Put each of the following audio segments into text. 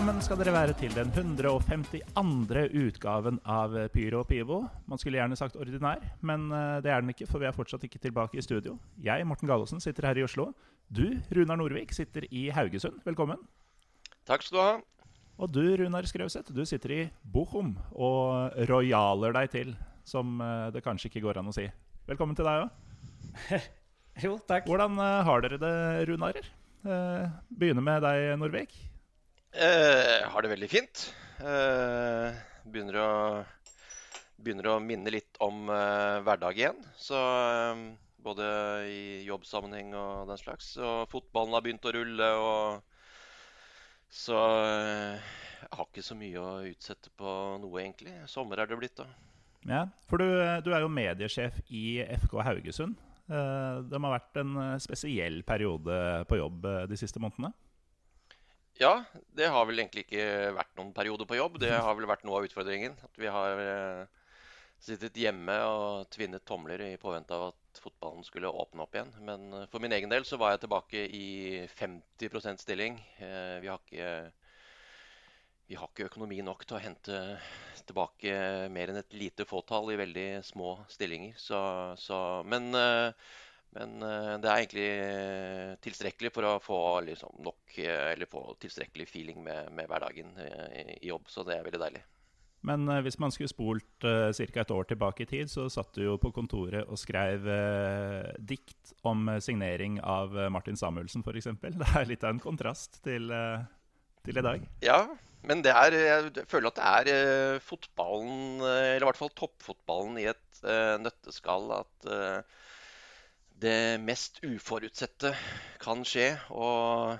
Velkommen skal dere være til den 152. utgaven av Pyro og Pivo. Man skulle gjerne sagt ordinær, men eh, det er den ikke, for vi er fortsatt ikke tilbake i studio. Jeg, Morten Gallosen, sitter her i Oslo. Du, Runar Norvik, sitter i Haugesund. Velkommen. Takk skal du ha. Og du, Runar Skrauseth, du sitter i Bochum og royaler deg til, som eh, det kanskje ikke går an å si. Velkommen til deg òg. jo, takk. Hvordan eh, har dere det, Runarer? Begynner med deg, Norvik. Eh, har det veldig fint. Eh, begynner, å, begynner, å, minne litt om eh, hverdag igjen. Så eh, både i jobbsammenheng og den slags. Og fotballen har begynt å rulle, og så eh, jeg har ikke så mye å utsette på noe, egentlig. Sommer er det blitt, da. Ja, for du, du er jo mediesjef i FK Haugesund. Eh, det har vært en spesiell periode på jobb de siste månedene? Ja, det har vel egentlig ikke vært noen periode på jobb. Det har vel vært noe av utfordringen. At vi har eh, sittet hjemme og tvinnet tomler i påvente av at fotballen skulle åpne opp igjen. Men eh, for min egen del så var jeg tilbake i 50% stilling. Eh, vi har ikke vi har ikke økonomi nok til å hente tilbake mer enn et lite fåtall i veldig små stillinger. Så, så, men men uh, det er egentlig uh, tilstrekkelig for å få liksom, nok, uh, eller få tilstrekkelig feeling med, med hverdagen i, i, jobb. Så det er veldig deilig. Men hvis man skulle spolt uh, ca. et år tilbake i tid, så satt du jo på kontoret og skrev dikt om signering av Martin Samuelsen f.eks. Det er litt av en kontrast til, til, i dag. Ja, men det er, jeg føler at det er fotballen, eller i hvert fall toppfotballen i et nøtteskall. at det mest uforutsette kan skje. Og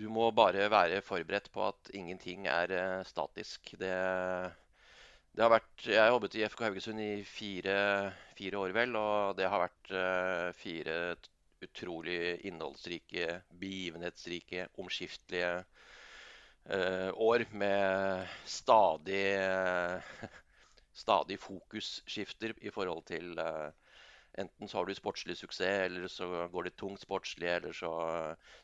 du må bare være forberedt på at ingenting er uh, statisk. Det, det, har vært Jeg har jobbet i FK Haugesund i fire, fire år, vel. Og det har vært uh, fire utrolig innholdsrike, begivenhetsrike, omskiftelige uh, år med stadig stadig fokusskifter i forhold til uh, Enten så har du sportslig suksess, eller så går det tungt sportslig, eller så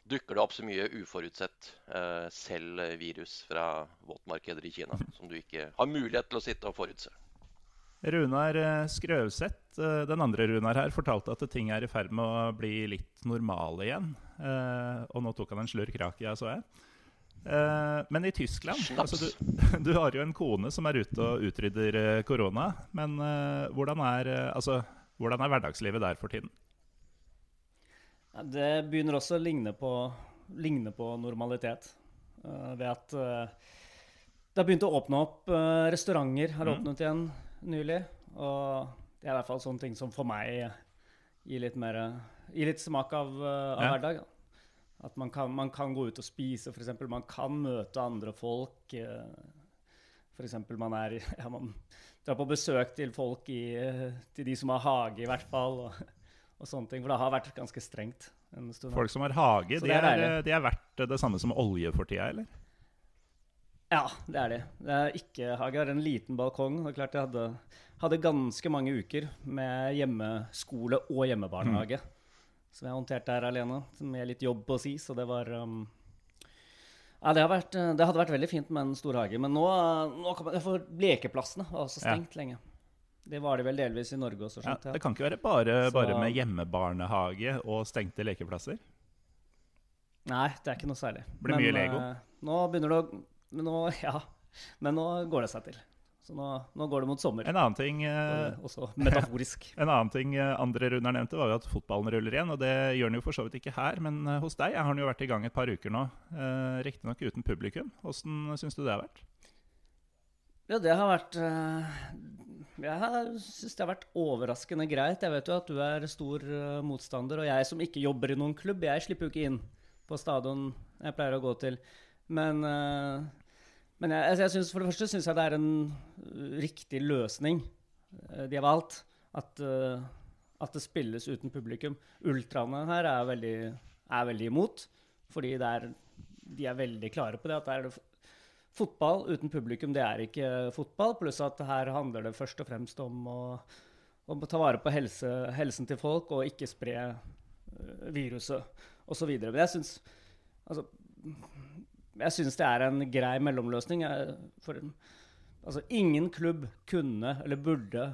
dukker det opp så mye uforutsett, eh, selv virus fra våtmarkeder i Kina, som du ikke har mulighet til å sitte og forutse. Runar eh, Skrøvseth, eh, den andre Runar her, fortalte at ting er i ferd med å bli litt normale igjen. Og nå tok han en slurk rakia, så jeg. Men i Tyskland altså du, du, har jo en kone som er ute og utrydder korona. Men hvordan er altså, hvordan er hverdagslivet der for tiden? Ja, det begynner også å ligne på, ligne på normalitet. Uh, ved at uh, det har begynt å åpne opp. Uh, restauranter har mm. åpnet igjen nylig. Og det er i hvert fall sånne ting som for meg gir litt, mer, gir litt smak av, av ja. hverdag. At man kan, man kan, gå ut og spise, f.eks. Man kan møte andre folk. F.eks. man er ja, man dra på besøk til folk i, til de som har hage, i hvert fall. Og, og, sånne ting, For det har vært ganske strengt. en stund. Folk som har hage, de er, er, de er, verdt det samme som olje for tida, eller? Ja, det er de. Det er ikke hage. Jeg har en liten balkong. Det er klart Jeg hadde, hadde ganske mange uker med hjemmeskole og hjemmebarnehage. Mm. Så jeg håndterte det her alene, med litt jobb på si. Så det var um, ja, det, vært, eh, det, hadde vært veldig fint med en stor hage. Men nå, nå kan man, for lekeplassene var også stengt ja. lenge. Det var det vel delvis i Norge også. Skjønt, ja, det kan ikke være bare, bare med hjemmebarnehage og stengte lekeplasser? Nei, det er ikke noe særlig. Det blir mye Lego? Uh, nå begynner det å nå, Ja, men nå går det seg til. Så nå, nå, går det mot sommer. En annen ting eh, Også metaforisk. en annen ting eh, andre runder nevnte, var jo at fotballen ruller igjen. Og det gjør den jo for så vidt ikke her, men eh, hos deg har den jo vært i gang et par uker nå. Eh, Riktignok uten publikum. Åssen syns du det har vært? Ja, det har vært eh, Jeg syns det har vært overraskende greit. Jeg vet jo at du er stor motstander, og jeg som ikke jobber i noen klubb, jeg slipper jo ikke inn på stadion jeg pleier å gå til. Men men jeg, altså jeg synes, for det første syns jeg det er en uh, riktig løsning uh, de har valgt. At, uh, at, det spilles uten publikum. Ultraene her er veldig, er veldig imot. Fordi er, de er veldig klare på det. At det fotball uten publikum, det er ikke fotball. Pluss at her handler det først og fremst om å, å ta vare på helse, helsen til folk og ikke spre viruset osv. Men jeg syns altså jeg syns det er en grei mellomløsning. For, altså, ingen klubb kunne, eller burde,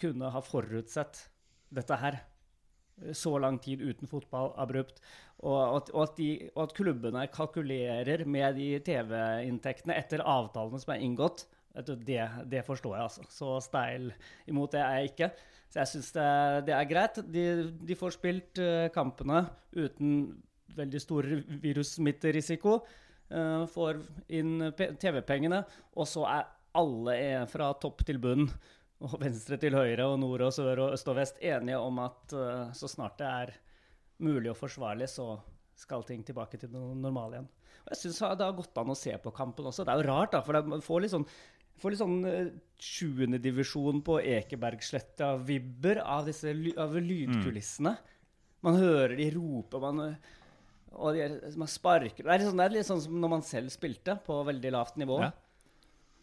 kunne ha forutsett dette her. Så lang tid uten fotball abrupt. Og at, og, at de, og at, klubbene kalkulerer med de TV-inntektene etter avtalene som er inngått, det, det, forstår jeg, altså. Så steil imot det er jeg ikke. Så jeg syns det, det, er greit. De, de får spilt uh, kampene uten veldig stor virussmitterisiko. Uh, får inn TV-pengene, og så er alle fra topp til bunn og venstre til høyre og nord og sør og øst og vest enige om at uh, så snart det er mulig og forsvarlig, så skal ting tilbake til det normalt igjen. Og jeg syns det har gått an å se på kampen også. Det er jo rart, da, for man får litt sånn, får litt sånn uh, sjuendedivisjon på Ekebergsletta-vibber av disse av lydkulissene. Man hører de rope, man, og de, man sparker det er, sånn, det er, litt sånn, som når man selv spilte på veldig lavt nivå. Ja.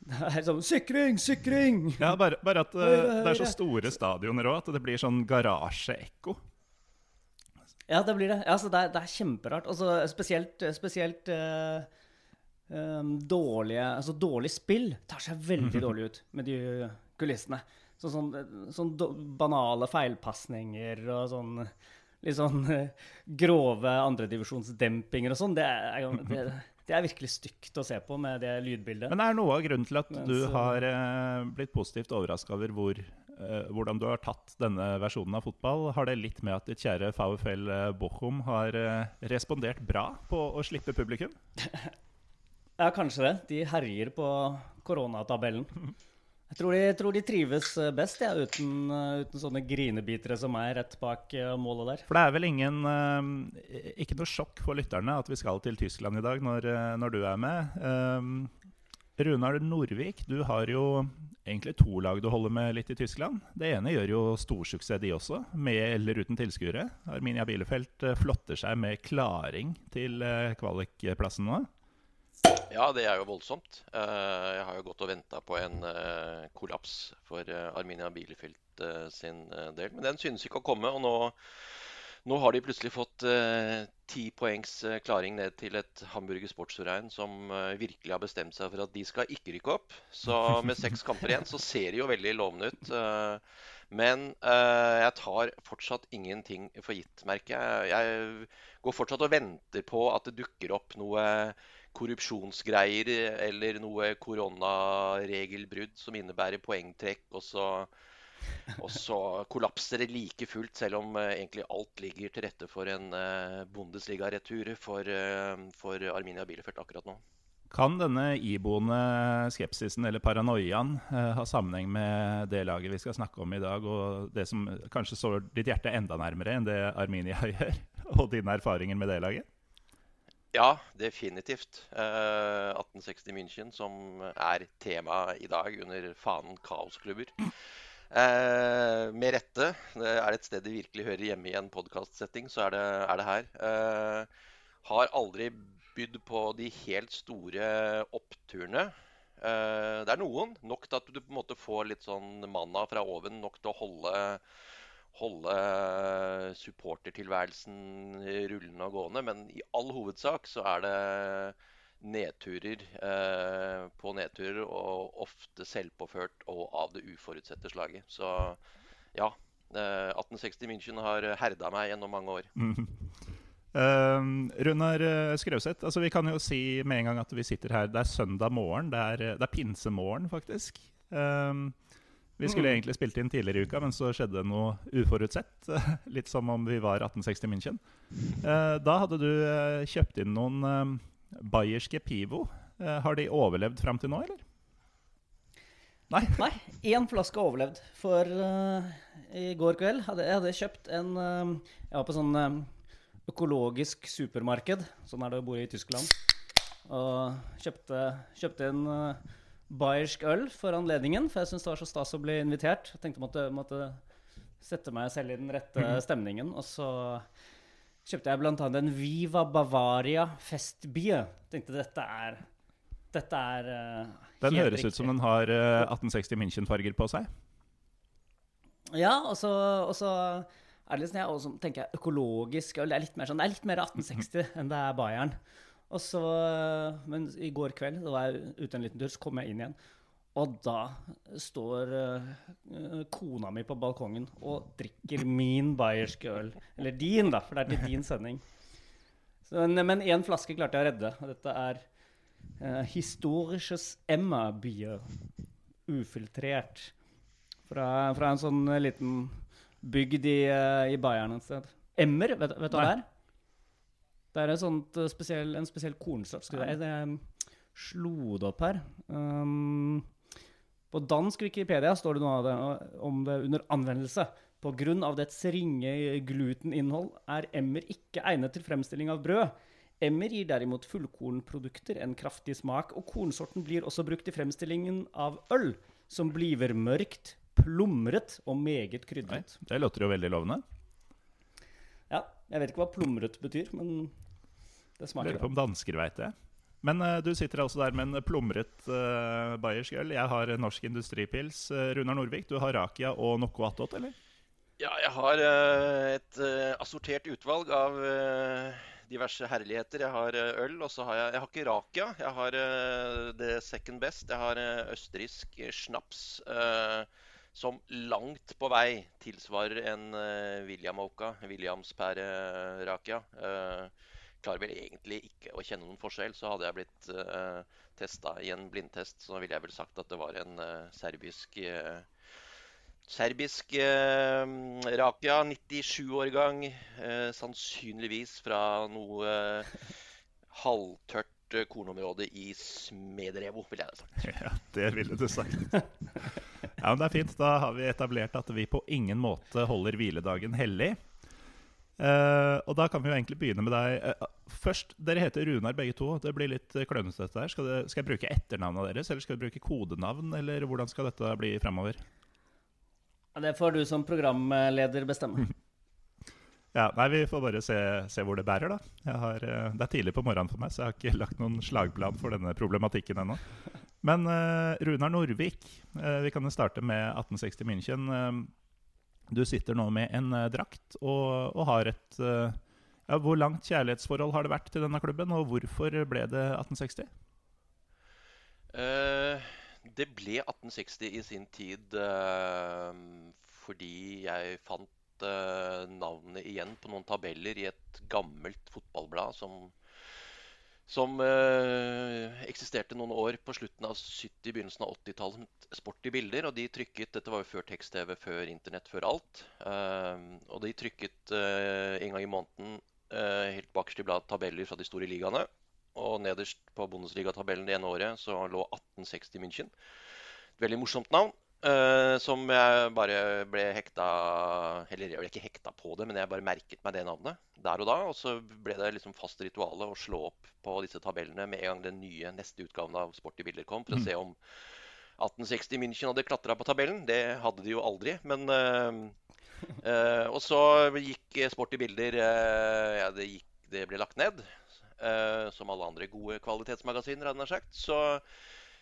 Det er sånn Sikring! Sikring! Ja, bare, bare at uh, det er så store stadioner òg at det blir sånn garasjeekko. Ja, det blir det. Ja, det, er, det, er, kjemperart. Altså, spesielt spesielt uh, um, dårlige, altså, dårlig spill tar seg veldig dårlig ut med de kulissene. Så, sånn, sånn banale feilpasninger og sånn litt sånn uh, grove andredivisjonsdempinger og sånn. Det, det, det er virkelig stygt å se på med det lydbildet. Men det er noe av grunnen til at Mens, du har eh, blitt positivt overraska over hvor, eh, hvordan du har tatt denne versjonen av fotball. Har det litt med at ditt kjære VfL eh, Bochum har eh, respondert bra på å slippe publikum? ja, kanskje det. De herjer på koronatabellen. Jeg tror de, tror de trives eh, best ja, uten, eh, uten, sånne grinebitere som meg rett bak eh, målet der. For det er vel ingen Ikke noe sjokk for lytterne at vi skal til Tyskland i dag når, når du er med. Runar Norvik, du har jo egentlig to lag du holder med litt i Tyskland. Det ene gjør jo storsuksess, de også, med eller uten tilskuere. Arminia Bielefeld flotter seg med klaring til kvalikplassen nå. Ja, det er jo voldsomt. Eh, jeg har jo gått og venta på en eh, kollaps for eh, Arminia Bielefeld sin del. Men den synes ikke å komme. Og nå, nå har de plutselig fått ti poengs klaring ned til et Hamburger Sportsverein som virkelig har bestemt seg for at de skal ikke rykke opp. Så med seks kamper igjen så ser det jo veldig lovende ut. Men jeg tar fortsatt ingenting for gitt, merker jeg. Jeg går fortsatt og venter på at det dukker opp noe korrupsjonsgreier eller noe koronaregelbrudd som innebærer poengtrekk. Og så, og så kollapser det like fullt, selv om uh, egentlig alt ligger til rette for en uh, Bundesliga-retur for, uh, for Arminia Bielefeld akkurat nå. Kan denne iboende skepsisen eller paranoiaen eh, ha sammenheng med det laget vi skal snakke om i dag, og det som kanskje står ditt hjerte enda nærmere enn det Arminia gjør, og dine erfaringer med det laget? Ja, definitivt. Uh, 1860 München, som er tema i dag under fanen kaosklubber. Uh, med rette. Det er et sted de virkelig hører hjemme i en podkastsetting, så er det, er det her. Uh, har aldri bydd på de helt store oppturene. Det er noen. Nok til at du på en måte får litt sånn manna fra oven. Nok til å holde holde supportertilværelsen rullende og gående. Men i all hovedsak så er det nedturer eh, på nedturer, og ofte selvpåført og av det uforutsette slaget. Så ja. Eh, 1860 München har herda meg gjennom mange år. Mm. Uh, Runar eh, Skrauseth, altså vi kan jo si med en gang at vi sitter her. Det er søndag morgen. Det er, det er pinsemorgen, faktisk. Uh, vi skulle mm. egentlig spilt inn tidligere i uka, men så skjedde det noe uforutsett. Litt som om vi var 1860 München. Eh, da hadde du eh, kjøpt inn noen eh, bayerske Pivo. Har de overlevd fram til nå, eller? Nei. Nei. Én flaske har overlevd. For uh, i går kveld hadde jeg hadde kjøpt en uh, Jeg var på sånn uh, økologisk supermarked. Sånn er det å bo i Tyskland. Og kjøpte, kjøpte en bayersk øl for anledningen, for jeg syns det var så stas å bli invitert. Jeg tenkte jeg måtte, måtte sette meg selv i den rette mhm. stemningen. Og så kjøpte jeg bl.a. en Viva Bavaria Festbier. Tenkte dette er Dette er uh, Den høres riktig. ut som den har uh, 1860 München-farger på seg. Ja, og så, og så er det litt sånn, ja, og tenker jeg økologisk øl. Det er litt mer, sånn, det er litt mer 1860 enn det er Bayern. Og så, eh, Men i går kveld da var jeg ute en liten tur, så kom jeg inn igjen. Og da står uh, kona mi på balkongen og drikker min bayerske øl. Eller din, da, for det er til din sending. Så, men én flaske klarte jeg å redde, og dette er uh, Historisches Emma-bier. Ufiltrert. Fra, fra, en sånn liten bygd i, uh, i Bayern et sted. Emmer, vet, vet du hva det er? Det er sånt, spesiell, en spesiell kornsort. Skal jeg, jeg slo det opp her. Um, på dansk Wikipedia står det noe det, om det under anvendelse. På grunn av dets ringe gluteninnhold er emmer ikke egnet til fremstilling av brød. Emmer gir derimot fullkornprodukter en kraftig smak, og kornsorten blir også brukt i fremstillingen av øl, som bliver mørkt, plumret og meget krydret. Det låter jo veldig lovende. Jeg vet ikke hva plumret betyr, men det smaker. Lurer på om dansker veit det. Men uh, du sitter altså der med en plumret uh, bayersk øl. Jeg har norsk industripils. Uh, Runar Norvik, du har Rakia og Nocco Attåt, eller? Ja, jeg har uh, et assortert utvalg av diverse herligheter. Jeg har øl, og så har jeg Jeg har ikke Rakia. Jeg har det second best. Jeg har østerriksk snaps som langt på vei tilsvarer en William Oka, Williams per Rakia. Uh, klarer vel egentlig ikke å kjenne noen forskjell. Så hadde jeg blitt uh, eh, testa i en blindtest, så ville jeg vel sagt at det var en uh, serbisk uh, Serbisk eh, Rakia, 97-årgang. Eh, sannsynligvis fra noe halvtørt kornområde i Smederevo, ville jeg ha sagt. Ja, det ville du sagt. ja, men Det er fint. Da har vi etablert at vi på ingen måte holder hviledagen hellig. Uh, og da kan vi jo egentlig begynne med deg. Uh, først, Dere heter Runar begge to. Det blir litt klønete dette her. Skal, det, skal, jeg bruke etternavnet deres, eller skal jeg bruke kodenavn? Eller hvordan skal dette bli framover? Ja, det får du som programleder bestemme. ja, nei, Vi får bare se, se hvor det bærer, da. Har, uh, det er tidlig på morgenen for meg, så jeg har ikke lagt noen slagplan for denne problematikken ennå. Men Runar Norvik, vi kan jo starte med 1860 München. Du sitter nå med en uh, drakt og, og, har et uh, ja, Hvor langt kjærlighetsforhold har det vært til denne klubben, og hvorfor ble det 1860? Uh, eh, det ble 1860 i sin tid fordi jeg fant navnet igjen på noen tabeller i et gammelt fotballblad som som eh, eksisterte noen år på slutten av 70-, begynnelsen av 80-tallet som Sporty bilder. Og de trykket Dette var jo før tekst-TV, før Internett, før alt. Eh, og de trykket eh, en gang i måneden eh, helt bakerst i bladet tabeller fra de store ligaene. Og nederst på Bundesliga-tabellen det ene året så lå 1860 München. Et veldig morsomt navn. Uh, som jeg bare ble hekta Eller jeg ble ikke hekta på det, men jeg bare merket meg det navnet der og da. Og så ble det liksom fast ritualet å slå opp på disse tabellene med en gang den nye neste utgaven av Sport i bilder kom, for å mm. se om 1860 München hadde klatra på tabellen. Det hadde de jo aldri. Men uh, uh, Og så gikk Sport i bilder Ja, det, gikk, det, ble lagt ned. som alle andre gode kvalitetsmagasiner, hadde jeg sagt. Så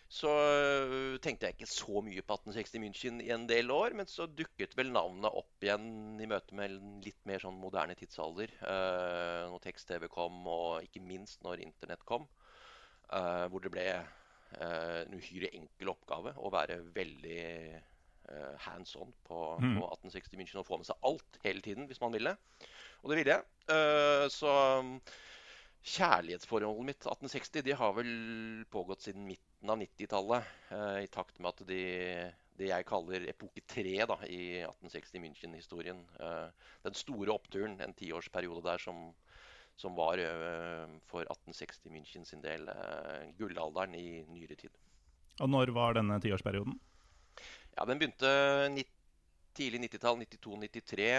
så øh, tenkte jeg ikke så mye på 1860 München i en del år. Men så dukket vel navnet opp igjen i møte med en litt mer sånn moderne tidsalder. Uh, når tekst-TV kom, og ikke minst når Internett kom. Uh, hvor det ble uh, en uhyre enkel oppgave å være veldig hands on på, mm. på, 1860 München og få med seg alt hele tiden hvis man ville. Og det ville jeg. så Kjærlighetsforholdet mitt 1860 de har vel pågått siden midten av 90-tallet. Eh, I takt med at de, det jeg kaller epoke 3 da, i 1860 München-historien. Eh, den store oppturen, en tiårsperiode der som, som var eh, for 1860 München sin del gullalderen i nyere tid. Og når var denne tiårsperioden? Ja, Den begynte 90, tidlig 90-tall, 92-93.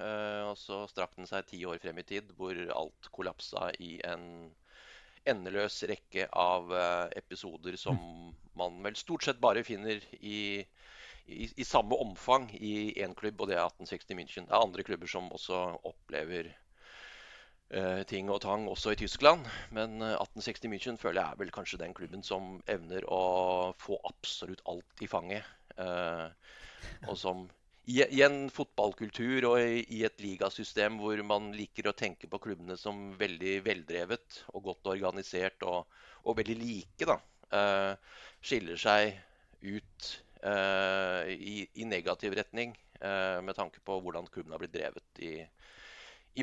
Eh, og så strakk den seg ti år frem i tid, hvor alt kollapsa i en endeløs rekke av eh, episoder som man vel stort sett bare finner i, i, i samme omfang i én klubb, og det er 1860 München. Det er andre klubber som også opplever uh, ting og tang, også i Tyskland. Men 1860 München føler jeg er vel kanskje den klubben som evner å få absolutt alt i fanget. Uh, og som i, i, en fotballkultur og i, i, et ligasystem hvor man liker å tenke på klubbene som veldig veldrevet og godt organisert og, og veldig like, da, uh, skiller seg ut uh, i, i, negativ retning uh, med tanke på hvordan klubben har blitt drevet i,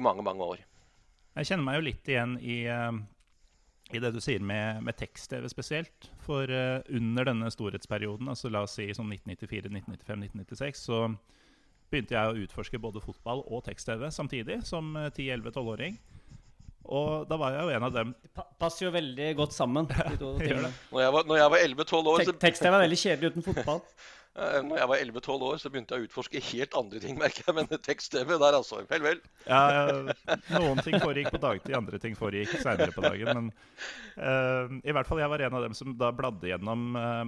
mange, mange år. Jeg kjenner meg jo litt igjen i i det du sier med, med tekst-TV spesielt. For uh, under denne storhetsperioden, altså la oss si sånn 1994, 1995, 1996, så begynte jeg å utforske både fotball og tekst-TV samtidig, som 10-11-12-åring. Og da var jeg jo en av dem Det passer jo veldig godt sammen. de to tingene. Når jeg var, var 11-12 år Tek Tekst-TV er veldig kjedelig uten fotball. Eh, når jeg var 11-12 år, så begynte jeg å utforske helt andre ting, merker jeg. Men tekst-TV der, altså. Vel, vel. Ja, noen ting foregikk på dagtid, andre ting foregikk seinere på dagen. Men uh, i hvert fall jeg var en av dem som da bladde gjennom uh,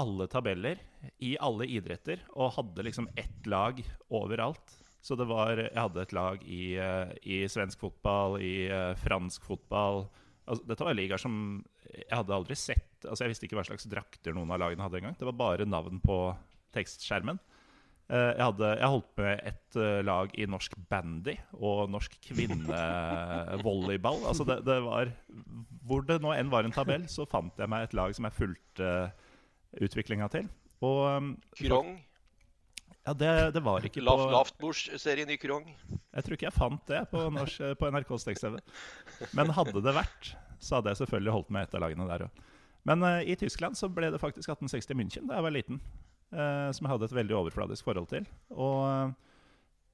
alle tabeller i alle idretter og hadde liksom ett lag overalt. Så det var Jeg hadde et lag i, uh, i svensk fotball, i fransk fotball. Altså, dette var ligaer som jeg hadde aldri sett Altså Jeg visste ikke hva slags drakter noen av lagene hadde engang. Det var bare navn på tekstskjermen. Uh, jeg, hadde, jeg holdt med et uh, lag i norsk bandy og norsk kvinnevolleyball. altså det, det, var Hvor det nå enn var en tabell, så fant jeg meg et lag som jeg fulgte uh, utviklinga til. Og um, Krong? Ja, det, det, var ikke på Lavtbordsserien i Krong? Jeg tror ikke jeg fant det på, norsk, på NRKs tekst-TV. Men hadde det vært, så hadde jeg selvfølgelig holdt med et av lagene der òg. Men uh, i Tyskland så ble det faktisk 1860 München da jeg var liten. Uh, som jeg hadde et veldig overfladisk forhold til. Og uh,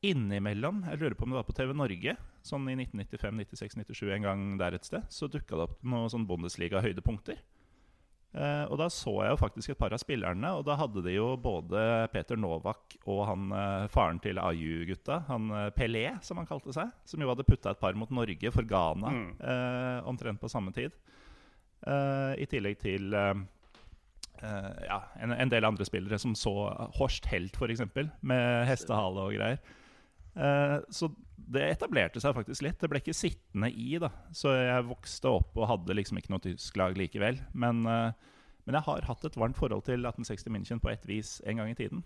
innimellom, jeg lurer på om det var på TV Norge, sånn i 1995, 96, 97, en gang der et sted, så dukka det opp noen sånn Bundesliga-høydepunkter. Uh, og da så jeg jo faktisk et par av spillerne, og da hadde de jo både Peter Novak og han uh, faren til Aju-gutta, han uh, Pelé, som han kalte seg, som jo hadde putta et par mot Norge for Ghana mm. omtrent på samme tid. I tillegg til ja, en, en, del andre spillere som så Horst Helt, f.eks., med hestehale og greier. så det etablerte seg faktisk litt. Det ble ikke sittende i. da Så jeg vokste opp og hadde liksom ikke noe tysk lag likevel. Men, men jeg har hatt et varmt forhold til 1860 München på et vis en gang i tiden.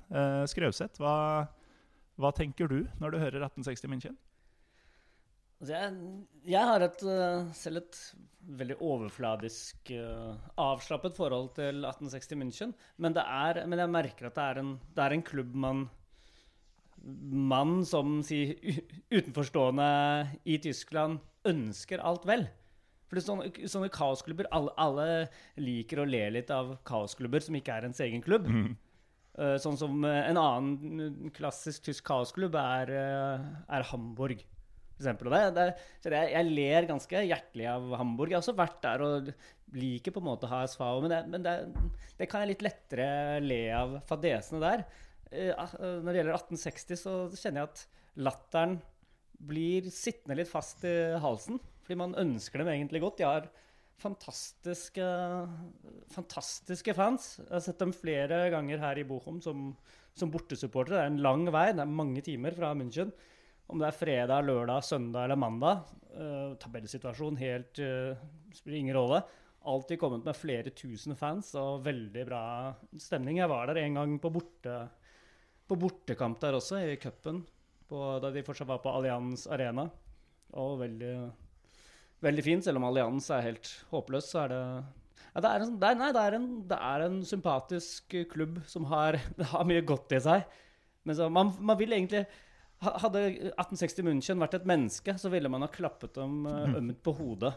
Skrøvseth, hva, hva tenker du når du hører 1860 München? Altså jeg, jeg, har et, selv et veldig overfladisk, avslappet forhold til 1860 München. Men, er, men, jeg merker at det er en, det er en klubb man man som si, utenforstående i Tyskland ønsker alt vel. For sånne, sånne kaosklubber alle, alle, liker å le litt av kaosklubber som ikke er ens egen klubb. Mm. Uh, sånn som uh, en annen klassisk tysk kaosklubb er, uh, er Hamburg eksempel. Det, det, så det, jeg ler ganske hjertelig av Hamburg. Jeg har også vært der og liker på en måte HSV, men, det, men det, kan jeg litt lettere le av fadesene der. Eh, ah, når det gjelder 1860, så kjenner jeg at latteren blir sittende litt fast i halsen. Fordi man ønsker dem egentlig godt. De har fantastiske, fantastiske fans. Jeg har sett dem flere ganger her i Bochum som, som bortesupportere. Det er en lang vei, det er mange timer fra München. Om det er fredag, lørdag, søndag eller mandag. Uh, tabellsituasjon helt uh, spiller ingen rolle. Alltid kommet med flere tusen fans og veldig bra stemning. Jeg var der en gang på, borte, på bortekamp der også, i cupen. Da de fortsatt var på Allianz Arena. Og veldig, veldig fint. Selv om Allianz er helt håpløs, så er det ja, det, er en, det, er, nei, det, er en, det er en sympatisk klubb som har, har mye godt i seg. Men så, man, man vil egentlig hadde 1860 München vært et menneske, så ville man ha klappet dem uh, ømt på hodet.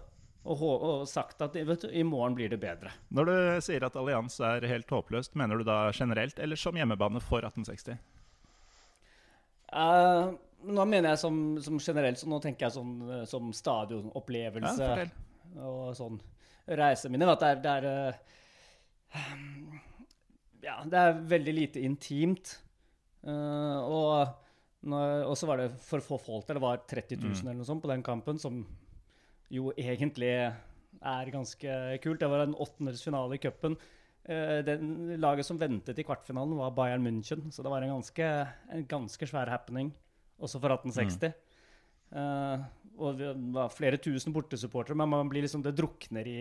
Og, og, sagt at vet du, i morgen blir det bedre. Når du sier at allians er helt håpløst, mener du da generelt eller som hjemmebane for 1860? Uh, eh, nå mener jeg som, som, generelt, så nå tenker jeg sånn, eh, som stadionopplevelse ja, og sånn reiseminner. At det er, det er uh, Ja, det er veldig lite intimt. Uh, og og så var det for få folk der. Det var 30 000 mm. eller noe sånt på den kampen, som jo egentlig er ganske kult. Det var en åttendelsfinale i cupen. Uh, den laget som ventet i kvartfinalen, var Bayern München. Så det var en ganske, en ganske svær happening, også for 1860. Mm. Uh, og det var flere tusen bortesupportere, men man blir liksom, det drukner i,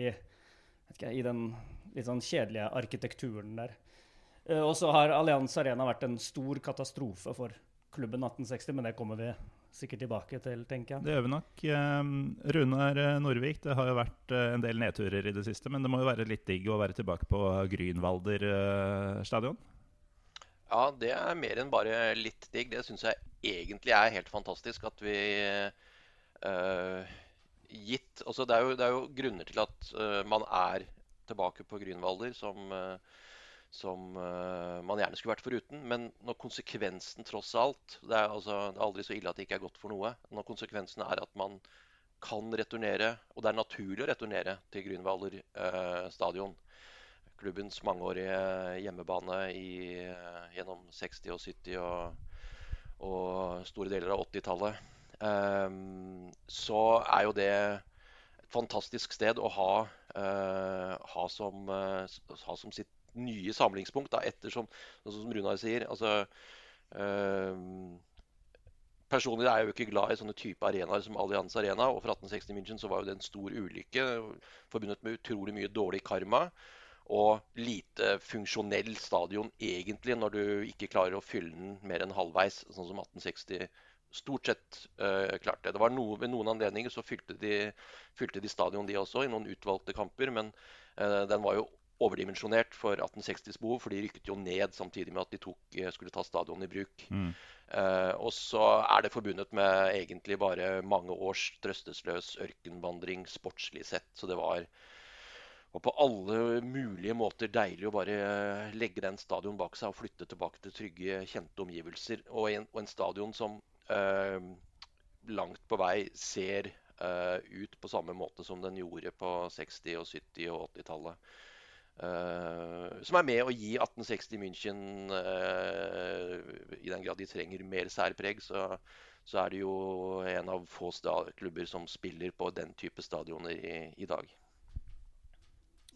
ikke, i den litt sånn kjedelige arkitekturen der. Uh, og så har Allianz Arena vært en stor katastrofe for klubben 1860, men det kommer vi sikkert tilbake til, tenker jeg. Det gjør vi nok. Runar Norvik, det har jo vært uh, en del nedturer i det siste, men det må jo være litt digg å være tilbake på Grünwalder uh, stadion? Ja, det er mer enn bare litt digg. Det syns jeg egentlig er helt fantastisk at vi uh, gitt altså det, er jo, det, er jo, grunner til at uh, man er tilbake på Grünwalder som, uh, som uh, man gjerne skulle vært foruten. Men når konsekvensen tross alt det er, altså, det er, aldri så ille at det ikke er godt for noe. Når konsekvensen er at man kan returnere, og det er naturlig å returnere til Grünwalder stadion, klubbens mangeårige hjemmebane i, gjennom 60- og 70- og, og store deler av 80-tallet Ehm, så er jo det et fantastisk sted å ha, eh, ha, som, eh, ha som, sitt nye samlingspunkt. Da, ettersom, sånn som Runar sier altså, øh, Personlig er jeg jo ikke glad i sånne type arenaer som Allianz Arena. Og for 1860 München så var jo det en stor ulykke forbundet med utrolig mye dårlig karma. Og lite funksjonell stadion egentlig, når du ikke klarer å fylle den mer enn halvveis, sånn som 1860 stort sett uh, klarte. det. var noe, Ved noen anledninger så fylte de, fylte de stadion, de også, i noen utvalgte kamper. Men uh, den var jo overdimensjonert for 1860s behov, for de rykket jo ned samtidig med at de tok, eh, skulle ta stadion i bruk. Mm. Uh, og så er det forbundet med egentlig bare mange års trøstesløs ørkenvandring sportslig sett. Så det var og på alle mulige måter deilig å bare legge den stadion bak seg og flytte tilbake til trygge, kjente omgivelser. Og en, og en stadion som Eh, langt på vei ser eh, ut på samme måte som den gjorde på 60-, og 70- og 80-tallet. Uh, som er med å gi 1860 München uh, I den grad de trenger mer særpreg, så, så er det jo en av få klubber som spiller på den type stadioner i, i, dag.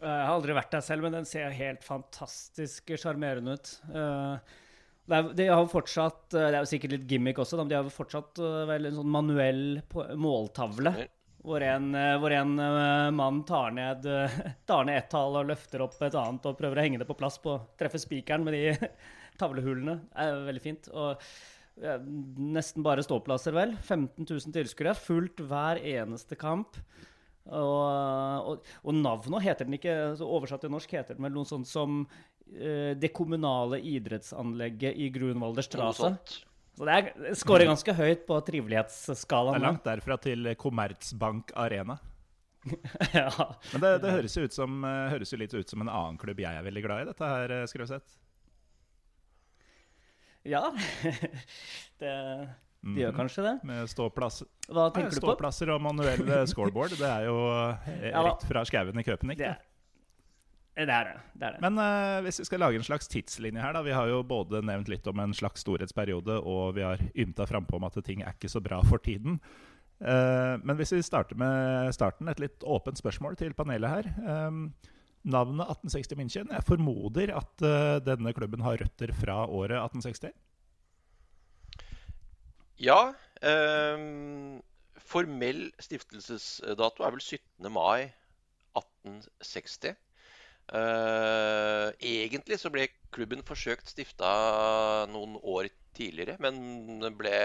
Jeg har aldri vært der selv, men den ser helt fantastisk sjarmerende ut. Det er, de har fortsatt eh, Det er jo sikkert litt gimmick også, men de har fortsatt vel en sånn manuell måltavle. Hvor en, uh, hvor en uh, mann tar ned, tar ned ett tall og løfter opp et annet og prøver å henge det på plass på treffe spikeren med de tavlehulene. Det er veldig fint. Og nesten bare ståplasser, vel. 15 000 tilskuere. Fullt hver eneste kamp. Og, og, og navnet heter den ikke Oversatt til norsk heter den vel noe sånt som uh, det kommunale idrettsanlegget i Grunwalder Strasse. Så det er, scorer ganske høyt på trivelighetsskalaen. Det er langt derfra til Commerzbank Arena. ja. Men det, det høres, jo som, eh, høres, jo litt ut som en annen klubb jeg er veldig glad i, dette her, eh, Skrøseth. Ja. det de gjør mhm. kanskje det? Med ståplasser. Hva tenker du på? Og manuell scoreboard. Det er jo rett fra skauen i Køpenick. Det, det, er det. det, er det. Men uh, hvis vi skal lage en slags tidslinje her, da. Vi har jo både nevnt litt om en slags storhetsperiode, og vi har ymta frampå om at ting er ikke så bra for tiden. Uh, men hvis vi starter med starten, et litt åpent spørsmål til panelet her. Um, navnet 1860 München. Jeg formoder at uh, denne klubben har røtter fra året 1860? Ja. Um, formell stiftelsesdato er vel 17. mai 1860. Eh, egentlig så ble klubben forsøkt stifta noen år tidligere, men den ble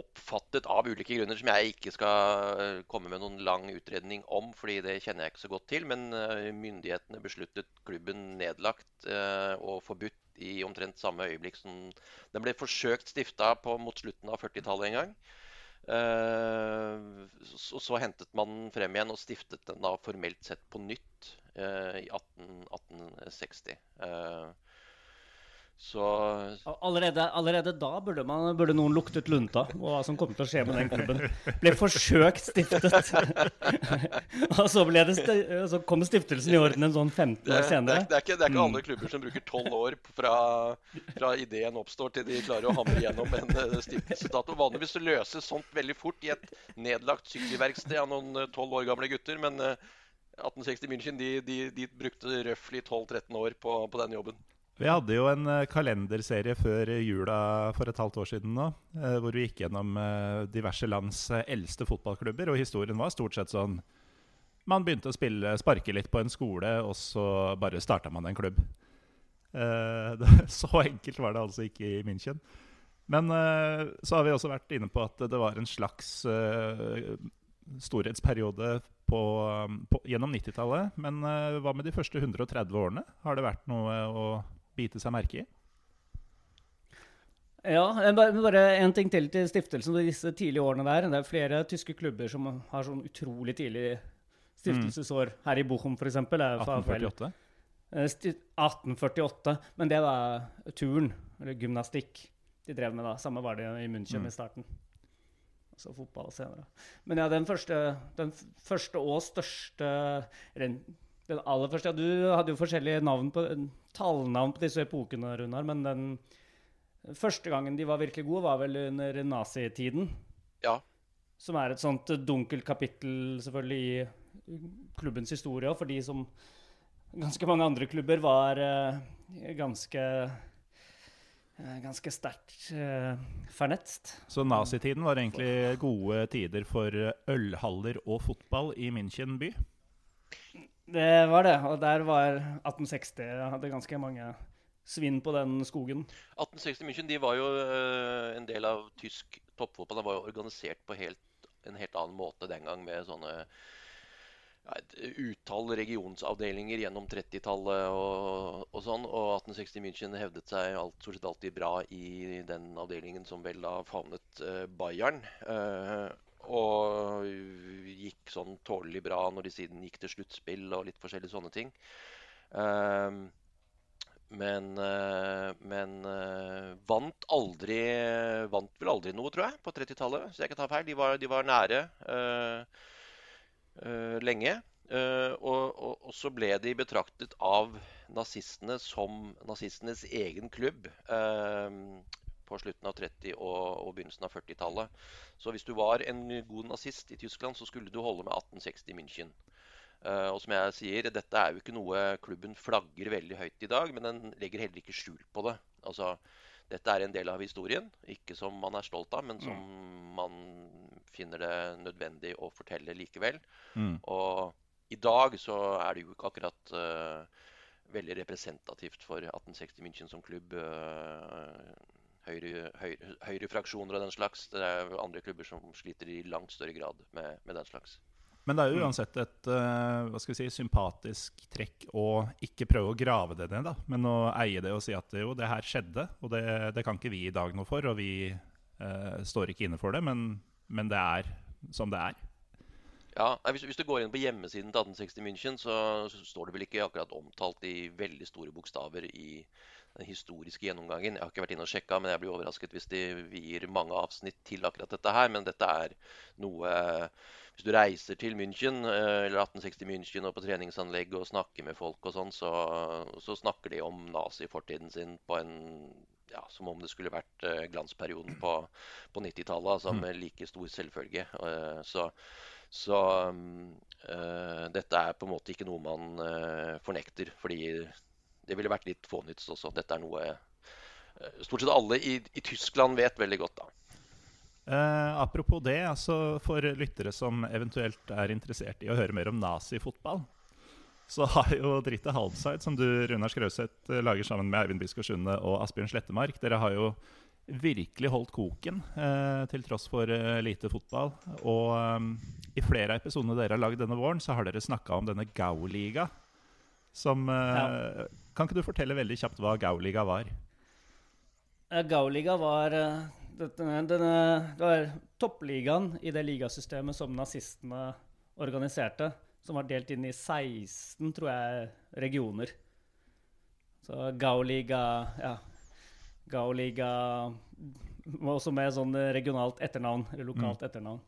oppfattet av ulike grunner som jeg ikke skal eh, komme med noen lang utredning om, fordi det kjenner jeg ikke så godt til. Men eh, myndighetene besluttet klubben nedlagt og forbudt i omtrent samme øyeblikk som den ble forsøkt stifta mot slutten av 40-tallet en gang. Så, så, hentet man den frem igjen og stiftet den da formelt sett på nytt i 18, 1860. Uh, så allerede, allerede, da burde, man, burde, noen luktet lunta hva som kom til å skje med den klubben. Ble forsøkt stiftet. og så, det, så, kom stiftelsen i orden en sånn 15 år senere. Det, det, er, ikke, det er ikke alle klubber som bruker 12 år fra, fra, ideen oppstår til de klarer å hamre gjennom en eh, stiftelsesdato. Vanligvis løses sånt veldig fort i et nedlagt sykkelverksted av noen 12 eh, år gamle gutter. Men 1860 eh, München de, de, de brukte røftlig 12-13 år på, på den jobben. Vi hadde jo en eh, kalenderserie før jula for et halvt år siden nå, eh, hvor vi gikk gjennom eh, diverse lands eldste fotballklubber, og historien var stort sett sånn Man begynte å spille, sparke litt på en skole, og så bare starta man en klubb. Så enkelt var det altså ikke i München. Men så har vi også vært inne på at det var en slags storhetsperiode på, på, gjennom 90-tallet. Men eh, hva med de første 130 årene? Har det vært noe å bite seg merke i? Ja, eh, bare, bare en ting til til stiftelsen og disse tidlige årene der. Det er flere tyske klubber som har sånn utrolig tidlig stiftelsesår. Her i Bochum, f.eks. 1848? 1848. Men det var turn, eller gymnastikk, de drev med da. Samme var det i München Mm. i starten. Så fotball senere. Men ja, den første, den første og største Den aller første ja, Du hadde jo forskjellige navn på, tallnavn på disse epokene, Runar. Men den første gangen de var virkelig gode, var vel under nazitiden. Ja. Som er et sånt dunkelt kapittel selvfølgelig i klubbens historie. For de som ganske mange andre klubber var eh, ganske ganske sterkt uh, fornetst. Så nazitiden var egentlig gode tider for ølhaller og fotball i München by? Det var det. Og der var 1860 hadde ganske mange svinn på den skogen. 1860 München de var jo uh, en del av tysk toppfotball. Den var jo organisert på helt, en helt annen måte den gang, med sånne et utall regionsavdelinger gjennom 30-tallet og, og sånn. Og 1860 München hevdet seg alt, stort sett alltid bra i den avdelingen som vel da favnet eh, Bayern. Eh, og gikk sånn tålelig bra når de siden gikk til sluttspill og litt forskjellige sånne ting. Eh, men, eh, men eh, vant aldri Vant vel aldri noe, tror jeg, på 30-tallet. Så jeg kan ta feil. De var, de var nære eh, lenge. Eh, og, og, og så ble de betraktet av nazistene som nazistenes egen klubb eh, på slutten av 30- og, og begynnelsen av 40-tallet. Så hvis du var en god nazist i Tyskland, så skulle du holde med 1860 München. Eh, og som jeg sier, dette er jo ikke noe klubben flagger veldig høyt i dag, men den legger heller ikke skjul på det. Altså, dette er en del av historien, ikke som man er stolt av, men som man finner det nødvendig å fortelle likevel. Mm. Og i dag så er det jo ikke akkurat uh, veldig representativt for 1860 München som klubb. Uh, høyre, høyre, høyrefraksjoner og den slags. Det er andre klubber som sliter i langt større grad med, med den slags. Men det er jo uansett et eh, hva skal vi si, sympatisk trekk å ikke prøve å grave det ned, da, men å eie det og si at jo, det her skjedde, og det, det kan ikke vi i dag noe for, og vi eh, står ikke inne for det, men, men det er som det er. Ja, hvis, hvis du går inn på hjemmesiden til 1860 München, så, så står det vel ikke akkurat omtalt i veldig store bokstaver i den historiske gjennomgangen. Jeg har ikke vært inne og sjekka, men jeg blir overrasket hvis de vier mange avsnitt til akkurat dette her. Men dette er noe Hvis du reiser til München, eh, eller 1860 München og på treningsanlegg og snakker med folk og sånn, så, så snakker de om nazifortiden sin på en ja, som om det skulle vært eh, glansperioden på, på 90-tallet, altså med like stor selvfølge. Eh, så så eh, dette er på en måte ikke noe man eh, fornekter, fordi det ville vært litt fånytt også. Dette er noe eh, stort sett alle i, i Tyskland vet veldig godt. da. Eh, apropos det, altså for lyttere som eventuelt er interessert i å høre mer om nazifotball, så har jo Dritte Halbside, som du Runar Skrauseth eh, lager sammen med Eivind Biskår Sunde og Asbjørn Slettemark, dere har jo virkelig holdt koken eh, til tross for eh, lite fotball. Og eh, i flere av episodene dere har lagd denne våren, så har dere snakka om denne Gauliga. Som eh, Kan ikke du fortelle veldig kjapt hva Gauliga var? Gau-liga var eh, denne, denne, Det var toppligaen i det ligasystemet som nazistene organiserte. Som var delt inn i 16, tror jeg, regioner. Så Gauliga Ja. Gauliga var også med sånn regionalt etternavn, eller lokalt etternavn.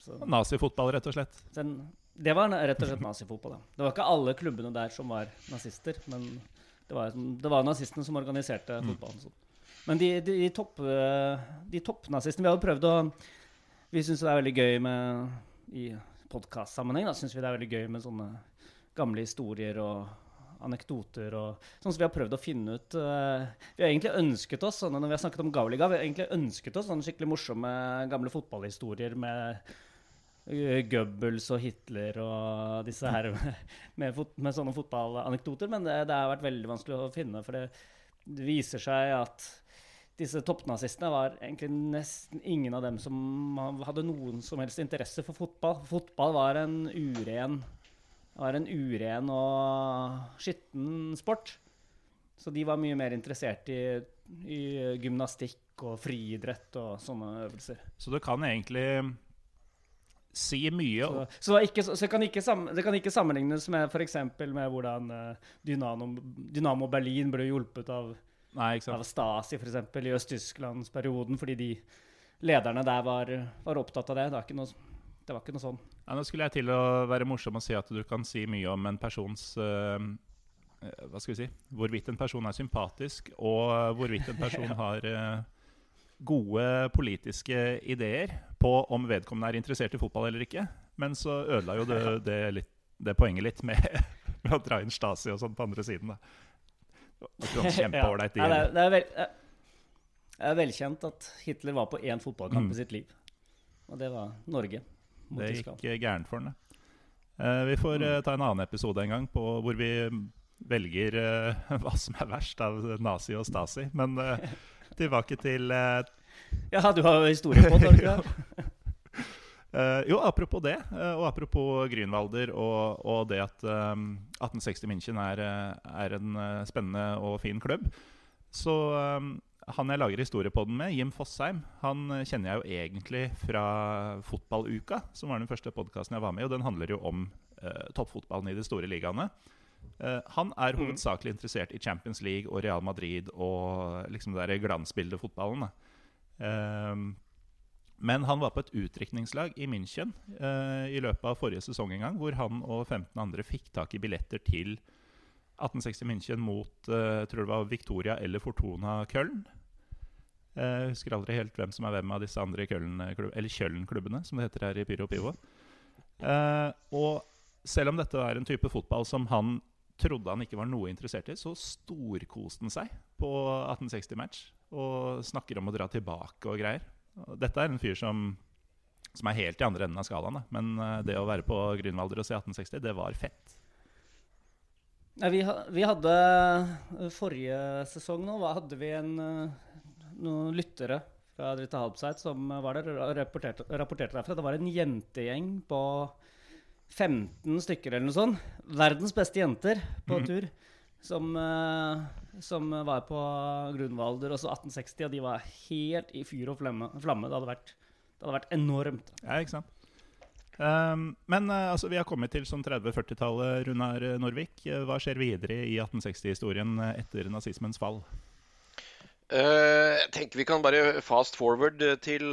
Så, Nazifotball, rett og slett. den, det var rett og slett nazifotball. Ja. Det var ikke alle klubbene der som var nazister, men det var, det var nazistene som organiserte fotballen. sånn. Men de, de, topp, de toppnazistene Vi har jo prøvd å Vi syns det er veldig gøy med I podkastsammenheng syns vi det er veldig gøy med sånne gamle historier og anekdoter og sånn som vi har prøvd å finne ut Uh, Vi har egentlig ønsket oss sånne, når vi har snakket om Gauliga, vi har egentlig ønsket oss sånne skikkelig morsomme gamle fotballhistorier med eh, Goebbels og Hitler og disse her med, fot, med sånne fotballanekdoter, men det, det, har vært veldig vanskelig å finne. For det, det viser seg at disse toppnazistene var egentlig nesten ingen av dem som hadde noen som helst interesse for fotball. Fotball var en uren, var en uren og skitten sport. Så de var mye mer interessert i, i gymnastikk og friidrett og sånne øvelser. Så det kan egentlig si mye Så, så, ikke, så kan ikke, det, kan ikke, sammenlignes med f.eks. med hvordan uh, Dynamo, Dynamo Berlin ble hjulpet av Nei, av Stasi eksempel, i Øst-Tysklandsperioden, fordi de lederne der var, var opptatt av det. Det var ikke noe, det var ikke noe sånn. Ja, nå skulle jeg til å være morsom og si at du kan si mye om en persons uh, Hva skal vi si Hvorvidt en person er sympatisk, og hvorvidt en person har uh, gode politiske ideer på om vedkommende er interessert i fotball eller ikke. Men så ødela jo det, det, litt, det poenget litt med, med, å dra inn Stasi og sånn på andre siden. da. Kjempeålreit ja. ja, det, er, vel, det er velkjent at Hitler var på én fotballkamp mm. i sitt liv. Og det var Norge. det gikk gærent for ham, det. Uh, vi får uh, ta en annen episode en gang på hvor vi velger uh, hva som er verst av nazi og Stasi. Men tilbake til Ja, du har historie på det, har du ikke? Uh, jo, apropos det, uh, og apropos Grünwalder og, og det at um, 1860 München er, er en uh, spennende og fin klubb. Så um, han jeg lager historie på den med, Jim Fosheim, han kjenner jeg jo egentlig fra Fotballuka, som var den første podkasten jeg var med i, og den handler jo om toppfotballen i de store ligaene. han er mm. hovedsakelig interessert i Champions League og Real Madrid og liksom det der glansbildefotballen. Uh, men han var på et utdrikningslag i München eh, i løpet av forrige sesong en gang, hvor han og 15 andre fikk tak i billetter til 1860 München mot eh, tror det var Victoria eller Fortuna Köln. Jeg uh, husker aldri helt hvem som er hvem av disse andre Köln-klubbene, som det heter her i Pyro Pivo. Uh, og selv om dette er en type fotball som han trodde han ikke var noe interessert i, så storkoste han seg på 1860-match og snakker om å dra tilbake og greier. Dette er en fyr som, som er helt i andre enden av skalaen. Da. Men uh, det å være på Grünwalder og se 1860, det var fett. Ja, vi, vi, hadde eh, forrige sesong nå hadde vi en, eh, noen lyttere fra Dritte Halbseit som var der og rapporterte, rapporterte derfra. Det var en jentegjeng på 15 stykker eller noe sånt. Verdens beste jenter på mm. Som, uh, som var på Grunwalder også 1860, og de var helt i fyr og flamme. flamme. Det, hadde vært, det, hadde vært, enormt. Ja, ikke sant. Um, men uh, altså, vi har kommet til sånn 30-40-tallet, Runar Norvik. Uh, hva skjer videre i 1860-historien etter nazismens fall? jeg tenker vi kan bare fast forward til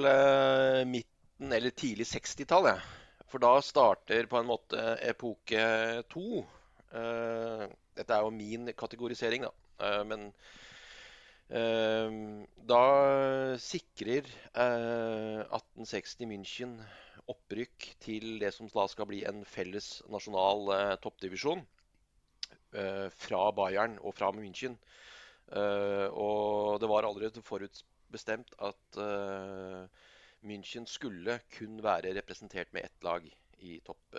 midten eller tidlig 60-tall. Ja. For da starter på en måte epoke to. Dette er jo min kategorisering, da. Eh, men eh, da sikrer 1860 eh, München opprykk til det som da skal bli en felles nasjonal toppdivisjon fra Bayern og fra München. og det var allerede forutbestemt at München skulle kun være representert med ett lag i topp,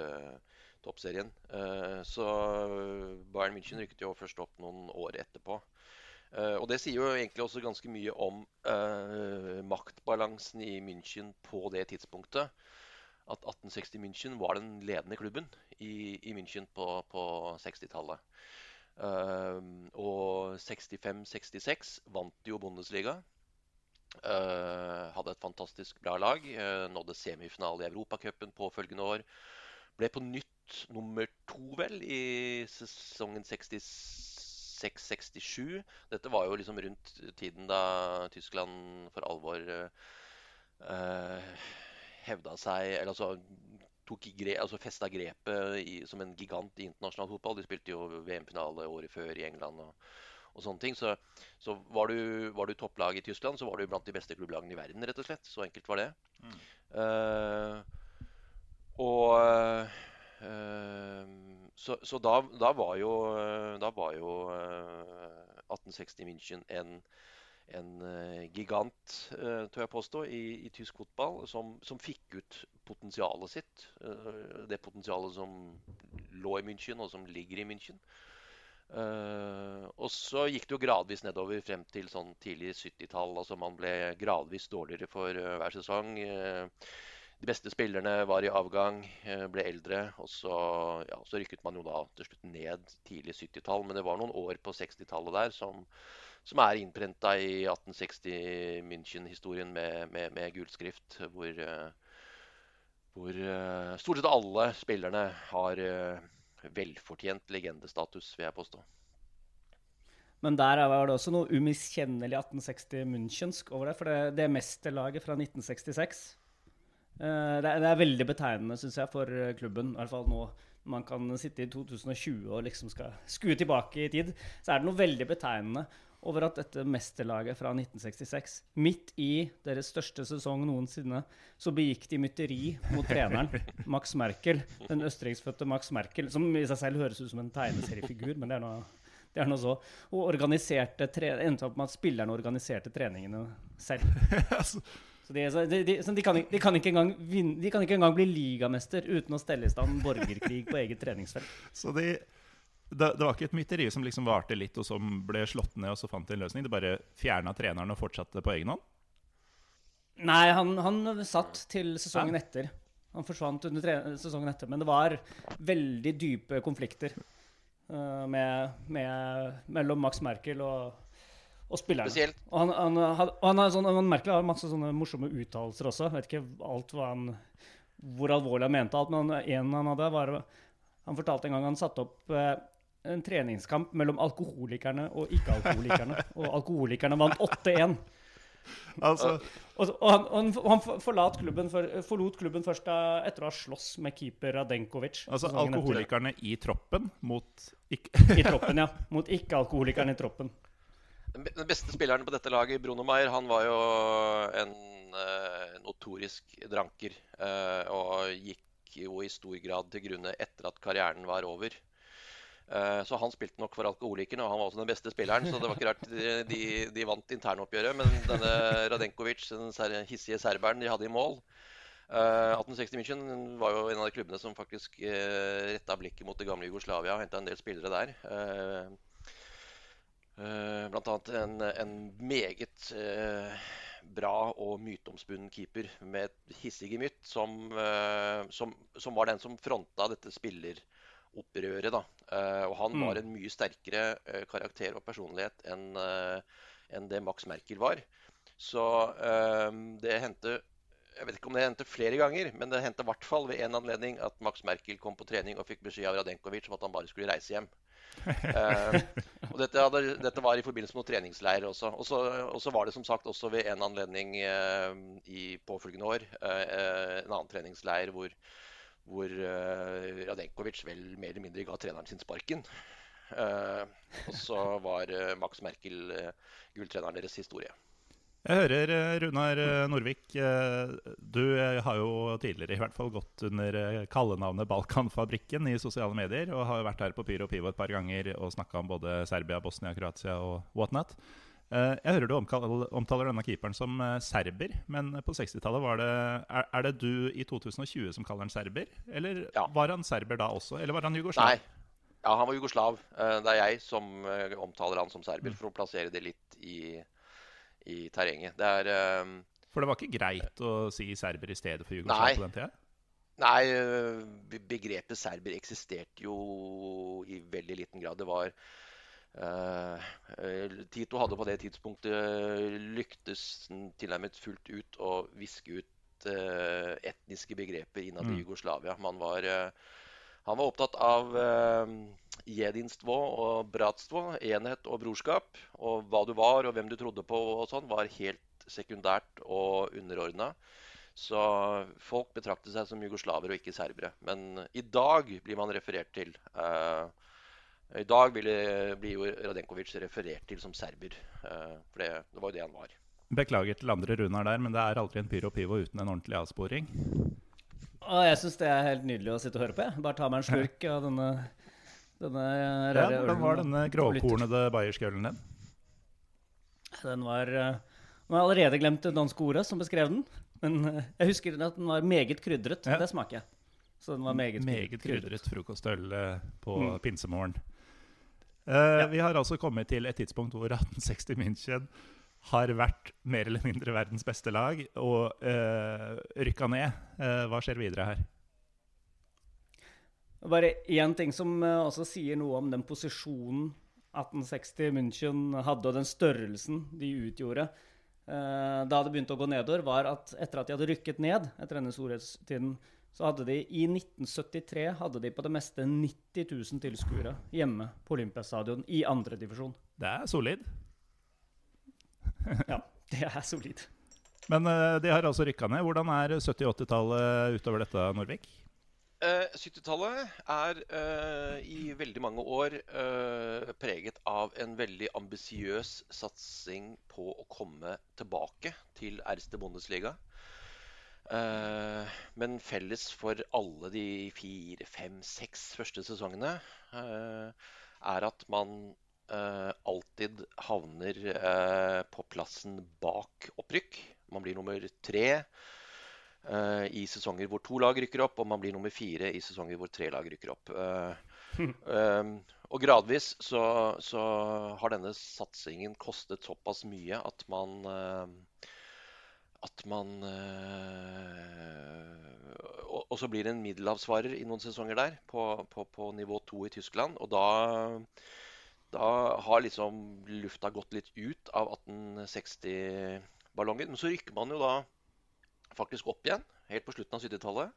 toppserien. Eh, så Bayern München rykket jo først opp noen år etterpå. Eh, og det sier jo egentlig også ganske mye om eh, maktbalansen i München på det tidspunktet. At 1860 München var den ledende klubben i, München på, på 60-tallet. Uh, og 65-66 vant jo Bundesliga. Uh, hadde et fantastisk bra lag. Uh, nådde semifinale i Europacupen påfølgende år. Ble på nytt nummer to, vel, i sesongen 66-67. Dette var jo liksom rundt tiden da Tyskland for alvor uh, hevda seg Eller altså tok gre altså festa grepet i, som en gigant i internasjonal fotball. De spilte jo VM-finale året før i England. og, og sånne ting. Så, så var, du, var, du, topplag i Tyskland, så var du blant de beste klubblagene i verden, rett og slett. Så enkelt var det. Mm. Uh, og Ehm, så, så da, da, var jo, da var jo 1860 eh, München en, en uh, gigant, uh, tør jeg påstå, i, i tysk fotball, som, som, fikk ut potensialet sitt. Uh, det potensialet som lå i München, og som ligger i München. og så gikk det jo gradvis nedover frem til sånn tidlig 70-tall. Altså man ble gradvis dårligere for hver sesong. De beste spillerne var i avgang, ble eldre. Og så, ja, så rykket man jo da til slutt ned tidlig 70-tall. Men det var noen år på 60-tallet der som som er innprenta i 1860 München-historien med, med, med, gullskrift, hvor, uh, hvor uh, stort sett alle spillerne har velfortjent legendestatus, vil jeg påstå. Men der var det også noe umiskjennelig 1860 Münchensk over det. For det, det mesterlaget fra 1966 det er, det er veldig betegnende, syns jeg, for klubben. I hvert fall nå man kan sitte i 2020 og liksom skal skue tilbake i tid. Så er det noe veldig betegnende over at dette mesterlaget fra 1966, midt i deres største sesong noensinne, så begikk de mytteri mot treneren, Max Merkel, den østerriksfødte Max Merkel, som i seg selv høres ut som en tegneseriefigur, men det er noe, det er noe så. Og organiserte endte opp med at spillerne organiserte treningene selv. Så de, de, de, de, kan, de, kan, ikke engang vinne, de kan ikke engang bli ligamester uten å stelle i stand borgerkrig på eget treningsfelt. Så de det, det, var ikke et mytteri som liksom varte litt, og som ble slått ned, og så fant de en løsning? Det bare fjerna treneren og fortsatte på egen hånd? Nei, han, han satt til sesongen ja. etter. Han forsvant under sesongen etter. Men det var veldig dype konflikter uh, med, med, mellom Max Merkel og, og spillerne. Spesielt. Og han, han, han, han, sånn, Merkel har masse sånne morsomme uttalelser også. Jeg vet ikke alt hva han, hvor alvorlig han mente alt, men en han hadde, var Han fortalte en gang han satte opp eh, en treningskamp mellom alkoholikerne og ikke-alkoholikerne. og alkoholikerne vant 8-1. Altså. Og, og, han, han, han forlot klubben, for, forlot klubben først da, etter å ha slåss med keeper Radenkovic. Altså alkoholikerne i troppen mot ikke... I troppen, ja. Mot ikke-alkoholikerne i troppen. Den beste spilleren på dette laget, Bruno Meier, han var jo en uh, notorisk dranker. Uh, og gikk jo i stor grad til grunne etter at karrieren var over. Eh, så han spilte nok for alkoholikerne, og han var også den beste spilleren. Så det var ikke rart de, de vant internoppgjøret. Men denne Radenkovic, den hissige serberen, de hadde i mål. 1860 eh, München var jo en av de klubbene som faktisk eh, retta blikket mot det gamle Jugoslavia og henta en del spillere der. Blant annet en, en meget bra og myteomspunnen keeper med et hissig gemytt, som, som, som, var den som fronta dette spilleropprøret. da. Og han mm. var en mye sterkere karakter og personlighet enn en det Max Merkel var. Så det hendte jeg vet ikke om det hendte flere ganger, men det hendte i hvert fall ved en anledning at Max Merkel kom på trening og fikk beskjed av Radenkovic om at han bare skulle reise hjem. Og dette, hadde, dette, var i forbindelse med noen treningsleir også. Og så var det som sagt også ved en anledning i påfølgende år en annen treningsleir hvor hvor Radenkovic vel mer eller mindre ga treneren sin sparken. Og så var Max Merkel gulltreneren deres historie. Jeg hører Runar Norvik, du har jo tidligere i hvert fall gått under kallenavnet Balkanfabrikken i sosiale medier, og har vært her på Pyro Pivo et par ganger og snakka om både Serbia, Bosnia, Kroatia og whatnot. Eh, jeg hører du omtaler denne keeperen som eh, serber, men på 60-tallet var det er, det du i 2020 som kaller han serber? Eller ja. var han serber da også? Eller var han jugoslav? Nei. Ja, han var jugoslav. Eh, det er jeg som omtaler han som serber, mm. for å plassere det litt i, i terrenget. Det er um... For det var ikke greit å si serber i stedet for Jugoslavia på den tida? Nei, begrepet serber eksisterte jo i veldig liten grad. Det var Uh, Tito hadde på det tidspunktet lyktes tilnærmet fullt ut å viske ut uh, etniske begreper innad i mm. Jugoslavia. Man var, uh, han var opptatt av jedinstvo og bratstvo, enhet og brorskap. Og hva du var og hvem du trodde på og sånn, var helt sekundært og underordna. Så folk betraktet seg som jugoslaver og ikke serbere. Men i dag blir man referert til. eh, i dag blir jo Radenkovic referert til som serber. Eh, for det, det var jo det han var. Beklager til andre Runar der, men det er aldri en pyro pivo uten en ordentlig avsporing. Å, jeg syns det er helt nydelig å sitte og høre på. Jeg. Bare ta meg en slurk av denne, denne rare ja, Hvordan var denne grovkornede bayerske ølen din? Den var uh, Nå har jeg allerede glemt det danske ordet som beskrev den. Men uh, jeg husker at den var meget krydret. Ja. Det smaker jeg. Så den var meget, Meget krydret frokostøl eh, på Mm. pinsemorgen. Eh, Vi har altså kommet til et tidspunkt hvor 1860 München har vært mer eller mindre verdens beste lag og uh, rykka ned. Uh, hva skjer videre her? Bare én ting som eh, også sier noe om den posisjonen 1860 München hadde, og den størrelsen de utgjorde uh, da det begynte å gå nedover, var at etter at de hadde rykket ned etter denne storhetstiden, så hadde de i 1973 hadde de på det meste 90 000 tilskuere hjemme på Olympiastadion i andredivisjon. Det er solid. Ja, det er solid. Men eh, de har altså rykka ned. Hvordan er 70-80-tallet utover dette, Norvik? Eh, 70-tallet er uh, i veldig mange år uh, preget av en veldig ambisiøs satsing på å komme tilbake til Erste Bundesliga. Uh, men felles for alle de fire, fem, seks første sesongene eh, er at man eh, alltid havner eh, på plassen bak opprykk. Man blir nummer tre eh, i sesonger hvor to lag rykker opp, og man blir nummer fire i sesonger hvor tre lag rykker opp. Eh, eh, og gradvis så, så har denne satsingen kostet såpass mye at man eh, at man og, og så blir det en middelavsvarer i noen sesonger der, på, på, på nivå to i Tyskland. Og da, da har liksom lufta gått litt ut av 1860-ballongen. Men så rykker man jo da faktisk opp igjen, helt på slutten av 70-tallet.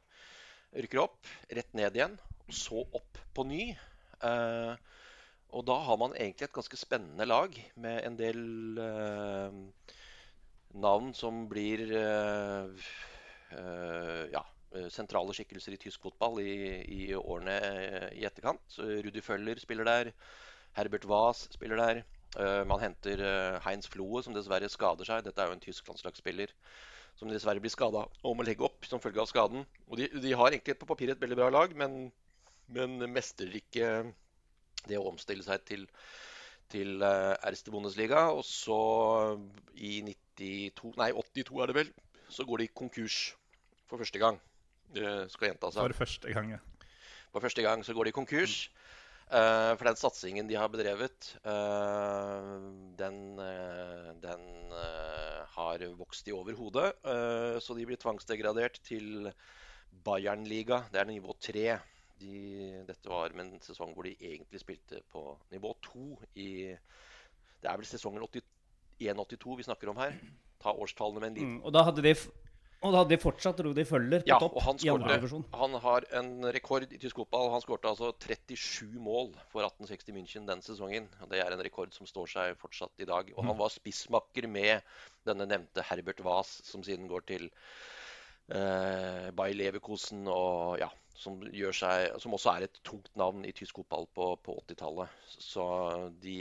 Rykker opp, rett ned igjen, og så opp på ny. Eh, og da har man egentlig et ganske spennende lag med en del eh, navn som blir eh, ja, sentrale skikkelser i tysk fotball i, i årene i etterkant. Rudi Føller spiller der. Herbert Waas spiller der. Eh, man henter eh, Heinz Floe, som dessverre skader seg. Dette er jo en tysk landslagsspiller som dessverre blir skada og må legge opp som følge av skaden. Og de, de har egentlig på papiret et veldig bra lag, men, men mestrer ikke det å omstille seg til, til Erste Bundesliga. Og så i 92, nei 82 er det vel, så går de konkurs for første gang. Det skal gjenta seg. For første gang, ja. For første gang så går de konkurs. Eh, for den satsingen de har bedrevet, eh, den, eh, den har vokst i over hodet. Så de blir tvangsdegradert til Bayernliga. Det er nivå tre. De, dette var med en sesong hvor de egentlig spilte på nivå to i Det er vel sesongen 81-82 vi snakker om her. Ta årstallene med en liten Mm, og da hadde de og da hadde de fortsatt Rudi Føller på Ja, topp og han divisjon. Han har en rekord i tysk fotball. Han skårte altså 37 mål for 1860 München den sesongen. Og Det er en rekord som står seg fortsatt i dag. Og han var spissmakker med denne nevnte Herbert Waas, som siden går til eh, Bayer Leverkosen og ja, som, seg, som også er et tungt navn i tysk fotball på, på 80-tallet. Så de,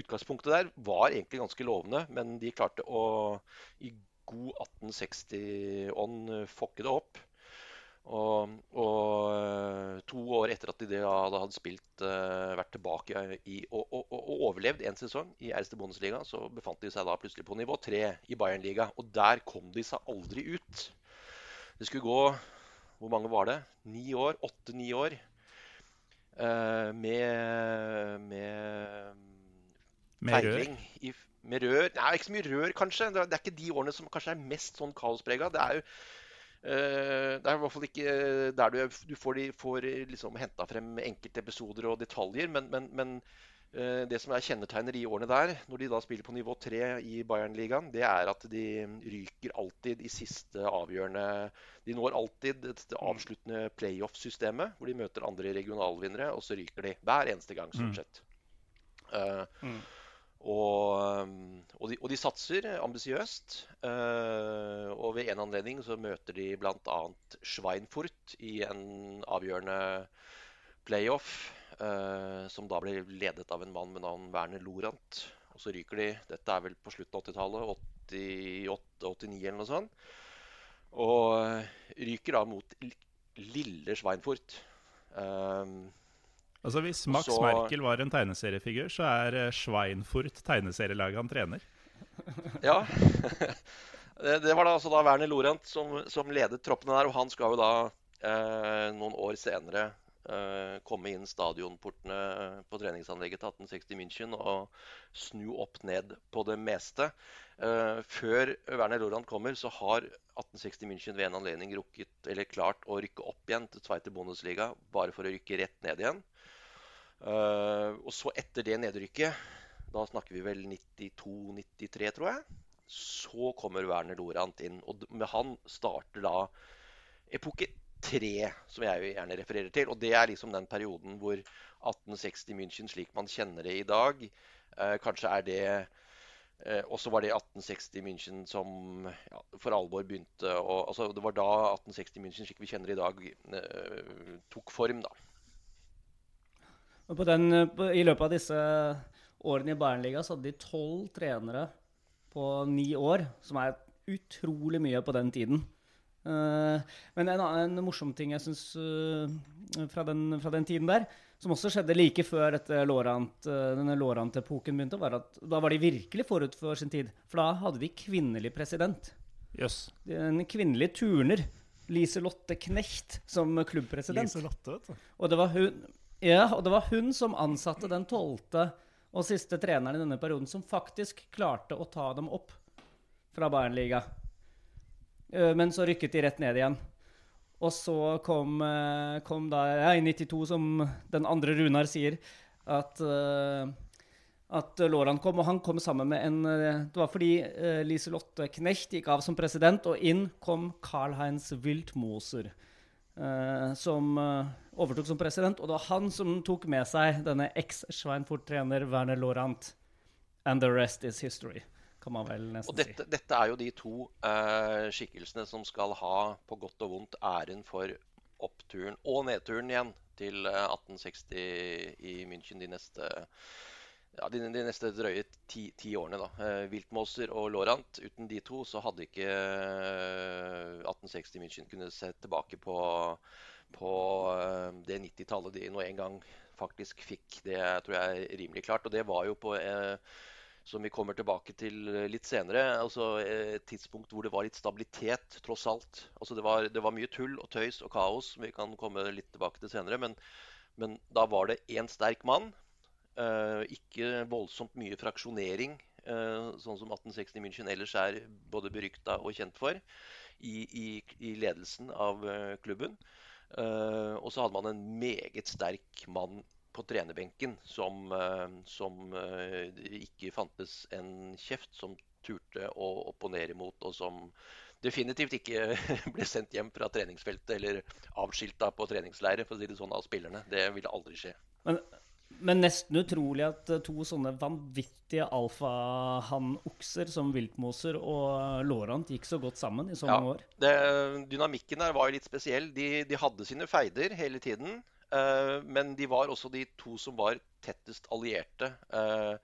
utgangspunktet der var egentlig ganske lovende, men de klarte å i god 1860-ånd fokke det opp. Og, og eh, to år etter at de hadde, hadde spilt, eh, vært tilbake i, og, og, og, overlevd en sesong i Erste Bundesliga, så befant de seg da plutselig på nivå tre i Bayernliga. Og der kom de seg aldri ut. Det skulle gå Hvor mange var det? Ni år? Åtte-ni år. eh, med, med feiling i, med rør. Nei, ikke så mye rør, kanskje. Det er, det ikke de årene som kanskje er mest sånn kaosprega. Det er jo uh, det er i hvert fall ikke der du, du får, de, får liksom henta frem enkelte episoder og detaljer. Men, men, men uh, det som er kjennetegner de årene der, når de da spiller på nivå 3 i Bayernligaen, det er at de ryker alltid i siste avgjørende De når alltid det avsluttende playoff-systemet, hvor de møter andre regionalvinnere, og så ryker de hver eneste gang, stort sett. Uh, Mm. Og, um, og, de, og de satser ambisiøst. eh, og ved en anledning så møter de bl.a. Schweinfurt i en avgjørende playoff, eh, som da blir ledet av en mann med navn Werner Lorant. Og så ryker de Dette er vel på slutten av 80-tallet, 88-89 eller noe sånt. Og eh, ryker da mot lille Schweinfurt. Altså Hvis Max så- Merkel var en tegneseriefigur, så er eh, Schweinfurt tegneserielaget han trener. Ja. Det, det var da altså da Werner Lorent som, som ledet troppene der, og han skal jo da eh, noen år senere eh, komme inn stadionportene på treningsanlegget til 1860 München og snu opp ned på det meste. Eh, før Werner Lorent kommer, så har 1860 München ved en anledning rukket, eller klart å rykke opp igjen til Tveite Bundesliga, bare for å rykke rett ned igjen. Eh, og så etter det nedrykket, da snakker vi vel 92-93, tror jeg så kommer Werner Lorant inn. Og med han starter da epoke tre, som jeg gjerne refererer til. Og det er liksom den perioden hvor 1860 München, slik man kjenner det i dag, eh, kanskje er det eh, Og så var det 1860 München som ja, for alvor begynte å altså Det var da 1860 München, slik vi kjenner i dag, tok form, da. På den, på, I løpet av disse årene i Bayernliga så hadde de tolv trenere på ni år, som er utrolig mye på den tiden. Uh, men en, en morsom ting jeg syns uh, fra, fra, den tiden der, som også skjedde like før dette Lorant, uh, denne Lorant-epoken begynte, var at da var de virkelig forut for sin tid. For da hadde de kvinnelig president. Yes. En kvinnelig turner. Lise-Lotte Knecht som klubbpresident. Lise-Lotte, vet du. Og det, var hun, ja, og det var hun som ansatte den tolvte og siste treneren i denne perioden som faktisk klarte å ta dem opp fra Bayernliga. Eh, men så rykket de rett ned igjen. Og så kom, eh, kom da ja, i 92, som den andre Runar sier, at, uh, at Lorand kom. Og han kom sammen med en Det var fordi Liselotte Knecht gikk av som president, og inn kom Karl-Heinz Wildmoser. Uh, som uh, overtok som president. Og det var han som tok med seg denne eks-Schweinfurt-trener Werner Lorant. And the rest is history, kan man vel nesten og dette, si. Dette er jo de to uh, skikkelsene som skal ha, på godt og vondt, æren for oppturen og nedturen igjen til 1860 i München de neste ja, de, de, neste drøye ti, ti årene. da. Eh, Wiltmoser og Laurent, uten de to så hadde ikke eh, 1860 München kunnet se tilbake på, på eh, det 90-tallet de nå en gang faktisk fikk. Det tror jeg er rimelig klart. Og det var jo på eh, som vi kommer tilbake til litt senere. altså Et tidspunkt hvor det var litt stabilitet, tross alt. Altså det var, det var mye tull og tøys og kaos, som vi kan komme litt tilbake til senere. Men, men da var det én sterk mann ikke voldsomt mye fraksjonering, uh, sånn som 1860 München ellers er både berykta og kjent for, i, i, i ledelsen av uh, klubben. og så hadde man en meget sterk mann på trenerbenken som, som ikke fantes en kjeft som turte å opponere mot, og som definitivt ikke ble sendt hjem fra treningsfeltet eller avskilta på treningsleire for å si det sånn av spillerne. Det ville aldri skje. Men men nesten utrolig at eh, to sånne vanvittige alfahann-okser som viltmoser og Lorant gikk så godt sammen i så mange ja, år. Det, dynamikken der var jo litt spesiell. De, de hadde sine feider hele tiden. Uh, men de var også de to som var tettest allierte. Uh,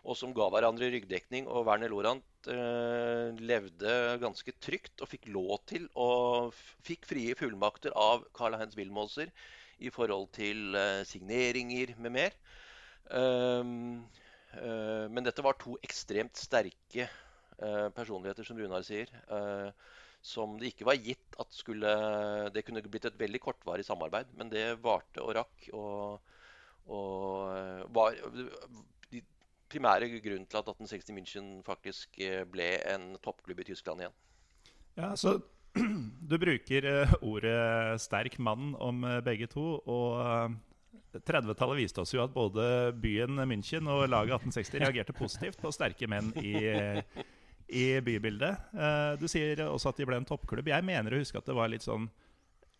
og som ga hverandre ryggdekning. Og Werner Lorant uh, levde ganske trygt og fikk lov til og fikk frie fullmakter av Karl-Heinz Wilmoser i forhold til uh, signeringer med mer. Um, uh, men dette var to ekstremt sterke uh, personligheter, som Runar sier. som det ikke var gitt at skulle Det kunne blitt et veldig kortvarig samarbeid, men det varte og rakk. Og, og var de primære grunnen til at 1860 München faktisk ble en toppklubb i Tyskland igjen. Ja, så du bruker uh, ordet 'sterk mann' om uh, begge to. Og uh, eh, 30-tallet viste oss jo at både byen München og laget 1860 reagerte positivt på sterke menn i, i bybildet. du sier også at de ble en toppklubb. Jeg mener å huske at det var litt sånn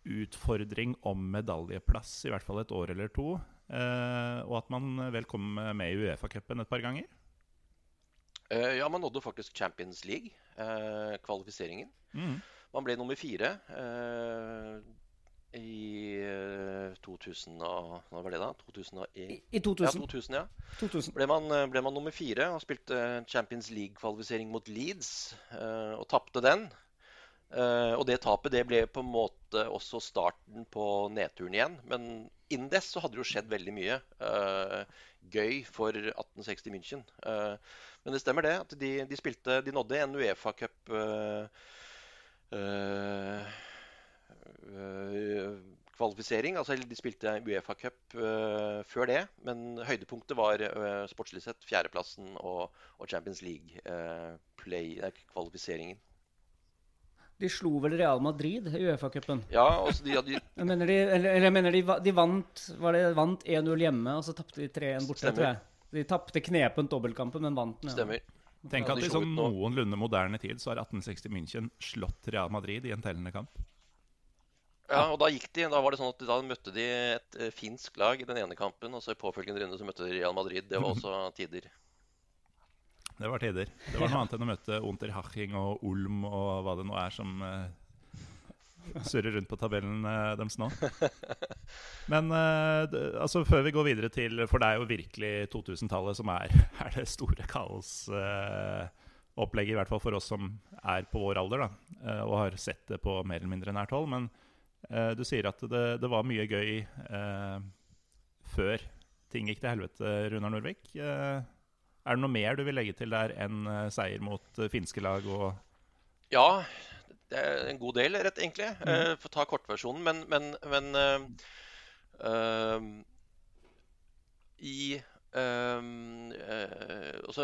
utfordring om medaljeplass i hvert fall et år eller to. og at man vel kom med i Uefa-cupen et par ganger. ja, man nådde faktisk Champions League, kvalifiseringen. Mm. Man ble nummer fire eh, i 2000 eh, og, Hva var det, da? 2001? I, I 2000. Ja, 2000, ja. 2000. Ble, man, eh, ble man nummer fire og spilte Champions League-kvalifisering mot Leeds og tapte den. Og det tapet det ble på en måte også starten på nedturen igjen. Men innen dess så hadde det jo skjedd veldig mye gøy for 1860 München. Men det stemmer det at de, de spilte De nådde en Uefa-cup kvalifisering. Altså de spilte Uefa-cup før det. Men høydepunktet var sportslig sett fjerdeplassen og, og Champions League-kvalifiseringen. De slo vel Real Madrid i Uefa-cupen? Ja, altså de hadde... Jeg mener de, eller, eller jeg mener de, de vant var det vant 1-0 hjemme, og så tapte de 3-1 borte, Stemmer. tror jeg. De tapte knepent dobbeltkampen, men vant den. Ja. Stemmer. Tenk at i sånn noenlunde moderne tid så har 1860 München slått Real Madrid i en tellende kamp. Ja, og da gikk de, da var det sånn at da møtte de et eh, finsk lag i den ene kampen, og så i påfølgende runde så møtte de Real Madrid. Det var også tider. Det var tider. Det var noe annet enn å møte Unterhaching og Ulm og hva det nå er som eh, surrer rundt på tabellen eh, deres nå. Men eh, altså før vi går videre til For det er jo virkelig 2000-tallet som er, er det store kaosopplegget, i hvert fall for oss som er på vår alder da, eh, og har sett det på mer eller mindre nært hold. Men eh, du sier at det, det var mye gøy eh, før ting gikk til helvete, Runar Norvik. Eh, er det noe mer du vil legge til der enn eh, seier mot eh, finske lag og Ja, det er en god del, rett egentlig. For å ta kortversjonen. Men, men, men uh, uh, I uh,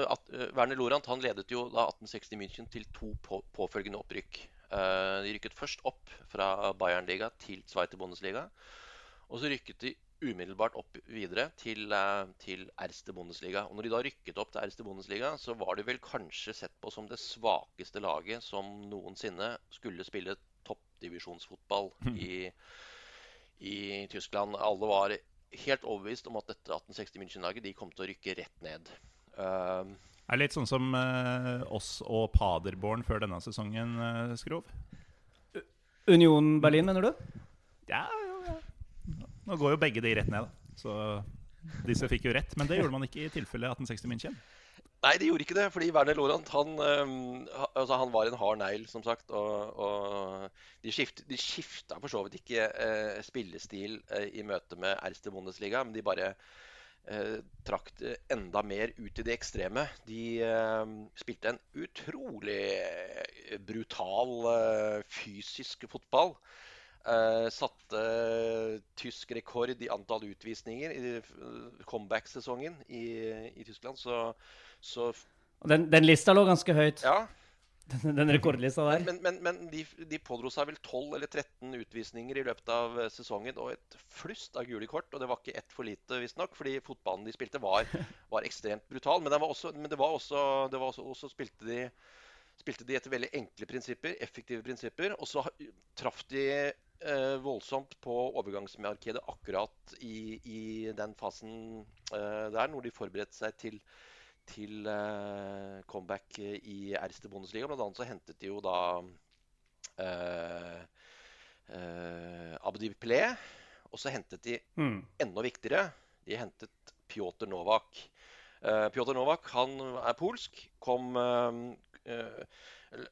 at, Werner Lorant han ledet jo da 1860 München til to på, påfølgende opprykk. De rykket først opp fra Bayernliga til Sveiter Bundesliga. Og så rykket de umiddelbart opp videre til, eh, til Erste Bundesliga. Og når de da rykket opp til Erste Bundesliga, så var de vel kanskje sett på som det svakeste laget som noensinne skulle spille toppdivisjonsfotball i, i Tyskland. Alle var helt overbevist om at dette 1860 München-laget de kom til å rykke rett ned. Er det litt sånn som uh, oss og Paderborn før denne sesongen, uh, Skrov? Union Berlin, mener du? Ja, ja, ja. Nå går jo begge de rett ned, da. Så disse fikk jo rett. Men det gjorde man ikke i tilfelle 1860 München. Nei, de gjorde ikke det, fordi Werner Lorant han, øhm, altså, han var en hard negl, som sagt. Og, og de, skift, de skifta for så vidt ikke eh, spillestil eh, i møte med Erste Bundesliga, men de bare eh, trakk det enda mer ut i det ekstreme. De eh, spilte en utrolig brutal eh, fysisk fotball. Eh, satte tysk rekord i antall utvisninger i eh, comeback-sesongen i, i Tyskland. Så, så Den, den lista lå ganske høyt, ja. den, den rekordlista der. Men, men, men de, de pådro seg vel 12 eller 13 utvisninger i løpet av eh, sesongen og et flust av gule kort. Og det var ikke ett for lite, visstnok, fordi fotballen de spilte, var, var ekstremt brutal. Men, den var også, men det var også, det var også, også spilte de spilte de etter veldig enkle prinsipper, effektive prinsipper. Og så traff de eh, voldsomt på overgangsmarkedet akkurat i, i den fasen eh, der, når de forberedte seg til, til eh, comeback i Erste Bundesliga. Blant annet så hentet de jo da eh, eh, Abdi Pelé. Og så hentet de Mm. enda viktigere, de hentet Pjotr Novak. Uh, Pjotr Novak han er polsk. Kom eh, eh,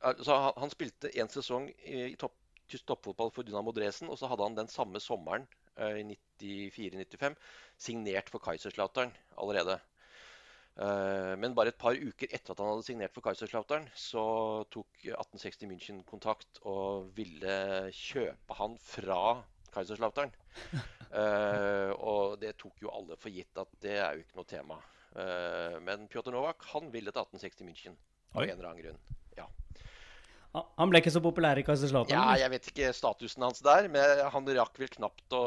altså, han, han spilte en sesong i, i topp, toppfotball for Dynamo Dresden, og så hadde han den samme sommeren eh, i 94-95 signert for Kaiserslautern allerede. Eh, men bare et par uker etter at han hadde signert for Kaiserslautern, så tok 1860 München kontakt og ville kjøpe han fra Kaiserslautern. Eh, og det tok jo alle for gitt at det er jo ikke noe tema. Men Pjotr Novak han ville til 1860 München av en eller annen grunn. Han- ble ikke så populær i Kaiserslautern? ja, jeg vet ikke statusen hans der, men han rakk vel knapt å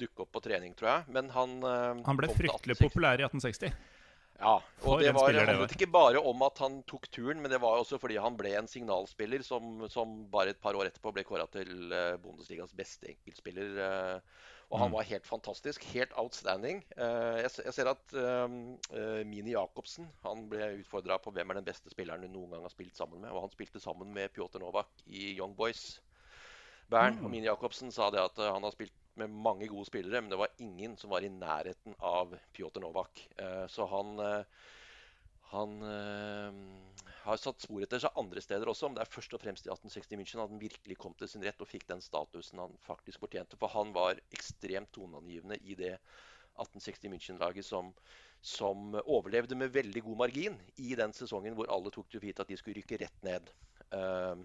dukke opp på trening, tror jeg. Men han eh, Han ble fryktelig populær i 1860. Ja, For og det var, spiller det handlet var. ikke bare om at han tok turen, men det var også fordi han ble en signalspiller som, som bare et par år etterpå ble kåra til eh, Bundesligas beste enkeltspiller. Og han Mm. var helt fantastisk. Helt outstanding. Eh, jeg, ser at eh, eh, Mini Jacobsen han ble utfordra på hvem er den beste spilleren du noen gang har spilt sammen med. Og han spilte sammen med Pjotr Novak i Young Boys. Bern Mm. og Mini Jacobsen sa det at eh, han har spilt med mange gode spillere, men det var ingen som var i nærheten av Pjotr Novak. Så han, han har satt spor etter seg andre steder også, men det er først og fremst i 1860 München at han virkelig kom til sin rett og fikk den statusen han faktisk fortjente. For han var ekstremt toneangivende i det 1860 München-laget som, som, overlevde med veldig god margin i den sesongen hvor alle tok til vite at de skulle rykke rett ned. Uh,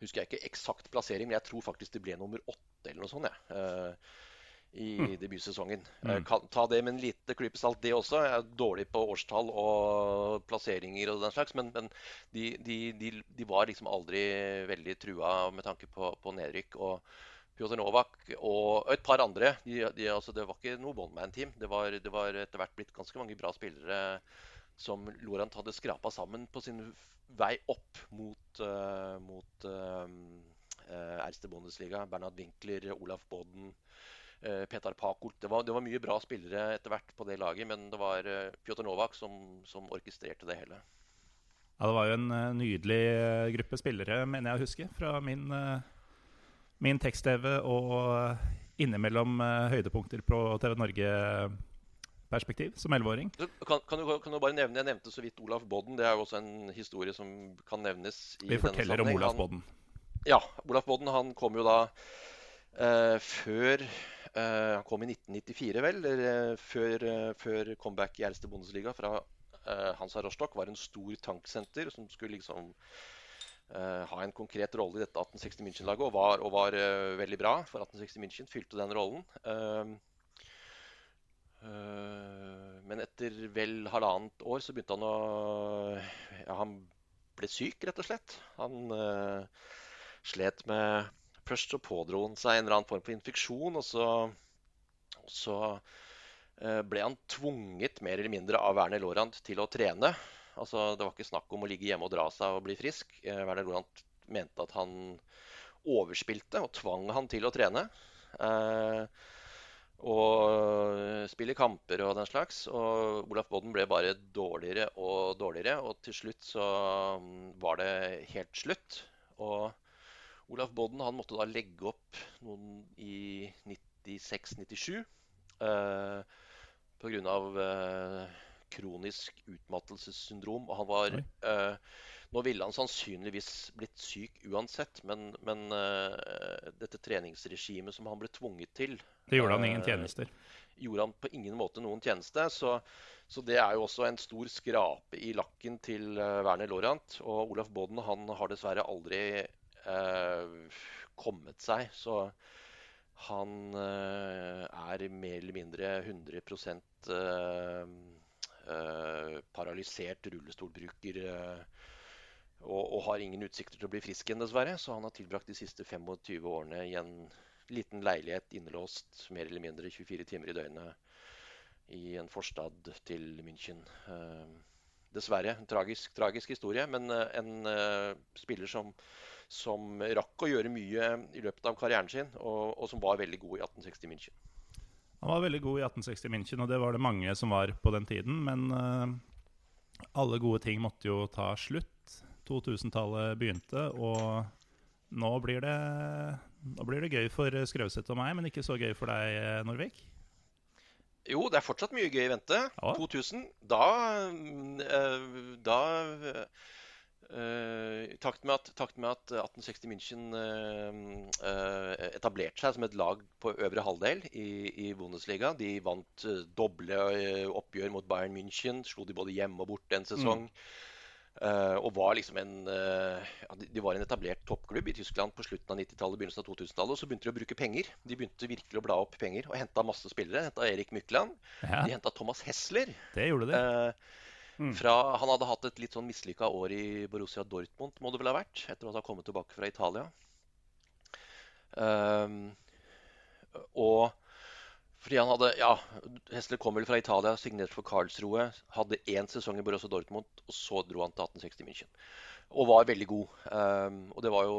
husker jeg ikke eksakt plassering, men jeg tror faktisk det ble nummer åtte eller noe sånt. Ja. Uh, i mm. debutsesongen. Mm. Kan, ta det med en lite klype salt, det også. Jeg er dårlig på årstall og plasseringer og den slags, men, men de, de, de, de, var liksom aldri veldig trua med tanke på, på nedrykk. og Pjotr Novak og et par andre. Altså, det var ikke noe one man-team. Det var, det var etter hvert blitt ganske mange bra spillere som Lorant hadde skrapa sammen på sin vei opp mot, uh, mot uh, Erste Bundesliga. Bernhard Winkler, Olaf Bodden. Eh, Petar Pakult. Det var, det var, mye bra spillere etter hvert på det laget, men det var uh, Pjotr Novak som, som, orkestrerte det hele. Ja, Det var jo en uh, nydelig gruppe spillere, mener jeg å huske, fra min, min tekst-TV og innimellom høydepunkter på TV Norge-perspektiv som 11-åring. Kan, kan, kan, du bare nevne, Jeg nevnte så vidt Olaf Bodden. Det er jo også en historie som kan nevnes. i Vi forteller om Olaf Bodden. Ja. Olaf Bodden han kom jo da før Uh, han kom i 1994, vel, eller, før, uh, før, comeback i Erste Bundesliga fra uh, Hansa Rostock. Var en stor tanksenter som skulle liksom ha en konkret rolle i dette 1860 München-laget, og var, og var veldig bra for 1860 München. Fylte den rollen. men etter vel halvannet år så begynte han å Ja, han ble syk, rett og slett. Han slet med Først så pådro han seg en eller annen form for infeksjon, og så, og så eh, ble han tvunget mer eller mindre av Werner Lorand til å trene. Altså, det var ikke snakk om å ligge hjemme og dra seg og bli frisk. Eh, Werner Lorand mente at han overspilte og tvang han til å trene. Eh, og spille kamper og den slags. Og Olaf Bodden ble bare dårligere og dårligere. Og til slutt så mm, var det helt slutt. Og Olaf Bodden han måtte da legge opp noen i 96-97 eh, pga. Eh, kronisk utmattelsessyndrom. Og han var eh, Nå ville han sannsynligvis blitt syk uansett, men, men eh, dette treningsregimet som han ble tvunget til Det gjorde han ingen eh, tjenester? Gjorde han på ingen måte noen tjeneste. Så, så det er jo også en stor skrape i lakken til uh, Werner Lorant. Og Olaf Bodden han har dessverre aldri kommet seg. Så han eh, er mer eller mindre 100 uh, uh, paralysert rullestolbruker. Og, og, har ingen utsikter til å bli frisk igjen, dessverre. Så han har tilbrakt de siste 25 årene i en liten leilighet innelåst mer eller mindre 24 timer i døgnet i en forstad til München. dessverre. En tragisk, tragisk historie, men en spiller som som rakk å gjøre mye i løpet av karrieren sin, og, og som var veldig god i 1860 München. Han var veldig god i 1860 München, og det var det mange som var på den tiden. Men uh, alle gode ting måtte jo ta slutt. 2000-tallet begynte, og nå blir, det, nå blir det gøy for Skrauseth og meg, men ikke så gøy for deg, eh, Norvik? Jo, det er fortsatt mye gøy i vente. Ja. 2000, da, uh, da I takt med, at, takt med, at, 1860 München uh, uh, etablerte seg som et lag på øvre halvdel i, i Bundesliga. De vant doble oppgjør mot Bayern München. Slo de både hjemme og borte en sesong. Mm. og var liksom en uh, De var en etablert toppklubb i Tyskland på slutten av 90-tallet begynnelsen av 2000-tallet. Og så begynte de å bruke penger. De begynte virkelig å bla opp penger og henta masse spillere. Henta Erik Mykland. Ja. De henta Thomas Hessler. Det gjorde de. Mm. Fra, han hadde hatt et litt sånn mislykka år i Borussia Dortmund, må det vel ha vært, etter at han kommet tilbake fra Italia. Um, og fordi han hadde Ja, Hesler kom vel fra Italia, signert for Karlsroe. Hadde én sesong i Borussia Dortmund, og så dro han til 1860 München. Og var veldig god. Um, og det var jo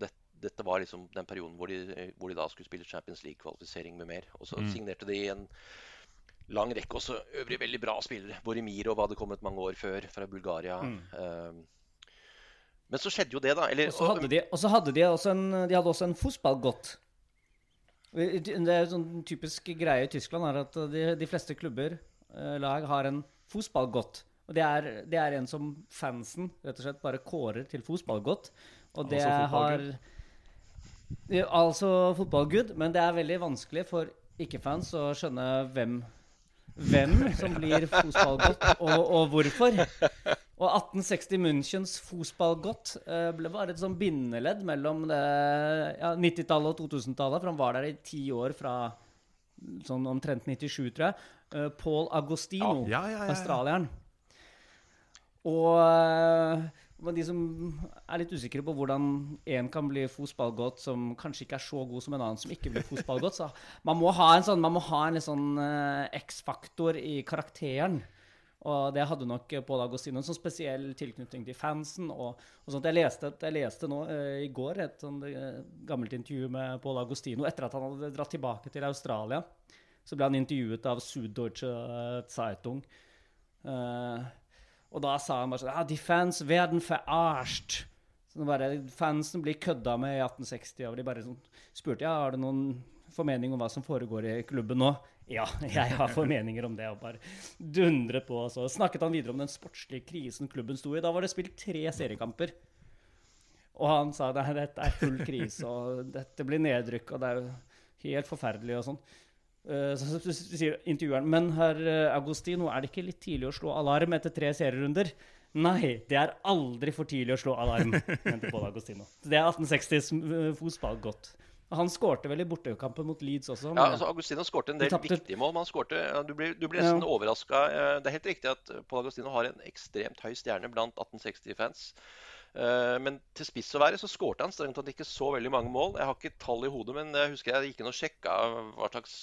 det, dette var liksom den perioden hvor de, hvor de da skulle spille Champions League-kvalifisering med mer. Og så mm. signerte de en lang rekke også øvrig veldig bra spillere. Borimirov hadde kommet mange år før fra Bulgaria. Mm. Uh, men så skjedde jo det, da. Eller, og så hadde de, hadde de, også en, de hadde også en fotballgodt. Det er sånn typisk greie i Tyskland er at de, de fleste klubber, eh, lag, har en fotballgodt. Og det er, det er en som fansen rett og slett bare kårer til fotballgodt. Og det Altså har. Altså fotballgud, men det er veldig vanskelig for ikke-fans å skjønne hvem hvem som blir fotballgodt, og, og hvorfor. Og 1860 Münchens fotballgodt eh, ble bare et sånn bindeledd mellom ja, 90-tallet og 2000-tallet, for han var der i ti år fra sånn omtrent 97, tror jeg. Eh, Paul Agostino, Ja, ja, australieren. Og eh, men de som er litt usikre på hvordan en kan bli fotballgodt som kanskje ikke er så god som en annen som ikke blir fotballgodt, så man må ha en sånn, litt sånn uh, X-faktor i karakteren. Og det hadde nok Pål Agostino en sånn spesiell tilknytning til fansen. og, og sånt. Jeg leste, jeg leste nå uh, i går et sånt, uh, gammelt intervju med Pål Agostino etter at han hadde dratt tilbake til Australia. Så ble han intervjuet av Süddeutsche Zeitung. Eh, og da sa han bare sånn Ja, de fans werden verarscht. Så bare, fansen blir kødda med i 1860. Og de bare sånn, spurte ja, har du noen formening om hva som foregår i klubben nå. Ja, jeg har formeninger om det. Og bare dundret på. Og så snakket han videre om den sportslige krisen klubben sto i. Da var det spilt tre seriekamper. Og han sa nei, dette er full krise, og dette blir nedrykk, og det er jo helt forferdelig og sånn. Eh, Så, så, så sier intervjueren Men herr eh, Agostino, er det ikke litt tidlig å slå alarm etter tre serierunder? Nei, det er aldri for tidlig å slå alarm, mente Pål Agostino. Det er 1860s eh, fotball godt. Han skårte vel i bortekampen mot Leeds også. Ja, altså Agostino skårte en del tapte- viktige mål. Men han skårte, du blir, du blir nesten Ja. overraska. Det er helt riktig at Paul Agostino har en ekstremt høy stjerne blant 1860-fans. Eh, Men til spiss å være så skårte han strengt tatt ikke så veldig mange mål. Jeg har ikke tall i hodet, men jeg husker jeg gikk inn og sjekka hva slags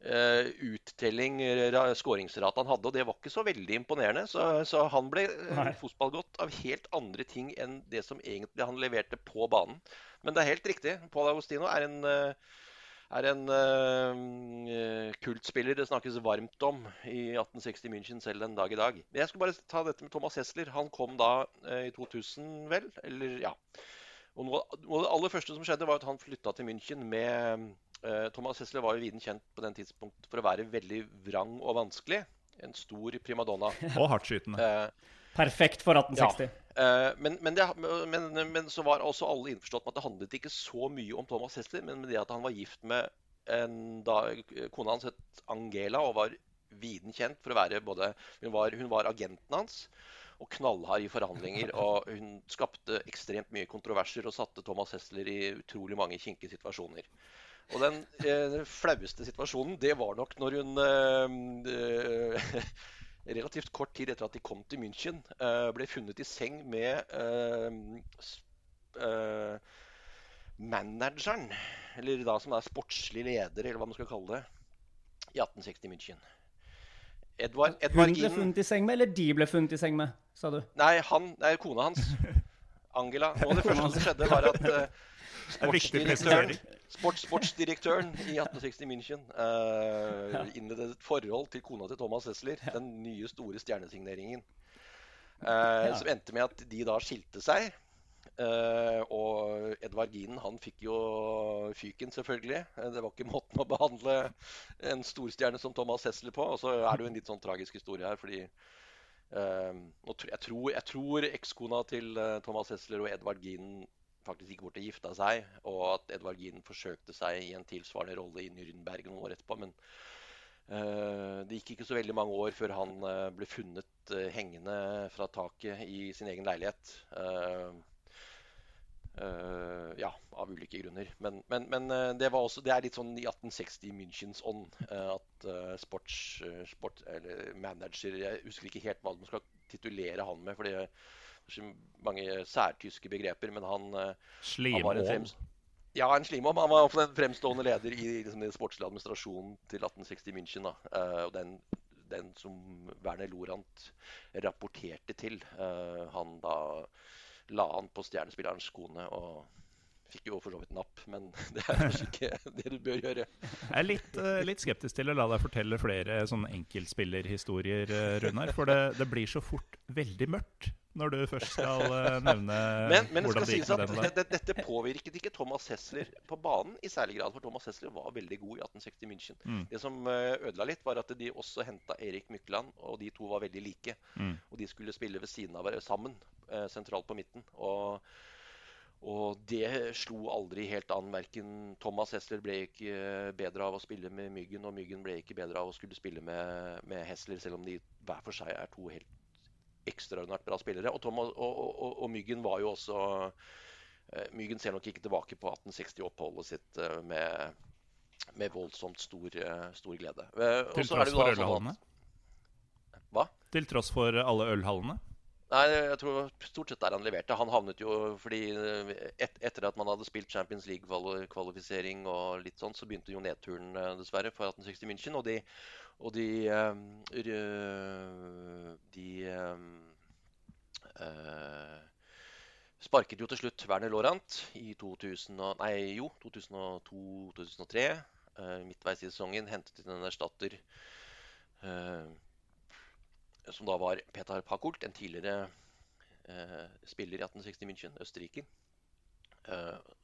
uttelling, ra- skåringsrate han hadde, og det var ikke så veldig imponerende. Så, så han ble uh, Nei. fotballgodt av helt andre ting enn det som egentlig han leverte på banen. Men det er helt riktig. Paul Agostino er en eh, er en uh, kultspiller det snakkes varmt om i 1860 München selv en dag i dag. Jeg skulle bare ta dette med Thomas Hessler. Han kom da uh, i 2000, vel? Eller, ja. Og noe, noe av det aller første som skjedde, var at han flytta til München med eh, Thomas Hessler var jo viden kjent på den tidspunkt for å være veldig vrang og vanskelig. En stor primadonna. Og hardtskytende. Eh, Perfekt for 1860. Eh, men, men, det, men, men så var også alle innforstått med at det handlet ikke så mye om Thomas Hessler, men med det at han var gift med en da kona hans het Angela og var viden kjent for å være både Hun var, hun var agenten hans og knallhard i forhandlinger. Og hun skapte ekstremt mye kontroverser og satte Thomas Hessler i utrolig mange kinkige situasjoner. Og den eh, flaueste situasjonen, det var nok når hun eh, eh, relativt kort tid etter at de kom til München, eh, ble funnet i seng med eh, eh, manageren, eller da som er sportslig leder, eller hva man skal kalle det, i 1860 München. Edvard, Hun ble funnet i seng med, eller de ble funnet i seng med, sa du? Nei, han, nei, kona hans. Angela. Noe av det første som skjedde, var at uh, viktig sportsdirektøren. Sports, sportsdirektøren i 1860 München uh, innledet et forhold til kona til Thomas Hessler, den nye, store stjernesigneringen. Uh. Som endte med at de da skilte seg. Uh, og Edvard Ginen han fikk jo fyken, selvfølgelig. Det var ikke måten å behandle en storstjerne som Thomas Hessler på. Og så er det jo en litt sånn tragisk historie her, fordi uh, jeg tror, jeg tror ekskona til Thomas Hessler og Edvard Gienen faktisk gikk bort og gifta seg, og at Edvard Gien forsøkte seg i en tilsvarende rolle i Nürnberg noen år etterpå. Men Uh, det gikk ikke så veldig mange år før han uh, ble funnet uh, hengende fra taket i sin egen leilighet. Ja, av ulike grunner. Men, men, men det, også, det er litt sånn i 1860 Münchens ånd at sports, sport, eller manager Jeg husker ikke helt hva man skal titulere han med, for det så mange særtyske begreper. Men han, eh, han var en fremst... ja, en slimål. Han var iallfall en fremstående leder i liksom, den sportslige administrasjonen til 1860 München. Eh, og den, den som Werner Lorant rapporterte til. Uh, han da la han på stjernespillerens kone. og fikk jo for så vidt napp, men det er kanskje ikke det du bør gjøre. Jeg er litt, litt skeptisk til å la deg fortelle flere sånne enkeltspillerhistorier, Runar. For det, det blir så fort veldig mørkt når du først skal uh, nevne men, men hvordan det gikk med den. Det, dette påvirket ikke Thomas Hessler på banen i særlig grad, for Thomas Hessler var veldig god i 1860 München. Mm. Det som uh, ødela litt, var at de også henta Erik Mykland, og de to var veldig like. Mm. Og de skulle spille ved siden av hverandre sammen, uh, sentralt på midten. Og, og det slo aldri helt an. Verken Thomas Hessler ble ikke bedre av å spille med Myggen, og Myggen ble ikke bedre av å skulle spille med, med Hessler, selv om de hver for seg er to helt ekstraordinært bra spillere. Og, Tom og, og, og, Myggen var jo også uh, Myggen ser nok ikke tilbake på 1860-oppholdet sitt uh, med, med, voldsomt stor, uh, stor glede. Til tross for sånn ølhallene? Hva? Til tross for alle ølhallene? Nei, jeg tror stort sett der han leverte. Han havnet jo fordi et, Etter at man hadde spilt Champions League-kvalifisering og litt sånn, så begynte jo nedturen dessverre for 1860 München. Og de, og de eh, De uh, sparket jo til slutt Werner Laurent i 2000, nei, jo, 2002-2003. Uh, midtveis i sesongen hentet inn en erstatter uh, som da var Petar Pakult, en tidligere uh, spiller i 1860 München, Østerrike.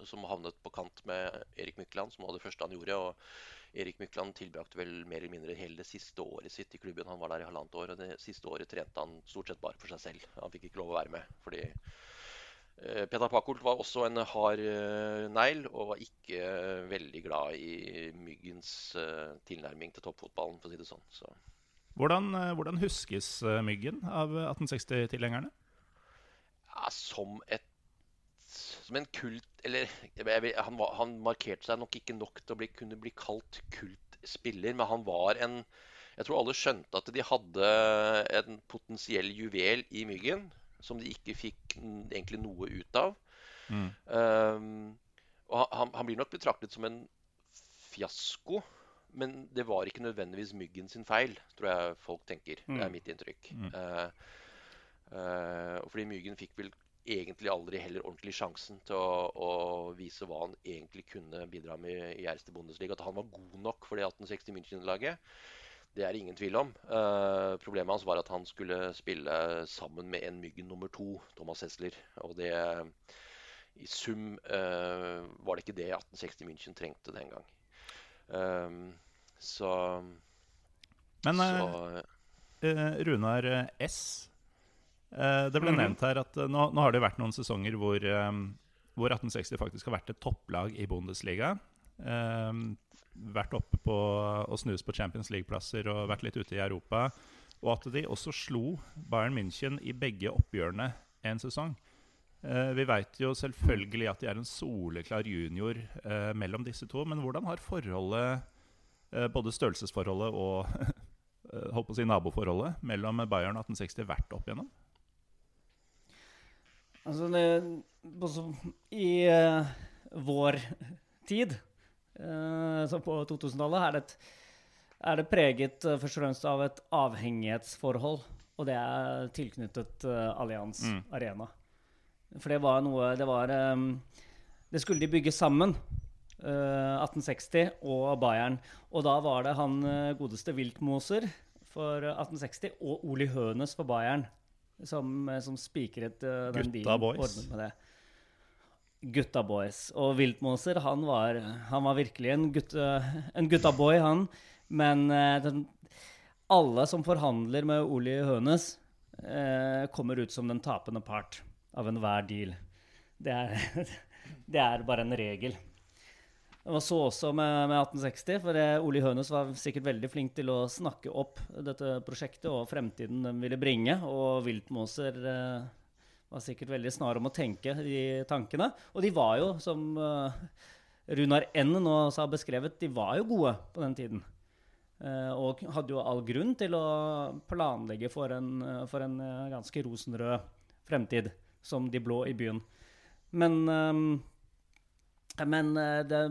som havnet på kant med Erik Mykland, som var det første han gjorde. og Erik Mykland tilbrakte vel mer eller mindre hele det siste året sitt i klubben. Han var der i halvannet år, og det siste året trente han stort sett bare for seg selv. Han fikk ikke lov å være med. fordi eh, Peter Pakult var også en hard negl, og var ikke veldig glad i Myggens tilnærming til toppfotballen, for å si det sånn. Så. Hvordan, hvordan, huskes Myggen av 1860-tilhengerne? Ja, som et som en kult Eller vil, han, var, han, markerte seg nok ikke nok til å bli, kunne bli kalt kultspiller, men han var en Jeg tror alle skjønte at de hadde en potensiell juvel i Myggen som de ikke fikk egentlig noe ut av. Mm. Um, og han, han, blir nok betraktet som en fiasko. Men det var ikke nødvendigvis Myggen sin feil, tror jeg folk tenker. Mm. Det er mm. mitt inntrykk. Mm. Uh, uh, fordi Myggen fikk vel egentlig aldri heller ordentlig sjansen til å, å, vise hva han egentlig kunne bidra med i Erste Bundesliga. At han var god nok for det 1860 München-laget, det er det ingen tvil om. Uh, problemet hans var at han skulle spille sammen med en Myggen nummer to, Thomas Hessler. Og det I sum uh, var det ikke det 1860 München trengte den gang. Um, så Men så, Runar S Eh, det ble mhm. nevnt her at eh, nå, nå, har det vært noen sesonger hvor, eh, hvor 1860 faktisk har vært et topplag i Bundesliga. vært oppe på å snus på Champions League-plasser og vært litt ute i Europa. Og at de også slo Bayern München i begge oppgjørene en sesong. vi veit jo selvfølgelig at de er en soleklar junior mellom disse to. Men hvordan har forholdet, både størrelsesforholdet og holdt på å si naboforholdet mellom Bayern og 1860 vært opp igjennom? Altså, det, I uh, vår tid, uh, på 2000-tallet, er, er, det preget uh, først og fremst av et avhengighetsforhold. Og det er tilknyttet Allianz mm. Arena. For det var noe Det var um, Det skulle de bygge sammen. 1860 og Bayern. Og da var det han godeste Wiltmoser for 1860 og Oli Hønes for Bayern som, eh, som spikret uh, den Gutta boys. med det. Gutta boys. Og Wiltmoser, han var, han var virkelig en, gutte, en guttaboy, han. Men uh, den, alle som forhandler med Oli Hønes, uh, kommer ut som den tapende part av enhver deal. Det er, det er bare en regel. Det var så også med, med 1860, for Ole Hønes var sikkert veldig flink til å snakke opp dette prosjektet og fremtiden den ville bringe. Og Viltmoser eh, var sikkert veldig snar om å tenke de tankene. Og de var jo, som eh, Runar N nå har beskrevet, de var jo gode på den tiden. Eh, og hadde jo all grunn til å planlegge for en, for en eh, ganske rosenrød fremtid, som de blå i byen. Men eh, men uh, det,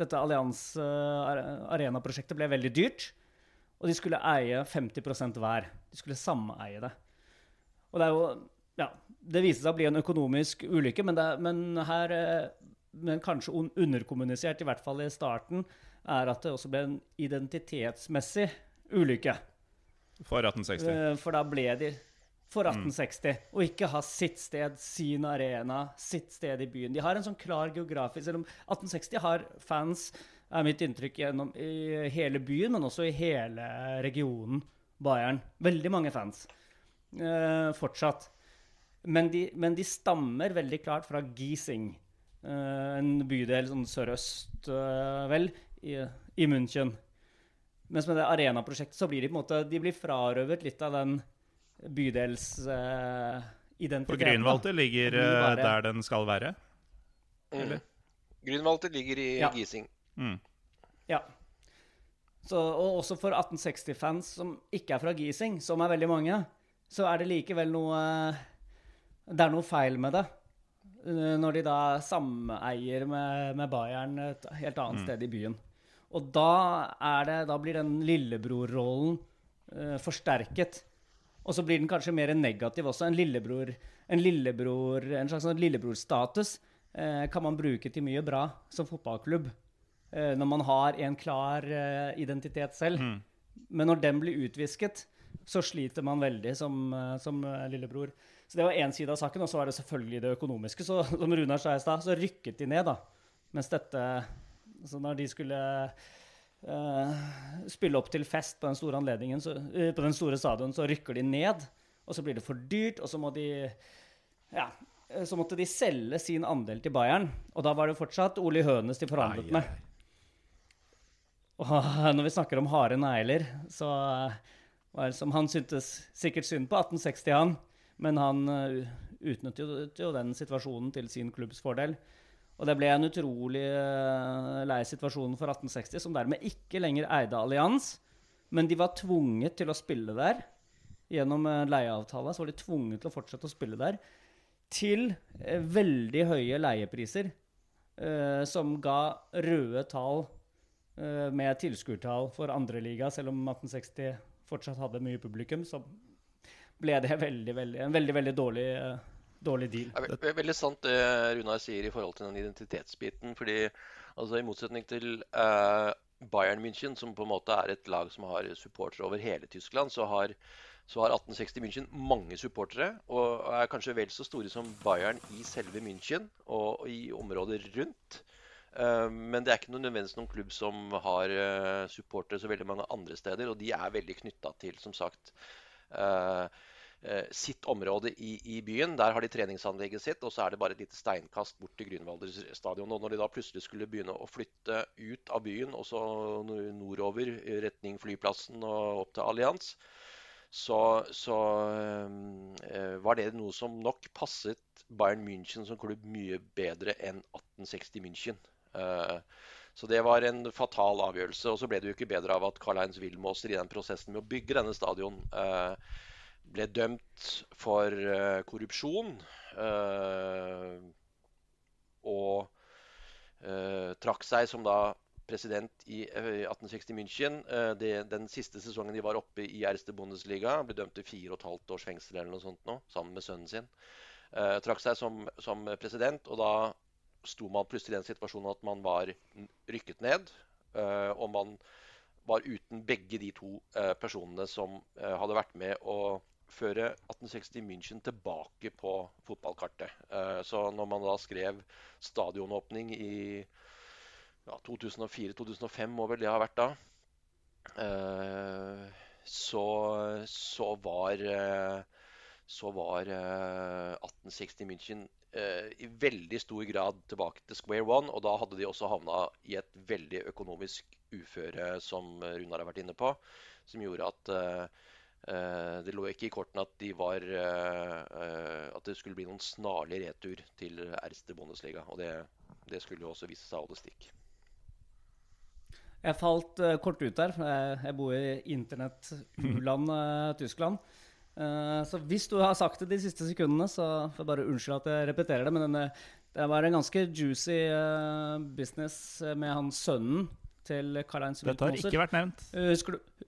dette Allianz uh, Arena-prosjektet ble veldig dyrt. Og de skulle eie 50% hver. De skulle sameie det. Og det er jo Ja, det viste seg å bli en økonomisk ulykke, men, det, men her uh, Men kanskje underkommunisert, i hvert fall i starten, er at det også ble en identitetsmessig ulykke. For 1860? For da ble de for 1860. Og ikke ha sitt sted, sin arena, sitt sted i byen. De har en sånn klar geografisk Selv om 1860 har fans, er mitt inntrykk, gjennom i hele byen, men også i hele regionen Bayern. Veldig mange fans eh, fortsatt. Men de, men de, stammer veldig klart fra Giesing, eh, en bydel sånn sørøst, eh, vel, i, i München. Mens med det arenaprosjektet så blir de på en måte de blir frarøvet litt av den bydelsidentiteten. Uh, For Grünwalter ligger uh, der den skal være? Mm. Grünwalter ligger i ja. Gising. Mm. Ja. Så, og også for 1860-fans som ikke er fra Gising, som er veldig mange, så er det likevel noe Det er noe feil med det. Eh, når de da sameier med, med Bayern et helt annet mm. sted i byen. Og da, det, da blir den lillebrorrollen uh, forsterket. Og så blir den kanskje mer negativ også. En lillebror, en, lillebror, en slags sånn lillebrorstatus eh, kan man bruke til mye bra som fotballklubb. Eh, når man har en klar identitet selv. Mm. Men når den blir utvisket, så sliter man veldig som, som lillebror. Så det var én side av saken, og så var det selvfølgelig det økonomiske. Så som Runar sa i stad, så rykket de ned, da. Mens dette så når de skulle spille opp til fest på den store anledningen, så, uh, på den store stadion, så rykker de ned. Og så blir det for dyrt, og så må de Ja. Så måtte de selge sin andel til Bayern. Og da var det fortsatt Ole Hønes de forhandlet med. Og når vi snakker om harde negler, så var det som Han syntes sikkert synd på 1860, han. Men han utnyttet jo den situasjonen til sin klubbs fordel. Og det ble en utrolig uh, lei situasjon for 1860, som dermed ikke lenger eide Allians. Men de var tvunget til å spille der. Gjennom uh, leieavtale så var de tvunget til å fortsette å spille der. Til uh, veldig høye leiepriser, eh, som ga røde tall med tilskuertall for andreliga, selv om 1860 fortsatt hadde mye publikum. Så ble det veldig, veldig, en veldig, veldig dårlig dårlig deal. Det er veldig sant det Runar sier i forhold til den identitetsbiten. fordi altså, I motsetning til uh, Bayern München, som på en måte er et lag som har supportere over hele Tyskland, så har, så har 1860 München mange supportere. Og er kanskje vel så store som Bayern i selve München og, i områder rundt. Uh, men det er ikke nødvendigvis noen klubb som har uh, supportere så veldig mange andre steder. Og de er veldig knytta til, som sagt, Eh, sitt område i, i, byen. Der har de treningsanlegget sitt, og så er det bare et lite steinkast bort til Grünwalder stadion. Og når de da plutselig skulle begynne å flytte ut av byen, og så nordover i retning flyplassen og opp til Allianz, så, så øh, var det noe som nok passet Bayern München som klubb mye bedre enn 1860 München. Uh, så det var en fatal avgjørelse. Og så ble det jo ikke bedre av at Karl-Heinz Wilmoser i den prosessen med å bygge denne stadion uh, ble dømt for uh, korrupsjon. Uh, og uh, trakk seg som da president i 1860 München. Det, den siste sesongen de var oppe i Erste Bundesliga, ble dømt til fire og et halvt års fengsel eller noe sånt nå, sammen med sønnen sin. trakk seg som, som, president, og da sto man plutselig i den situasjonen at man var rykket ned. og man var uten begge de to personene som hadde vært med å føre 1860 München tilbake på fotballkartet. Eh, så når man da skrev stadionåpning i ja, 2004-2005, må vel det ha vært da, eh, så, så var, eh, så var 1860 München i veldig stor grad tilbake til square one. Og da hadde de også havna i et veldig økonomisk uføre, som Runar har vært inne på, som gjorde at det lå ikke i kortene at, de var, eh, eh, at det skulle bli noen snarlig retur til Erste Bundesliga. Og det, det skulle jo også vise seg å holde stikk. Jeg falt kort ut der. Jeg, jeg bor i internett-u-land Tyskland. Så hvis du har sagt det de siste sekundene, så får jeg bare unnskylde at jeg repeterer det. Men denne, det var en ganske juicy business med han sønnen til Karl-Heinz Dette har ikke vært nevnt. husker du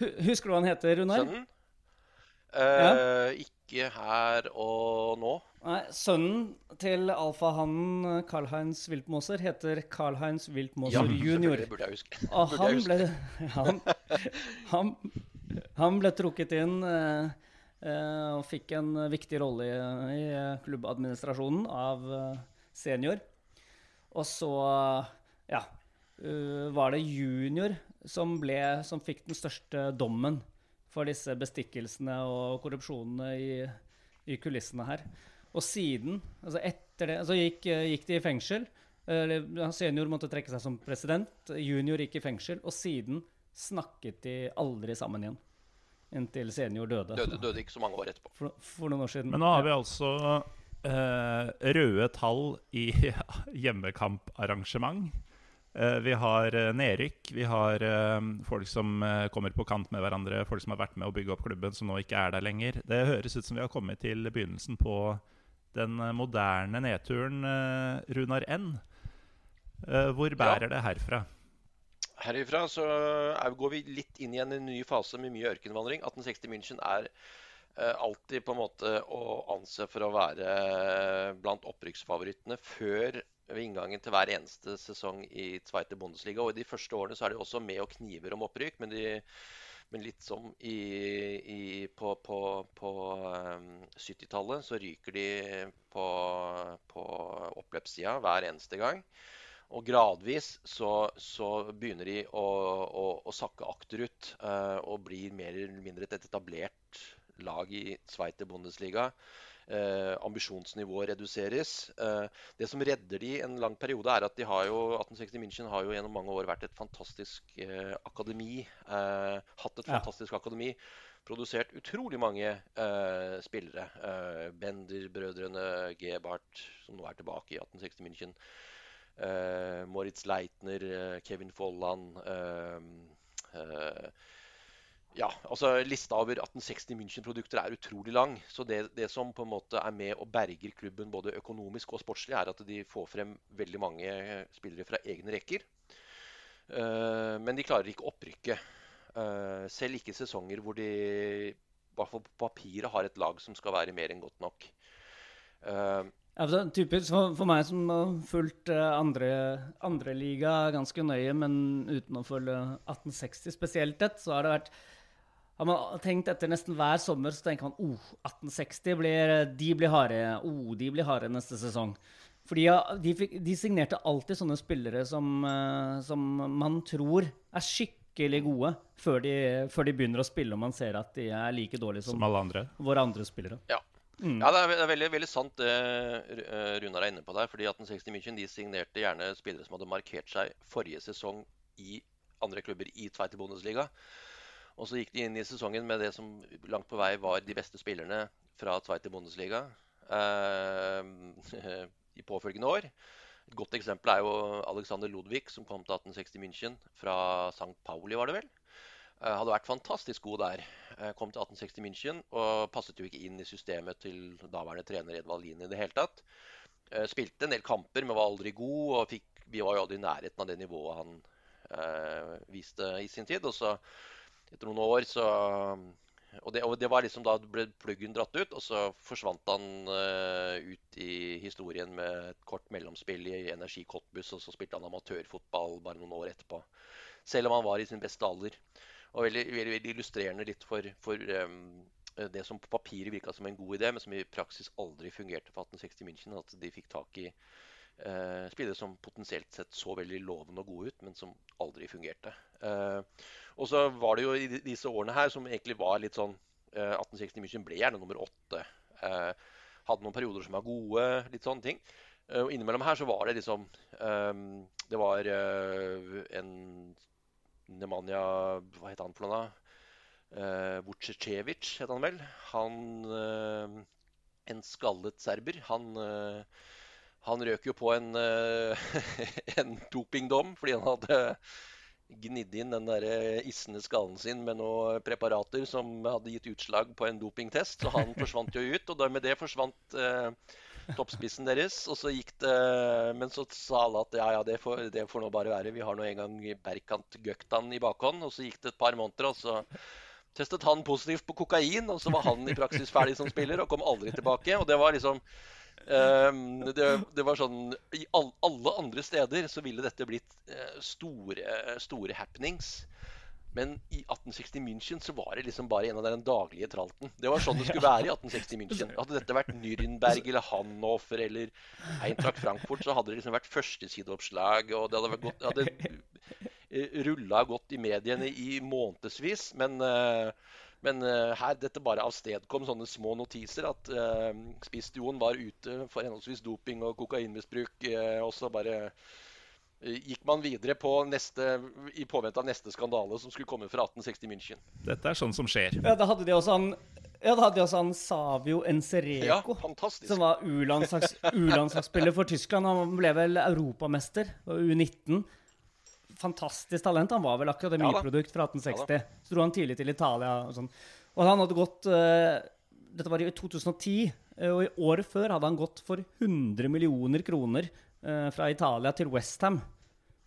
Husker du hva han heter, Runar? Sønnen? Uh, ja. Ikke her og nå. Nei, Sønnen til alfahannen Carl-Heinz Wiltmoser heter Carl-Heinz Wiltmoser ja, jr. Det burde jeg huske. Og han ble, han, han, han ble trukket inn uh, og fikk en viktig rolle i, i klubbadministrasjonen av senior. Og så, ja Var det junior som, ble, som fikk den største dommen for disse bestikkelsene og korrupsjonene i, i kulissene her. Og siden, altså etter det, så gikk, gikk de i fengsel. Senior måtte trekke seg som president. Junior gikk i fengsel. Og siden snakket de aldri sammen igjen. Inntil senior døde. Døde, døde ikke så mange år etterpå. For, for noen år siden. Men nå har vi altså uh, røde tall i hjemmekamparrangement. Eh, vi har eh, nedrykk. Vi har eh, folk som kommer på kant med hverandre. Folk som har vært med å bygge opp klubben, som nå ikke er der lenger. Det høres ut som vi har kommet til begynnelsen på den moderne nedturen, Runar N. Hvor bærer ja. det herfra? Herifra så går vi litt inn i en ny fase med mye ørkenvandring. 1860 München er alltid på en måte å anse for å være blant opprykksfavorittene før ved inngangen til hver eneste sesong i Zweite Bundesliga. Og i de første årene så er de også med og kniver om opprykk, men, de, men litt som i, i, på, på, på um, 70-tallet så ryker de på, på oppløpssida hver eneste gang. Og gradvis så, så begynner de å, å, å sakke akterut uh, og blir mer eller mindre et etablert lag i Zweite Bundesliga. Eh, ambisjonsnivået reduseres. Eh, det som redder de en lang periode, er at de har jo, 1860 München har jo gjennom mange år vært et fantastisk eh, akademi. hatt et fantastisk ja. akademi. Produsert utrolig mange spillere. Bender-brødrene, Gebhardt, som nå er tilbake i 1860 München. Moritz Leitner, Kevin Folland. Ja, altså Lista over 1860 München-produkter er utrolig lang. Så det, det, som på en måte er med og berger klubben både økonomisk og sportslig, er at de får frem veldig mange spillere fra egne rekker. Uh, men de klarer ikke opprykket. Uh, selv ikke sesonger hvor de fall på papiret har et lag som skal være mer enn godt nok. For, for, meg som har fulgt andre, andre liga ganske nøye, men uten å følge 1860 spesielt tett, så har det vært har man tenkt etter nesten hver sommer så tenker man oh, 1860 blir, de blir harde. Oh, de blir harde neste sesong. Fordi ja, de, de, signerte alltid sånne spillere som, uh, som, man tror er skikkelig gode, før de, før de, begynner å spille og man ser at de er like dårlige som, som alle andre. våre andre spillere. Ja. Mm. ja det, er, det er, veldig, veldig sant det uh, Runar er inne på der. fordi 1860 München de signerte gjerne spillere som hadde markert seg forrige sesong i andre klubber i Zweite Bundesliga. Og så gikk de inn i sesongen med det som langt på vei var de beste spillerne fra Zweite Bundesliga eh, i påfølgende år. Et godt eksempel er jo Alexander Ludvig, som kom til 1860 München fra St. Pauli, var det vel. Eh, hadde vært fantastisk god der. Eh, kom til 1860 München og passet jo ikke inn i systemet til daværende trener Edvald Lien i det hele tatt. Eh, spilte en del kamper, men var aldri god. og fikk, Vi var jo aldri i nærheten av det nivået han eh, viste i sin tid. og så etter noen år så og det, og det, var liksom Da ble pluggen dratt ut, og så forsvant han uh, ut i historien med et kort mellomspill i Energi Kottbuss, og så spilte han amatørfotball bare noen år etterpå. Selv om han var i sin beste alder. Og veldig, veldig, veldig illustrerende litt for, for um, det som på papiret virka som en god idé, men som i praksis aldri fungerte for 1860 München. At de fikk tak i uh, spillere som potensielt sett så veldig lovende og gode ut, men som aldri fungerte. Uh, og så var det jo i disse årene her som egentlig var litt sånn 1860 eh, München ble gjerne nummer åtte. Eh, hadde noen perioder som var gode, litt sånne ting. Eh, og innimellom her så var det liksom Det var en Nemanja Hva het han for noe, da? Uh, Vucecevic het han vel. Han En skallet serber. Han han røk jo på en, en dopingdom fordi han hadde gnidd inn den der eh, issende skallen sin med noen preparater som hadde gitt utslag på en dopingtest. Så han forsvant jo ut, og med det forsvant eh, toppspissen deres. Og så gikk det Men så sa alle at ja, ja, det får, det får nå bare være. Vi har nå en gang Berkant Gøktan i bakhånd. Og så gikk det et par måneder, og så testet han positivt på kokain. Og så var han i praksis ferdig som spiller og kom aldri tilbake. Og det var liksom det, det, var sånn I all, alle andre steder så ville dette blitt uh, store, store happenings. Men i 1860 München så var det liksom bare en av den daglige tralten. Det var sånn det skulle være i 1860 München. Hadde dette vært Nürnberg eller Hannover eller Eintracht Frankfurt, så hadde det liksom vært førstesideoppslag, og det hadde, gått, hadde rulla godt i mediene i månedsvis. Men, men her dette bare avstedkom sånne små notiser at uh, Spistioen var ute for henholdsvis doping og kokainmisbruk. Uh, og så bare gikk man videre på neste, i påvente av neste skandale som skulle komme fra 1860 München. Dette er sånn som skjer. Ja, da hadde de også han, ja, da hadde de også han Savio Encereco, ja, som var U-landslagsspiller for Tyskland. Han ble vel europamester på U19. Fantastisk talent. Han var vel akademiprodukt fra 1860. Ja, Så dro han tidlig til Italia. Og, sånn. og han hadde gått uh, Dette var i 2010. Og i året før hadde han gått for 100 millioner kroner uh, fra Italia til Westham.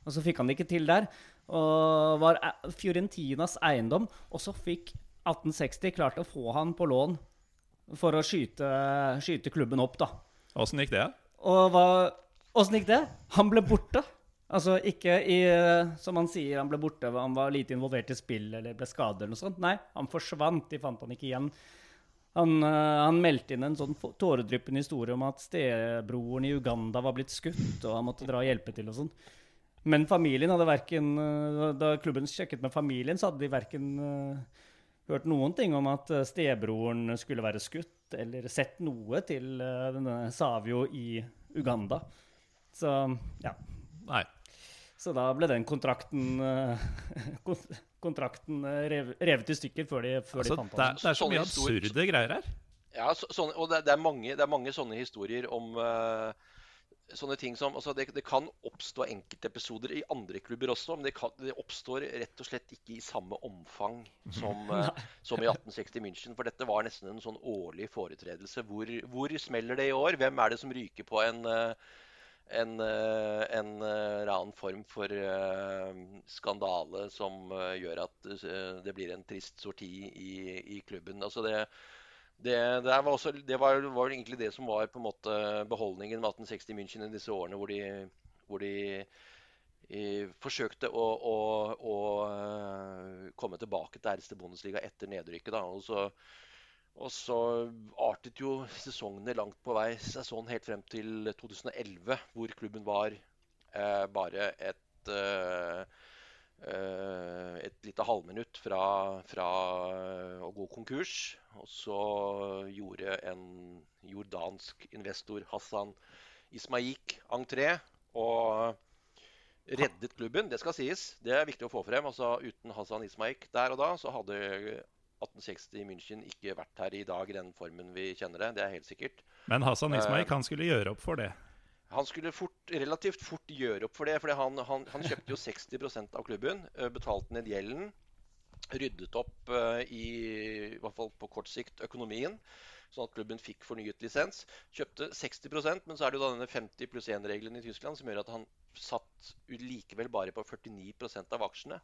Og så fikk han det ikke til der. Og var Fiorentinas eiendom. Og så fikk 1860 klart å få han på lån for å skyte, skyte klubben opp, da. Åssen gikk det? Og Åssen gikk det? Han ble borte. Altså ikke i Som han sier, han ble borte, han var lite involvert i spill eller ble skadet eller noe sånt. Nei, han forsvant. De fant han ikke igjen. Han, uh, han, meldte inn en sånn tåredryppende historie om at stebroren i Uganda var blitt skutt, og han måtte dra og hjelpe til og sånn. Men familien hadde verken uh, Da klubben sjekket med familien, så hadde de verken uh, hørt noen ting om at stebroren skulle være skutt, eller sett noe til denne Savio i Uganda. Så ja. Nei. Så da ble den kontrakten kontrakten revet i stykker før de, før altså, de fant det, er, det er så mye absurde greier her. Ja, så, sånne, og det, det, er mange, det, er mange, sånne historier om uh, sånne ting som altså det, det, kan oppstå enkeltepisoder i andre klubber også, men det, kan, det, oppstår rett og slett ikke i samme omfang som, uh, som, i 1860 München. For dette var nesten en sånn årlig foretredelse. Hvor, hvor smeller det i år? Hvem er det som ryker på en uh, en, eh, en eh, annen form for uh, skandale som gjør at det blir en trist sorti i, i klubben. Altså det, det, det, var, også, det var, var, egentlig det som var på en måte beholdningen med 1860 München i disse årene hvor de, hvor de forsøkte å, å, å, komme tilbake til Erste Bundesliga etter nedrykket. Da. Og så og så artet jo sesongene langt på vei seg sånn helt frem til 2011, hvor klubben var eh, bare et eh, eh, et lite halvminutt fra, fra, å gå konkurs. Og så gjorde en jordansk investor, Hassan Ismaik, entré og reddet klubben. Det skal sies. Det er viktig å få frem. Altså, uten Hassan Ismaik der og da, så hadde 1860 i München ikke vært her i dag i den formen vi kjenner det. Det er helt sikkert. Men Hassan Ismaik, uh, han skulle gjøre opp for det? Han skulle fort, relativt fort gjøre opp for det. For han, han, han, kjøpte jo 60% av klubben, uh, betalte ned gjelden. Ryddet opp uh, i, i hvert fall på kort sikt økonomien, sånn at klubben fikk fornyet lisens. Kjøpte 60% men så er det jo da denne 50 pluss 1-regelen i Tyskland som gjør at han satt likevel bare på 49% av aksjene.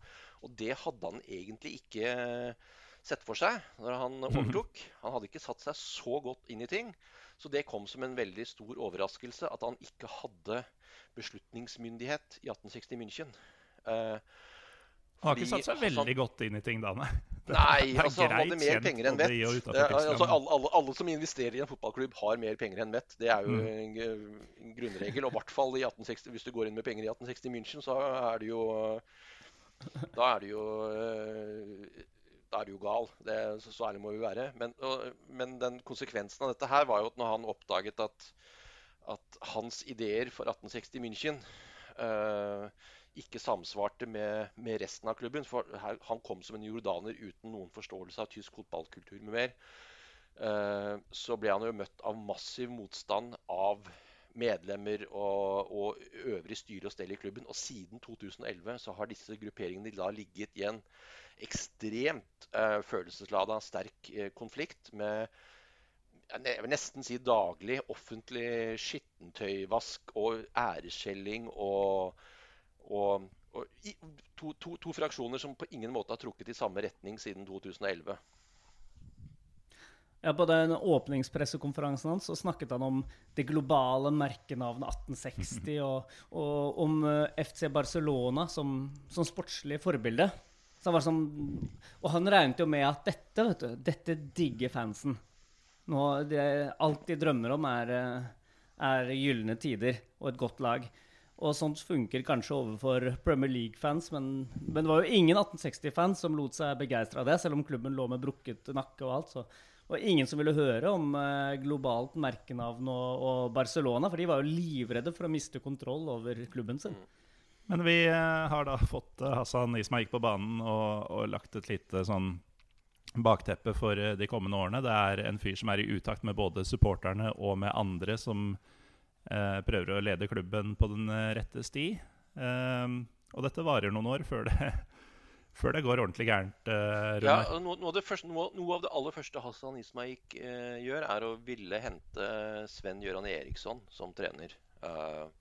Og det hadde han egentlig ikke sett for seg når han overtok. Han hadde ikke satt seg så godt inn i ting. Så det kom som en veldig stor overraskelse at han ikke hadde beslutningsmyndighet i 1860 München. Eh, han har ikke satt seg veldig altså, godt inn i ting da, nei? Nei, altså, han hadde mer penger enn vett. Altså, alle, alle, alle, som investerer i en fotballklubb, har mer penger enn vett. Det er jo mm. en, grunnregel. Og i hvert fall i 1860, hvis du går inn med penger i 1860 München, så er det jo Da er det jo uh, da er du jo gal. Det, så, så, ærlig må vi være. Men, og, men, den konsekvensen av dette her var jo at når han oppdaget at, at hans ideer for 1860 München uh, ikke samsvarte med, med, resten av klubben For her, han kom som en jordaner uten noen forståelse av tysk fotballkultur med mer. Uh, så ble han jo møtt av massiv motstand av medlemmer og, og øvrig styre og stell i klubben. Og siden 2011 så har disse grupperingene da ligget i en ekstremt uh, følelseslada, sterk eh, konflikt med jeg vil nesten si daglig offentlig skittentøyvask og æreskjelling og, og, og i, to, to, to, fraksjoner som på ingen måte har trukket i samme retning siden 2011. Ja, På den åpningspressekonferansen hans så snakket han om det globale merkenavnet 1860 og, og om eh, FC Barcelona som, som sportslig forbilde. Så han var sånn, og han regnet jo med at dette vet du, dette digger fansen. Nå, det, alt de drømmer om, er, eh, er gylne tider og et godt lag. Og sånt funker kanskje overfor Premier League-fans, men, men, det var jo ingen 1860-fans som lot seg begeistre av det, selv om klubben lå med brukket nakke og alt. så og ingen som ville høre om eh, globalt merkenavn og, og, Barcelona, for de var jo livredde for å miste kontroll over klubben sin. Men vi uh, har da fått uh, Hassan Ismaik på banen og, og, lagt et lite sånn bakteppe for de kommende årene. Det er en fyr som er i utakt med både supporterne og med andre som prøver å lede klubben på den rette sti. og dette varer noen år før det før det går ordentlig gærent. Eh, ja, noe, noe, av første, noe, noe, av det aller første Hassan Ismaik gjør, er å ville hente Sven Gøran Eriksson som trener. Uh,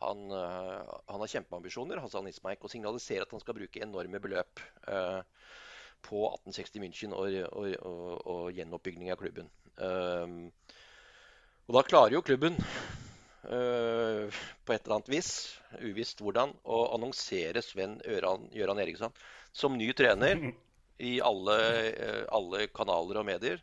han, han, har kjempeambisjoner, Hassan Ismaik, og signaliserer at han skal bruke enorme beløp på 1860 München og, og, og, og gjenoppbygging av klubben. og da klarer jo klubben på et eller annet vis, uvisst hvordan, å annonsere Sven Gøran Eriksson som ny trener i alle, eh, alle kanaler og medier.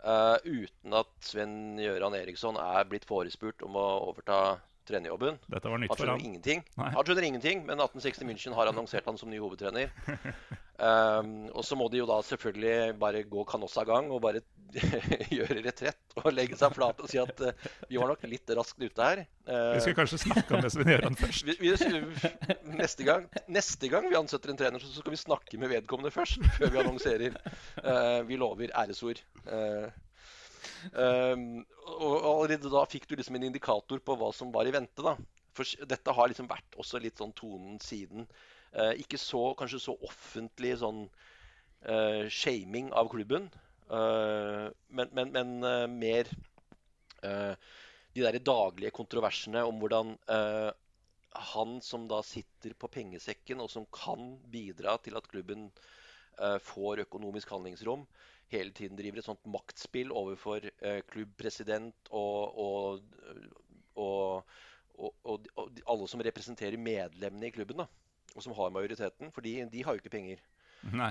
Uh, uten at Sven Gjøran Eriksson er blitt forespurt om å overta trenerjobben. Dette var nytt for ham. Ingenting. Han skjønner ingenting, men 1860 München har annonsert han som ny hovedtrener. Um, og så må de jo da selvfølgelig bare gå Canossa gang og bare gjøre retrett og legge seg flat og si at uh, vi var nok litt raskt ute her. Uh, vi skal kanskje snakke om det Sven Gøran først. Vi, vi, neste, gang, neste, gang, vi ansetter en trener, så skal vi snakke med vedkommende først. Før vi annonserer. Uh, vi lover æresord. Um, og allerede da fikk du liksom en indikator på hva som var i vente. da. For dette har liksom vært også litt sånn tonen siden. Uh, ikke så, kanskje så offentlig sånn uh, shaming av klubben, uh, men, men, men mer de der daglige kontroversene om hvordan han som da sitter på pengesekken, og som kan bidra til at klubben får økonomisk handlingsrom, hele tiden driver et sånt maktspill overfor klubbpresident og, og, og, og, alle som representerer medlemmene i klubben. da og som har majoriteten. For de, de har jo ikke penger. Nei.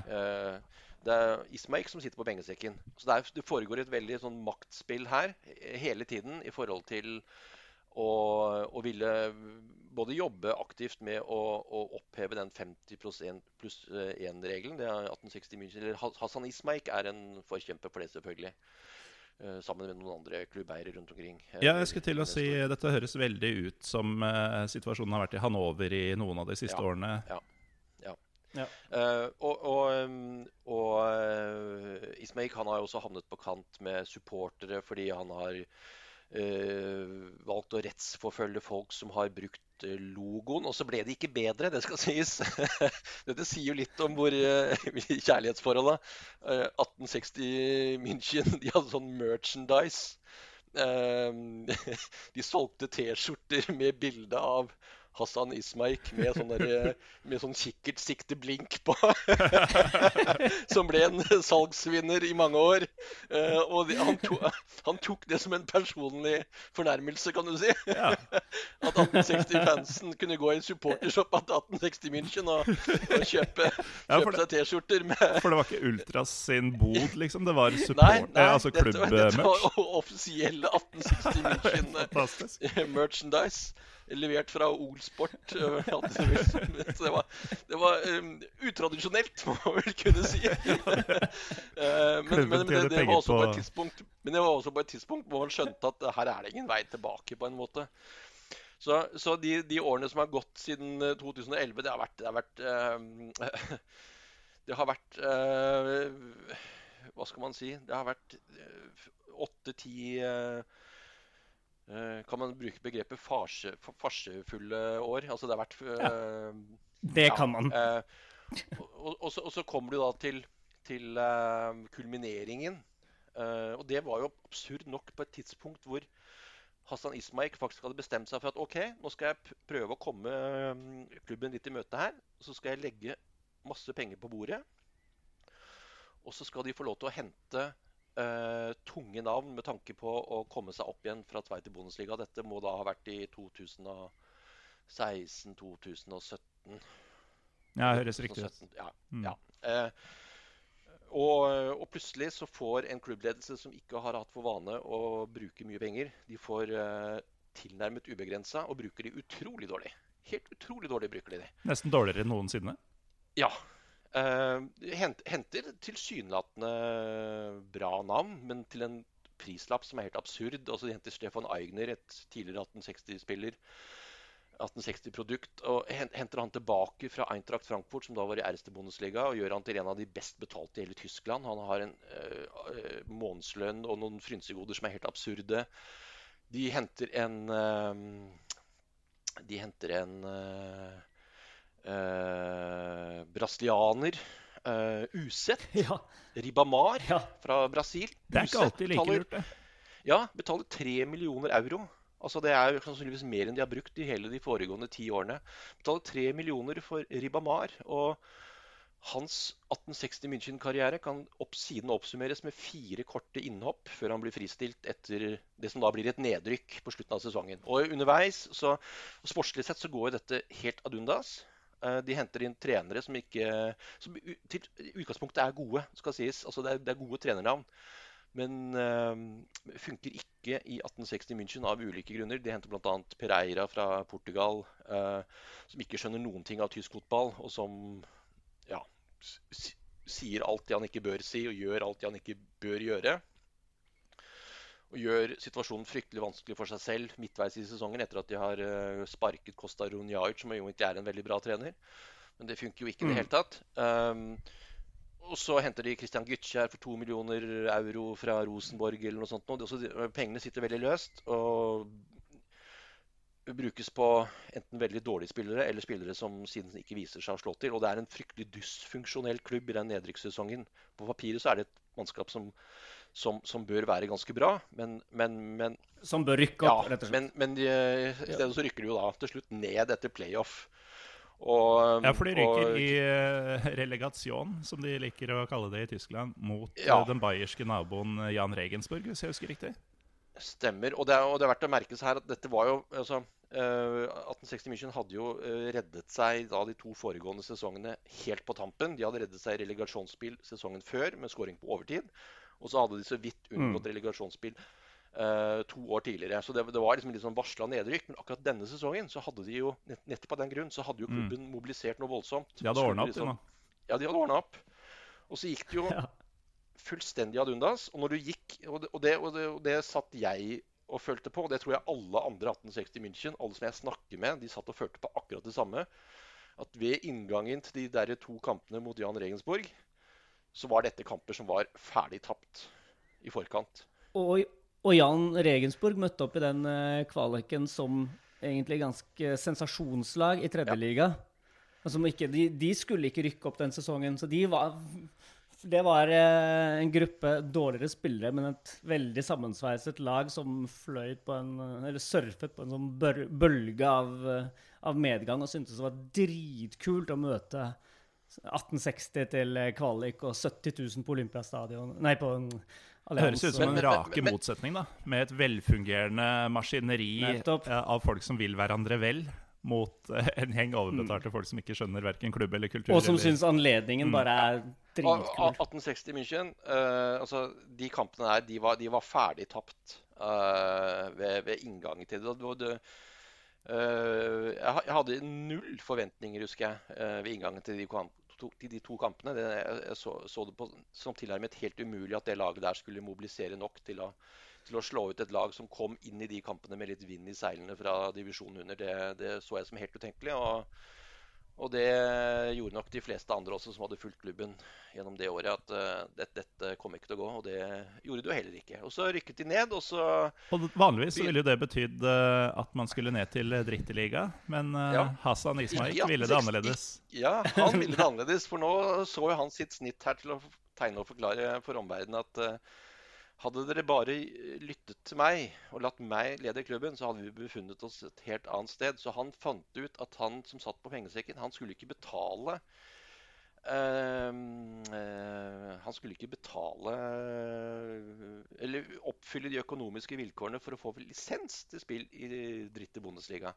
det er Ismaik som sitter på pengesekken. Så det, er, det, foregår et veldig sånn maktspill her hele tiden i forhold til å, og, ville både jobbe aktivt med å, å oppheve den 50 pluss 1-regelen. Det er 1860 München, eller Hassan Ismaik er en forkjemper for det, selvfølgelig. Uh, sammen med noen andre klubbeiere rundt omkring. Uh, ja, jeg skulle til å si Dette høres veldig ut som uh, situasjonen har vært i Hanover i noen av de siste ja, årene. Ja. ja. ja. og, og, og uh, Ismaik han har jo også havnet på kant med supportere fordi han har valgt å rettsforfølge folk som har brukt logoen. Og så ble det ikke bedre, det skal sies. Dette sier jo litt om hvor kjærlighetsforholdet. Uh, 1860 München, de hadde sånn merchandise. De solgte T-skjorter med bilde av Hassan Ismaik med sånn, der, med sånn kikkertsikteblink på. som ble en salgsvinner i mange år. Uh, og han, to, han, tok det som en personlig fornærmelse, kan du si. Ja. At 1860-fansen kunne gå i en supportershop til 1860 München og, og kjøpe, ja, seg T-skjorter med For det var ikke Ultras sin bod, liksom? Det var support, nei, nei, eh, altså klubbmerch? Dette var offisielle 1860 München-merchandise levert fra Olsport. Det var, det var um, utradisjonelt, må man vel kunne si. uh, men, men, men det, det, var også på et tidspunkt Men det var også på et tidspunkt hvor man skjønte at her er det ingen vei tilbake, på en måte. Så, så de, de, årene som har gått siden 2011, det har vært Det har vært, uh, det har vært uh, Hva skal man si? Det har vært åtte-ti Eh, kan man bruke begrepet farse, farsefulle år? Altså det har vært ja. uh, Det ja, kan man. Uh, og, og, så, og, så, kommer du da til, til kulmineringen. og det var jo absurd nok på et tidspunkt hvor Hassan Ismaik faktisk hadde bestemt seg for at OK, nå skal jeg prøve å komme klubben litt i møte her. Så skal jeg legge masse penger på bordet. Og så skal de få lov til å hente tunge navn med tanke på å komme seg opp igjen fra Zweite Bundesliga. Dette må da ha vært i 2016-2017. Ja, det høres riktig ut. Ja, mm. ja. Eh, og, og, plutselig så får en klubbledelse som ikke har hatt for vane å bruke mye penger, de får eh, tilnærmet ubegrensa og bruker de utrolig dårlig. Helt utrolig dårlig bruker de de. Nesten dårligere enn noensinne? Ja. Uh, henter tilsynelatende bra navn, men til en prislapp som er helt absurd. Altså, de henter Stefan Eigner, et tidligere 1860-spiller. 1860-produkt, og henter han tilbake fra Eintracht Frankfurt, som da var i erste Bundesliga, og gjør han til en av de best betalte i hele Tyskland. Han har en uh, månedslønn og noen frynsegoder som er helt absurde. De henter en uh, De henter en uh, brasilianer. Uh, Usett. Ja. Ribamar ja. fra Brasil. Det er ikke alltid like lurt, det. Ja, betaler 3 millioner euro. Altså Det er sannsynligvis mer enn de har brukt i hele de foregående ti årene. Betaler 3 millioner for Ribamar. Og hans 1860 München-karriere kan opp, siden oppsummeres med fire korte innhopp før han blir fristilt etter det som da blir et nedrykk på slutten av sesongen. Og underveis, så Sportslig sett så går dette helt ad undas. Eh, de henter inn trenere som ikke som til utgangspunktet er gode, skal sies. Altså det er, det er gode trenernavn. Men øh, funker ikke i 1860 München av ulike grunner. De henter bl.a. Pereira fra Portugal, øh, som ikke skjønner noen ting av tysk fotball, og som ja, sier alt det han ikke bør si, og gjør alt det han ikke bør gjøre og gjør situasjonen fryktelig vanskelig for seg selv midtveis i sesongen etter at de har eh, sparket Costa Runjajic, som jo ikke er en veldig bra trener. Men det funker jo ikke i det mm. hele tatt. Um, og så henter de Christian Gytskjær for to millioner euro fra Rosenborg eller noe sånt. Også, pengene sitter veldig løst og brukes på enten veldig dårlige spillere eller spillere som siden ikke viser seg å slå til. Og det er en fryktelig dysfunksjonell klubb i den nedrykkssesongen. På papiret så er det et mannskap som som, som, bør være ganske bra, men, men, men Som bør rykke opp, ja, rett og slett? Men, men de, i stedet så rykker de jo da til slutt ned etter playoff. Og, ja, for de rykker og, i relegation, relegasjon, som de liker å kalle det i Tyskland, mot ja. uh, den bayerske naboen eh, Jan Regensburg, hvis jeg husker riktig. Stemmer. Og det, er, og det er verdt å merke seg her at dette var jo altså, uh, 1860 München hadde jo reddet seg da de to foregående sesongene helt på tampen. De hadde reddet seg i relegasjonsspill sesongen før med scoring på overtid. Og så hadde de så vidt unngått mm. relegasjonsspill uh, to år tidligere. Så det, det var liksom litt sånn varsla nedrykk. Men akkurat denne sesongen så hadde de jo nettopp av den grunn, så hadde jo mm. klubben mm. mobilisert noe voldsomt. De hadde ordna opp, liksom, Ja, de hadde ordna opp. Og så gikk det jo ja. fullstendig ad undas. Og når du gikk og det, og, det, og, det, og det, satt jeg og følte på, og det tror jeg alle andre 1860 München, alle som jeg snakker med, de satt og følte på akkurat det samme. At ved inngangen til de der to kampene mot Jan Regensborg, så var dette kamper som var ferdig tapt i forkant. Og, og Jan Regensburg møtte opp i den uh, kvaliken som egentlig ganske sensasjonslag i tredjeliga. Ja. Altså, de, de, skulle ikke rykke opp den sesongen, så de var det var uh, en gruppe dårligere spillere, men et veldig sammensveiset lag som fløyt på en, eller surfet på en sånn bølge av, uh, av medgang og syntes det var dritkult å møte 1860 til eh, kvalik og 70 000 på Olympiastadion Nei, på det høres ut som en rake motsetning, da. Med et velfungerende maskineri Nettopp. Eh, av folk som vil hverandre vel, mot eh, en gjeng overbetalte mm. folk som ikke skjønner verken klubb eller kultur. Og som eller... syns anledningen mm. bare er dritkul. 1860 München, uh, altså de kampene der, de var, de var ferdig tapt uh, ved, ved, inngangen til det. det, det uh, jeg hadde null forventninger, husker jeg, ved inngangen til de kampene de, de to kampene. Det, jeg så, så, det på, som tilnærmet helt umulig at det laget der skulle mobilisere nok til å, til å, slå ut et lag som kom inn i de kampene med litt vind i seilene fra divisjonen under. Det, det så jeg som helt utenkelig. og og det gjorde nok de fleste andre også som hadde fulgt klubben gjennom det året, at uh, dette, dette kom ikke til å gå. Og det gjorde det jo heller ikke. Og så rykket de ned, og så og Vanligvis så ville jo det betydd uh, at man skulle ned til dritteliga, men uh, ja. Hassan Ismail ville det annerledes. Ja, han ville det annerledes. For nå så jo han sitt snitt her til å tegne og forklare for omverdenen at hadde dere bare lyttet til meg og latt meg lede klubben, så hadde vi befunnet oss et helt annet sted. Så han fant ut at han som satt på pengesekken, han skulle ikke betale uh, uh, Han skulle ikke betale uh, Eller oppfylle de økonomiske vilkårene for å få lisens til spill i dritte Bundesliga.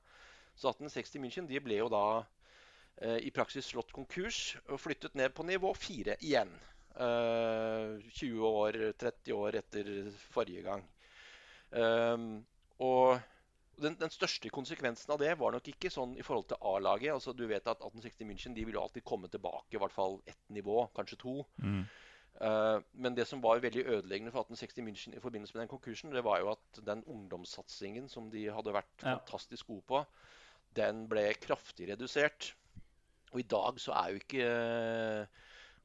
Så 1860 München de ble jo da eh, i praksis slått konkurs og flyttet ned på nivå fire igjen. Eh, 20 år, 30 år etter forrige gang. Um, og den, den, største konsekvensen av det var nok ikke sånn i forhold til A-laget. altså Du vet at 1860 München de vil jo alltid komme tilbake i hvert fall ett nivå, kanskje to. Mm. Uh, men det som var veldig ødeleggende for 1860 München i forbindelse med den konkursen, det var jo at den ungdomssatsingen som de hadde vært ja. fantastisk gode på, den ble kraftig redusert. Og i dag så er jo ikke uh,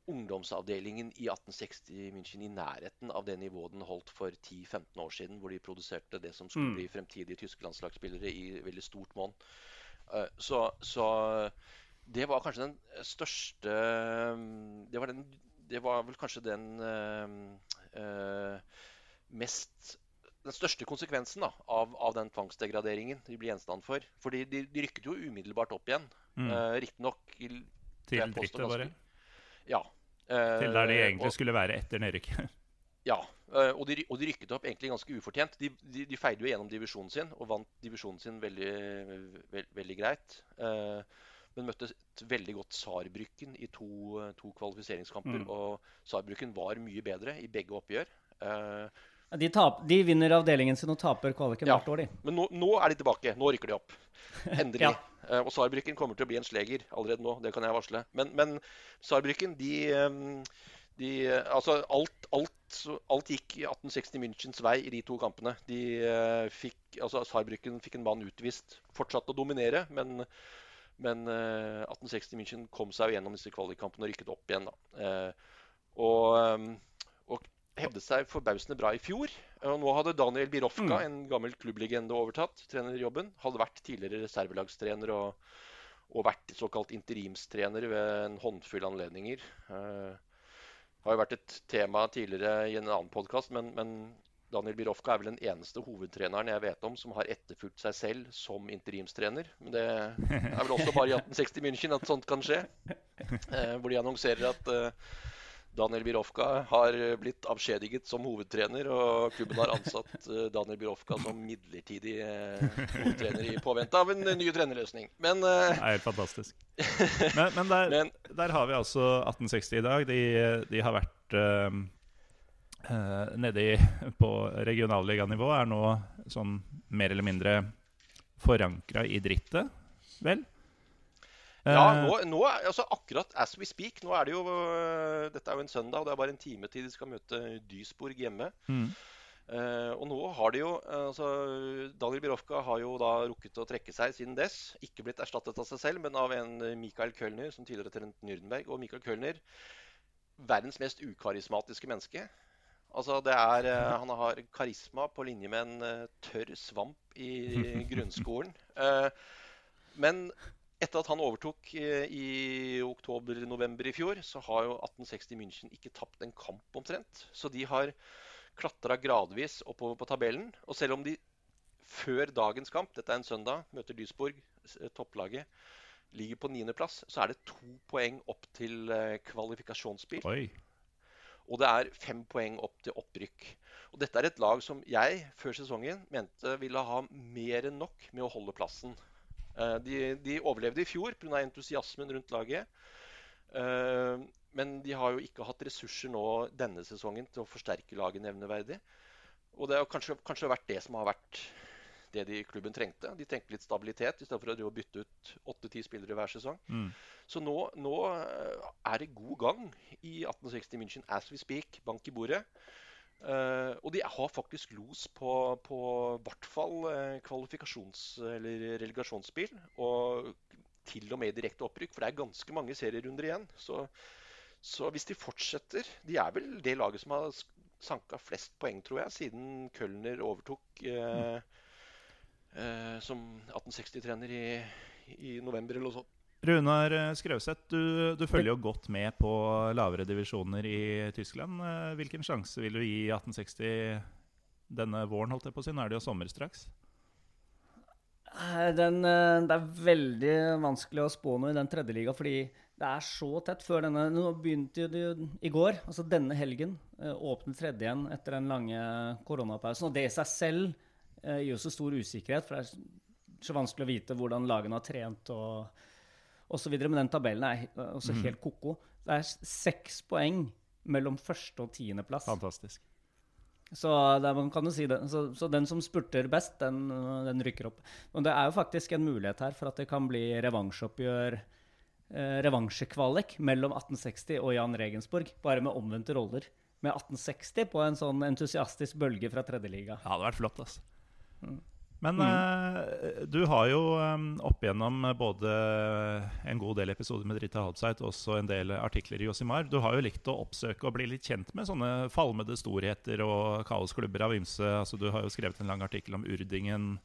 ungdomsavdelingen i 1860 München i nærheten av det nivået den holdt for 10-15 år siden, hvor de produserte det som skulle mm. bli fremtidige tyske landslagsspillere i veldig stort monn. Eh, så, så, det var kanskje den største Det var, den, det var vel kanskje den øh, mest den største konsekvensen da, av, av, den tvangsdegraderingen de blir gjenstand for. Fordi de, de rykket jo umiddelbart opp igjen. Mm. Uh, Riktignok Til drittet, bare? Ja. Til der de eh, egentlig og, skulle være etter nedrykket. Ja, eh, og de, og de, rykket opp egentlig ganske ufortjent. De, de, de, feide jo gjennom divisjonen sin og vant divisjonen sin veldig, veld, veldig greit. Eh, men møtte et veldig godt Saarbrücken i to, to kvalifiseringskamper. Mm. Og Saarbrücken var mye bedre i begge oppgjør. De, tap, de, vinner avdelingen sin og taper kvaliken ja, hvert år, de. Men nå, nå, er de tilbake. Nå rykker de opp. Endelig. ja. Uh, og Saarbrücken kommer til å bli en sleger allerede nå, det kan jeg varsle. Men, men Saarbrücken, de, de, Altså, alt, alt, alt, gikk 1860 Münchens vei i de to kampene. De fikk Altså, Saarbrücken fikk en mann utvist. Fortsatte å dominere, men, men uh, 1860 München kom seg gjennom disse kvalikkampene og rykket opp igjen, da. og hevdet seg forbausende bra i fjor. Og nå hadde Daniel Birofka, mm. en gammel klubblegende, overtatt trenerjobben. Hadde vært tidligere reservelagstrener og, og, vært såkalt interimstrener ved en håndfull anledninger. Uh, har jo vært et tema tidligere i en annen podkast, men, men, Daniel Birofka er vel den eneste hovedtreneren jeg vet om som har etterfulgt seg selv som interimstrener. Men det er vel også bare i 1860 München at sånt kan skje. Uh, hvor de annonserer at uh, Daniel Birovka har blitt avskjediget som hovedtrener, og klubben har ansatt eh, Daniel Birovka som midlertidig eh, hovedtrener i påvente av en ny trenerløsning. Men Det er helt fantastisk. Men, men, der, men, der, har vi altså 1860 i dag. De, de har vært uh, nede på regionalliganivå. Er nå sånn mer eller mindre forankra i drittet, vel? Ja, eh. nå, nå, altså akkurat as we speak. Nå er det jo uh, Dette er jo en søndag, og det er bare en time til de skal møte Duisburg hjemme. Mm. Uh, og nå har de jo altså, Daniel Birovka har jo da rukket å trekke seg siden dess. Ikke blitt erstattet av seg selv, men av en Michael Kölner, som tidligere trent Nürnberg. Og Michael Kölner, verdens mest ukarismatiske menneske. Altså, det er, uh, han har karisma på linje med en tørr svamp i, i grunnskolen. men etter at han overtok eh, i oktober-november i fjor, så har jo 1860 München ikke tapt en kamp omtrent. Så de har klatra gradvis oppover på tabellen. Og selv om de før dagens kamp, dette er en søndag, møter Duisburg, eh, topplaget, ligger på niendeplass, så er det to poeng opp til eh, kvalifikasjonsspill. Oi. Og det er fem poeng opp til opprykk. Og dette er et lag som jeg før sesongen mente ville ha mer enn nok med å holde plassen. Eh, de, de, overlevde i fjor pga. entusiasmen rundt laget. Eh, men de har jo ikke hatt ressurser nå denne sesongen til å forsterke laget nevneverdig. Og det har kanskje, kanskje vært det som har vært det de klubben trengte. De trengte litt stabilitet i stedet for å bytte ut åtte-ti spillere hver sesong. Mm. Så nå, nå, eh, er det god gang i 1860 München as we speak. Bank i bordet. Uh, og de har faktisk los på, på hvert fall uh, kvalifikasjons- eller relegasjonsspill. Og til og med direkte opprykk, for det er ganske mange serierunder igjen. Så, så, hvis de fortsetter De er vel det laget som har sanka flest poeng, tror jeg, siden Kölner overtok uh, som 1860-trener i, i november eller noe sånt. Runar eh, Skrauseth, du, du, følger jo godt med på lavere divisjoner i Tyskland. Eh, hvilken sjanse vil du gi 1860 denne våren? holdt jeg på å si? Nå er det jo sommer straks. Eh, den, det er veldig vanskelig å spå noe i den tredje liga, fordi det er så tett før denne Nå begynte det i går, altså denne helgen, åpnet tredje igjen etter den lange koronapausen. Og det i seg selv gir jo så stor usikkerhet, for det er så vanskelig å vite hvordan lagene har trent. og osv. Men den tabellen er også Mhm. helt ko-ko. Det er seks poeng mellom første og tiendeplass. Fantastisk. Så, det, er- man kan jo si det. Så, så den som spurter best, den, den rykker opp. Men det er jo faktisk en mulighet her for at det kan bli revansjeoppgjør, eh, revansjekvalik mellom 1860 og Jan Regensburg, bare med omvendte roller. Med 1860 på en sånn entusiastisk bølge fra tredjeliga. Ja, det hadde vært flott, altså. Mm. Men eh, du har jo um, opp igjennom både en god del episoder med Drita Halbseit og også en del artikler i Josimar. Du har jo likt å oppsøke og bli litt kjent med sånne falmede storheter og kaosklubber av ymse. Altså, du har jo skrevet en lang artikkel om Urdingen,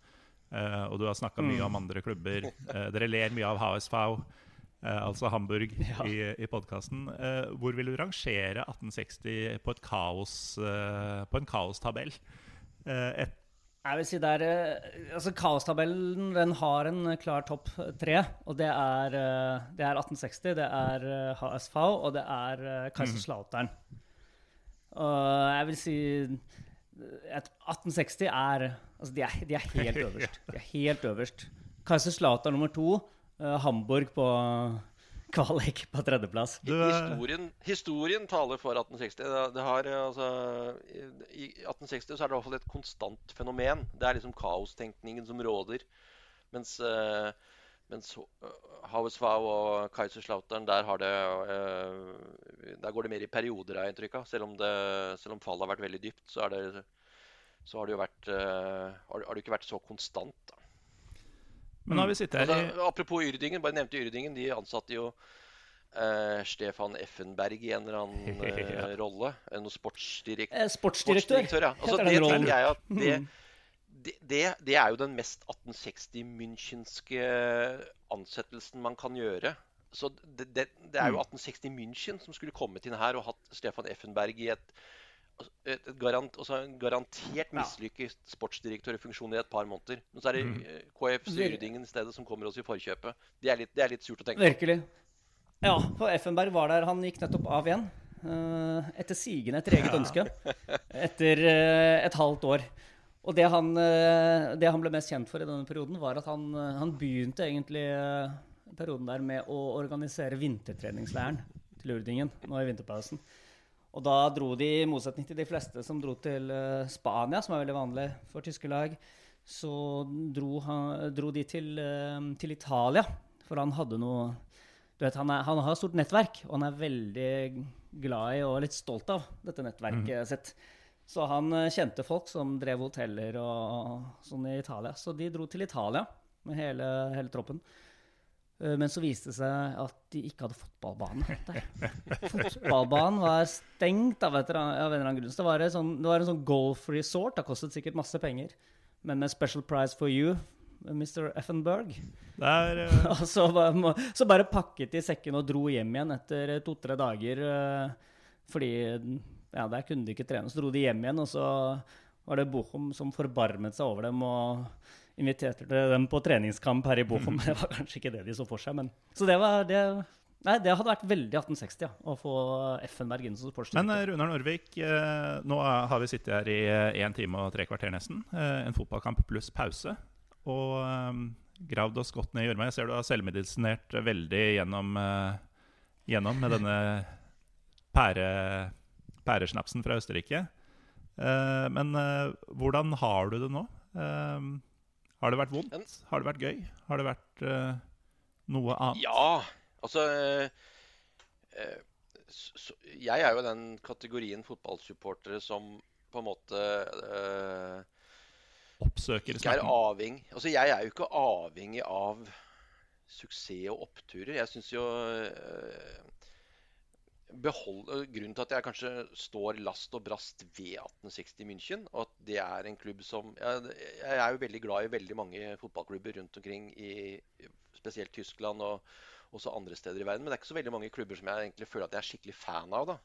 eh, og du har snakka mye om andre klubber. Eh, dere ler mye av HSV. Eh, altså Hamburg Ja. i, i podkasten. Eh, hvor vil du rangere 1860 på, kaos, eh, på en kaostabell? Eh, et, Jeg vil si det er, eh, altså Kaostabellen den har en klar topp tre. og Det er, eh, det er 1860, det er eh, HSV og det er eh, Kaiserslautern. Og jeg vil si at 1860 er Altså, de er, de er helt øverst. De er helt øverst. Kaiserslautern nummer to. eh, Hamburg på kvalik på tredjeplass. du, eh, Historien, historien taler for 1860. Det, har, eh, altså, I i 1860 så er det i hvert fall et konstant fenomen. Det er liksom kaostenkningen som råder. Mens, eh, mens Hauswau og Kaiserslautern, der, har det, eh, der går det mer i perioder, har jeg inntrykk av. Selv om, det, selv om fallet har vært veldig dypt, så, er det, så har det jo vært eh, har, har det ikke vært så konstant. da. Men nå har vi sittet her i Altså, apropos Yrdingen, bare nevnte Yrdingen. De ansatte jo eh, Stefan Effenberg i en eller annen eh, rolle. en sportsdirekt, Eh, Sportsdirektør. sportsdirektør. Ja. Altså, det tenker jeg at det, Mm. det, det, det er jo den mest 1860 münchenske ansettelsen man kan gjøre. Så det, det, det er jo Mm. 1860 München som skulle kommet inn her og hatt Stefan Effenberg i et, et, et garant, en garantert Ja. mislykket sportsdirektørfunksjon i et par måneder. Men så er det Mm. eh, KFs Vir- i stedet som kommer oss i forkjøpet. Det er litt, det er litt surt å tenke på. Virkelig. Ja, for Effenberg var der. Han gikk nettopp av igjen. eh, etter sigende, etter eget ønske. Etter eh, et halvt år. Og det han, det han ble mest kjent for i denne perioden, var at han, han begynte egentlig perioden der med å organisere vintertreningsleiren til Urdingen nå i vinterpausen. Og da dro de, i motsetning til de fleste som dro til eh, Spania, som er veldig vanlig for tyske lag, så dro, han, dro de til, eh, til Italia. For han hadde noe du vet, han, er, han har stort nettverk, og han er veldig glad i og litt stolt av dette nettverket sitt. Så han eh, kjente folk som drev hoteller og sånn i Italia. Så de dro til Italia med hele, hele troppen. Eh, Men så viste det seg at de ikke hadde fotballbane der. Fotballbanen var stengt av, et, av en eller annen grunn. Så det var, en sånn, det var en sånn golf resort. Det kostet sikkert masse penger. Men med special price for you, Mr. Effenberg. Der, er eh, Og så så bare pakket de sekken og dro hjem igjen etter to-tre dager. eh, Fordi ja, der kunne de ikke trene. Så dro de hjem igjen, og så var det Bochum som forbarmet seg over dem og inviterte dem på treningskamp her i Bochum. Det var kanskje ikke det de så for seg, men Så det var det Nei, det hadde vært veldig 1860 ja, å få Effenberg inn som sportsdirektør. Men Runar Norvik, eh, nå har vi sittet her i én time og tre kvarter nesten. Eh, En fotballkamp pluss pause. Og eh, gravd oss godt ned i gjørma. Jeg ser du har selvmedisinert veldig gjennom, eh, gjennom med denne pære, pæresnapsen fra Østerrike. Eh, Men eh, hvordan har du det nå? Eh, Har det vært vondt? Har det vært gøy? Har det vært uh, noe annet? Ja, altså uh, eh, så, så, Jeg er jo den kategorien fotballsupportere som på en måte uh, Oppsøker ikke er avhengig Altså, jeg er jo ikke avhengig av suksess og oppturer. Jeg syns jo eh, behold, eh, Grunnen til at jeg kanskje står last og brast ved 1860 München, og at det er en klubb som Jeg, jeg er jo veldig glad i veldig mange fotballklubber rundt omkring i spesielt Tyskland og også andre steder i verden. Men det er ikke så veldig mange klubber som jeg egentlig føler at jeg er skikkelig fan av. da.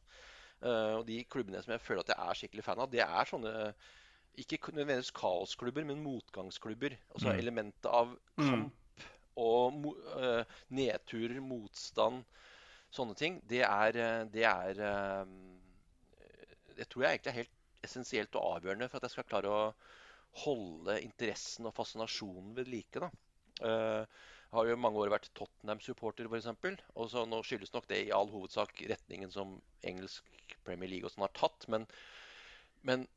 Eh, og de klubbene som jeg føler at jeg er skikkelig fan av, det er sånne ikke nødvendigvis kaosklubber, men motgangsklubber. Altså Mm. elementet av kamp og eh, nedturer, motstand, sånne ting. Det er, eh, det er eh, Det tror jeg egentlig er helt essensielt og avgjørende for at jeg skal klare å holde interessen og fascinasjonen ved like. da. Jeg har jo i mange år vært Tottenham-supporter, f.eks. Og så nå skyldes nok det i all hovedsak retningen som engelsk Premier League og sånn har tatt. Men, men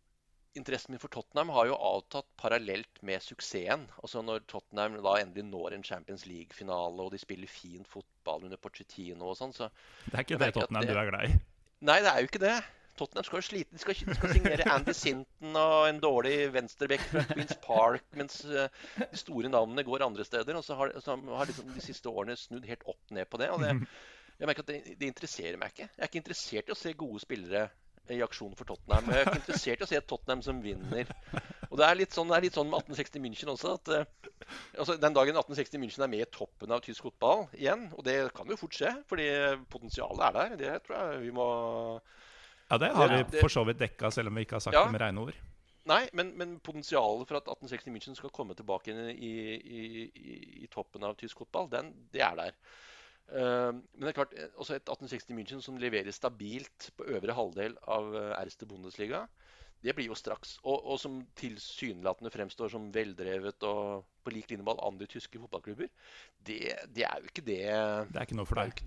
interessen min for Tottenham har jo avtatt parallelt med suksessen. Altså Når Tottenham da endelig når en Champions League-finale, og de spiller fin fotball under Pochettino og sånn, så Det er ikke det Tottenham det... du er glad i? Nei, det er jo ikke det. Tottenham skal jo slite. De skal, skal signere Andy Sinton og en dårlig venstreback fra Queens Park, mens uh, de store navnene går andre steder. Og så har, så har liksom de siste årene snudd helt opp ned på det. og det, jeg merker at det, det, interesserer meg ikke. Jeg er ikke interessert i å se gode spillere i aksjon for Tottenham. Jeg er ikke interessert i å se Tottenham som vinner. Og Det er litt sånn, er litt sånn med 1860 München også. at uh, altså Den dagen 1860 München er med i toppen av tysk fotball igjen, og det kan jo fort skje, fordi potensialet er der, det tror jeg vi må ja, det har vi for så vidt dekka, selv om vi ikke har sagt ja. det med rene ord. Nei, men, men, potensialet for at 1860 München skal komme tilbake i, i, i, i toppen av tysk fotball, den, det er der. Uh, men det er klart, også et 1860 München som leverer stabilt på øvre halvdel av Erste Bundesliga, det blir jo straks. Og, og som tilsynelatende fremstår som veldrevet og på lik linje med alle andre tyske fotballklubber, det, det, er jo ikke det Det er ikke noe for deg?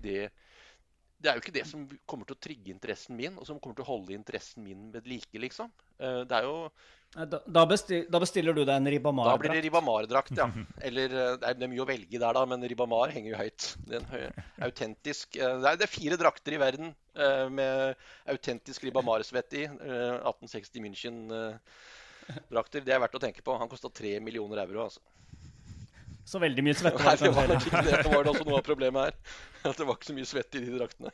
det er jo ikke det som kommer til å trigge interessen min, og som kommer til å holde interessen min ved like, liksom. Eh, det er jo da, da, bestiller, da bestiller du deg en Ribamar-drakt? Da blir det Ribamar-drakt, ja. Eller eh, det er mye å velge der, da, men Ribamar henger jo høyt. Det er en autentisk eh, det er, det er fire drakter i verden med autentisk Ribamar-svett i. 1860 München-drakter. Det er verdt å tenke på. Han kosta tre millioner euro, altså. Så veldig mye svette. Nei, det var ikke det. Det var også noe av problemet her. At det var ikke så mye svette i de draktene.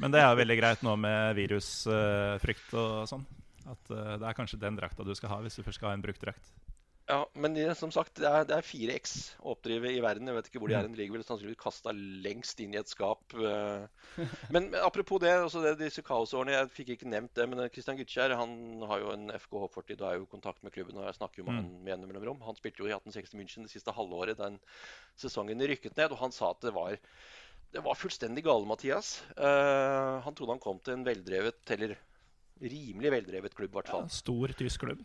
Men det er veldig greit nå med virusfrykt og sånn. At uh, det er kanskje den drakta du skal ha hvis du først skal ha en brukt drakt. Ja, men som sagt, det er, det er fire X-oppdrivet i verden. Jeg vet ikke hvor de er. De ligger vel sannsynligvis kasta lengst inn i et skap. Eh. Men apropos det, altså det disse kaosårene, jeg fikk ikke nevnt det, men Christian Gutskjær han har jo en FKH-fortid og er jo i kontakt med klubben. og Jeg snakker jo med han mm. med gjennom mellomrom. Han spilte jo i 1860 München det siste halvåret den sesongen rykket ned, og han sa at det var det var fullstendig gale, Mathias. Uh, han trodde han kom til en veldrevet, eller rimelig veldrevet klubb, i hvert fall. Ja, stor tysk klubb?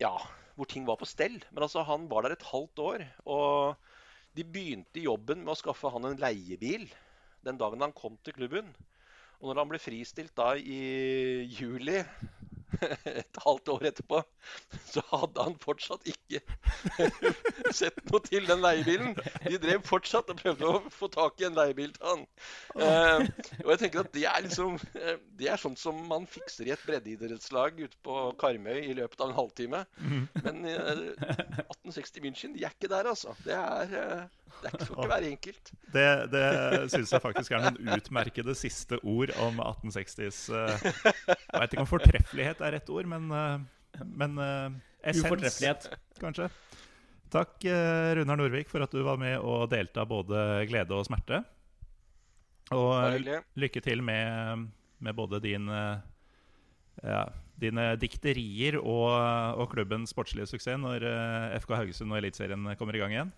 Ja, hvor ting var på stell. Men altså, han var der et halvt år. Og de begynte jobben med å skaffe han en leiebil den dagen han kom til klubben. Og når han ble fristilt da i juli et halvt år etterpå, så hadde han fortsatt ikke sett noe til den leiebilen. De drev fortsatt og prøvde å få tak i en leiebil til han. Eh, og jeg tenker at det er liksom uh, Det er sånn som man fikser i et breddeidrettslag ute på Karmøy i løpet av en halvtime. Mhm. Men eh, 1860 München, de er ikke der, altså. Det er det skal ikke være enkelt. Det, det syns jeg faktisk er noen utmerkede siste ord om 1860s uh, Jeg vet ikke om fortreffelighet er rett ord, men, uh, men uh, essens, kanskje. Takk, Runar Norvik, for at du var med og delte både glede og smerte. Og lykke til med, med både din ja, dine dikterier og, og klubbens sportslige suksess når FK Haugesund og Eliteserien kommer i gang igjen.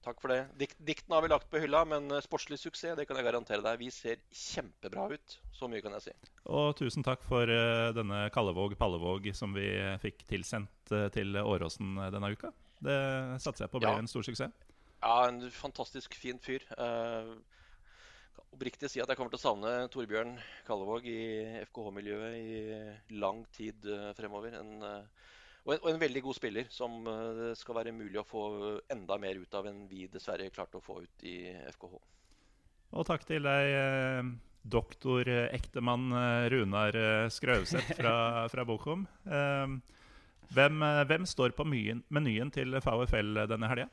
Takk for det. Dikt, diktene har vi lagt på hylla, men eh, sportslig suksess det kan jeg garantere deg. Vi ser kjempebra ut. Så mye kan jeg si. Og tusen takk for uh, denne Kallevåg-Pallevåg som vi fikk tilsendt uh, til Åråsen denne uka. Det satser jeg på ble ja. en stor suksess. Ja, en fantastisk fin fyr. Uh, oppriktig si at jeg kommer til å savne Torbjørn Kallevåg i FKH-miljøet i lang tid fremover. En og en, og en, veldig god spiller som eh, det skal være mulig å få enda mer ut av enn vi dessverre klarte å få ut i FKH. Og takk til deg, eh, doktor eh, ektemann Runar Skrauseth fra, fra Bochum. Hvem, hvem, står på menyen til VFL denne helga?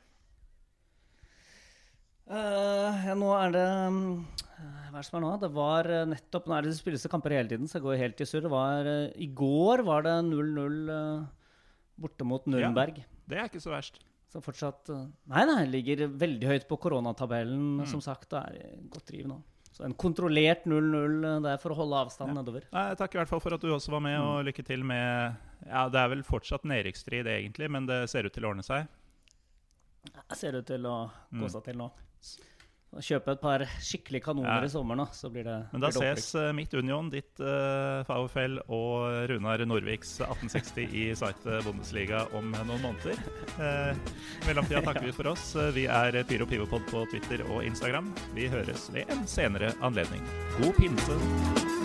Uh, ja, nå er det Hva er det som er nå? Det var nettopp Nå er det spilles kamper hele tiden, så jeg går helt i surr. I går var det 0-0 borte mot Nürnberg. Ja, det er ikke så verst. Så fortsatt eh, Nei, nei, ligger veldig høyt på koronatabellen, mm. som sagt. Og er i godt driv nå. Så en kontrollert 0-0 eh, der for å holde avstanden ja. nedover. Nei, takk i hvert fall for at du også var med, og mm. lykke til med Ja, det er vel fortsatt nedrykksstrid, egentlig, men det ser ut til å ordne seg? Det ser ut til å gå mm. seg til nå. Kjøpe et par skikkelig kanoner Ja. i sommer nå, så blir det Men da blir det ses eh, mitt Union, ditt uh, VfL og Runar Norviks 1860 i site Bundesliga om noen måneder. Uh, I mellomtida takker vi for oss. Eh, Vi er Pyro Pivopod på Twitter og Instagram. Vi høres ved en senere anledning. God pinse!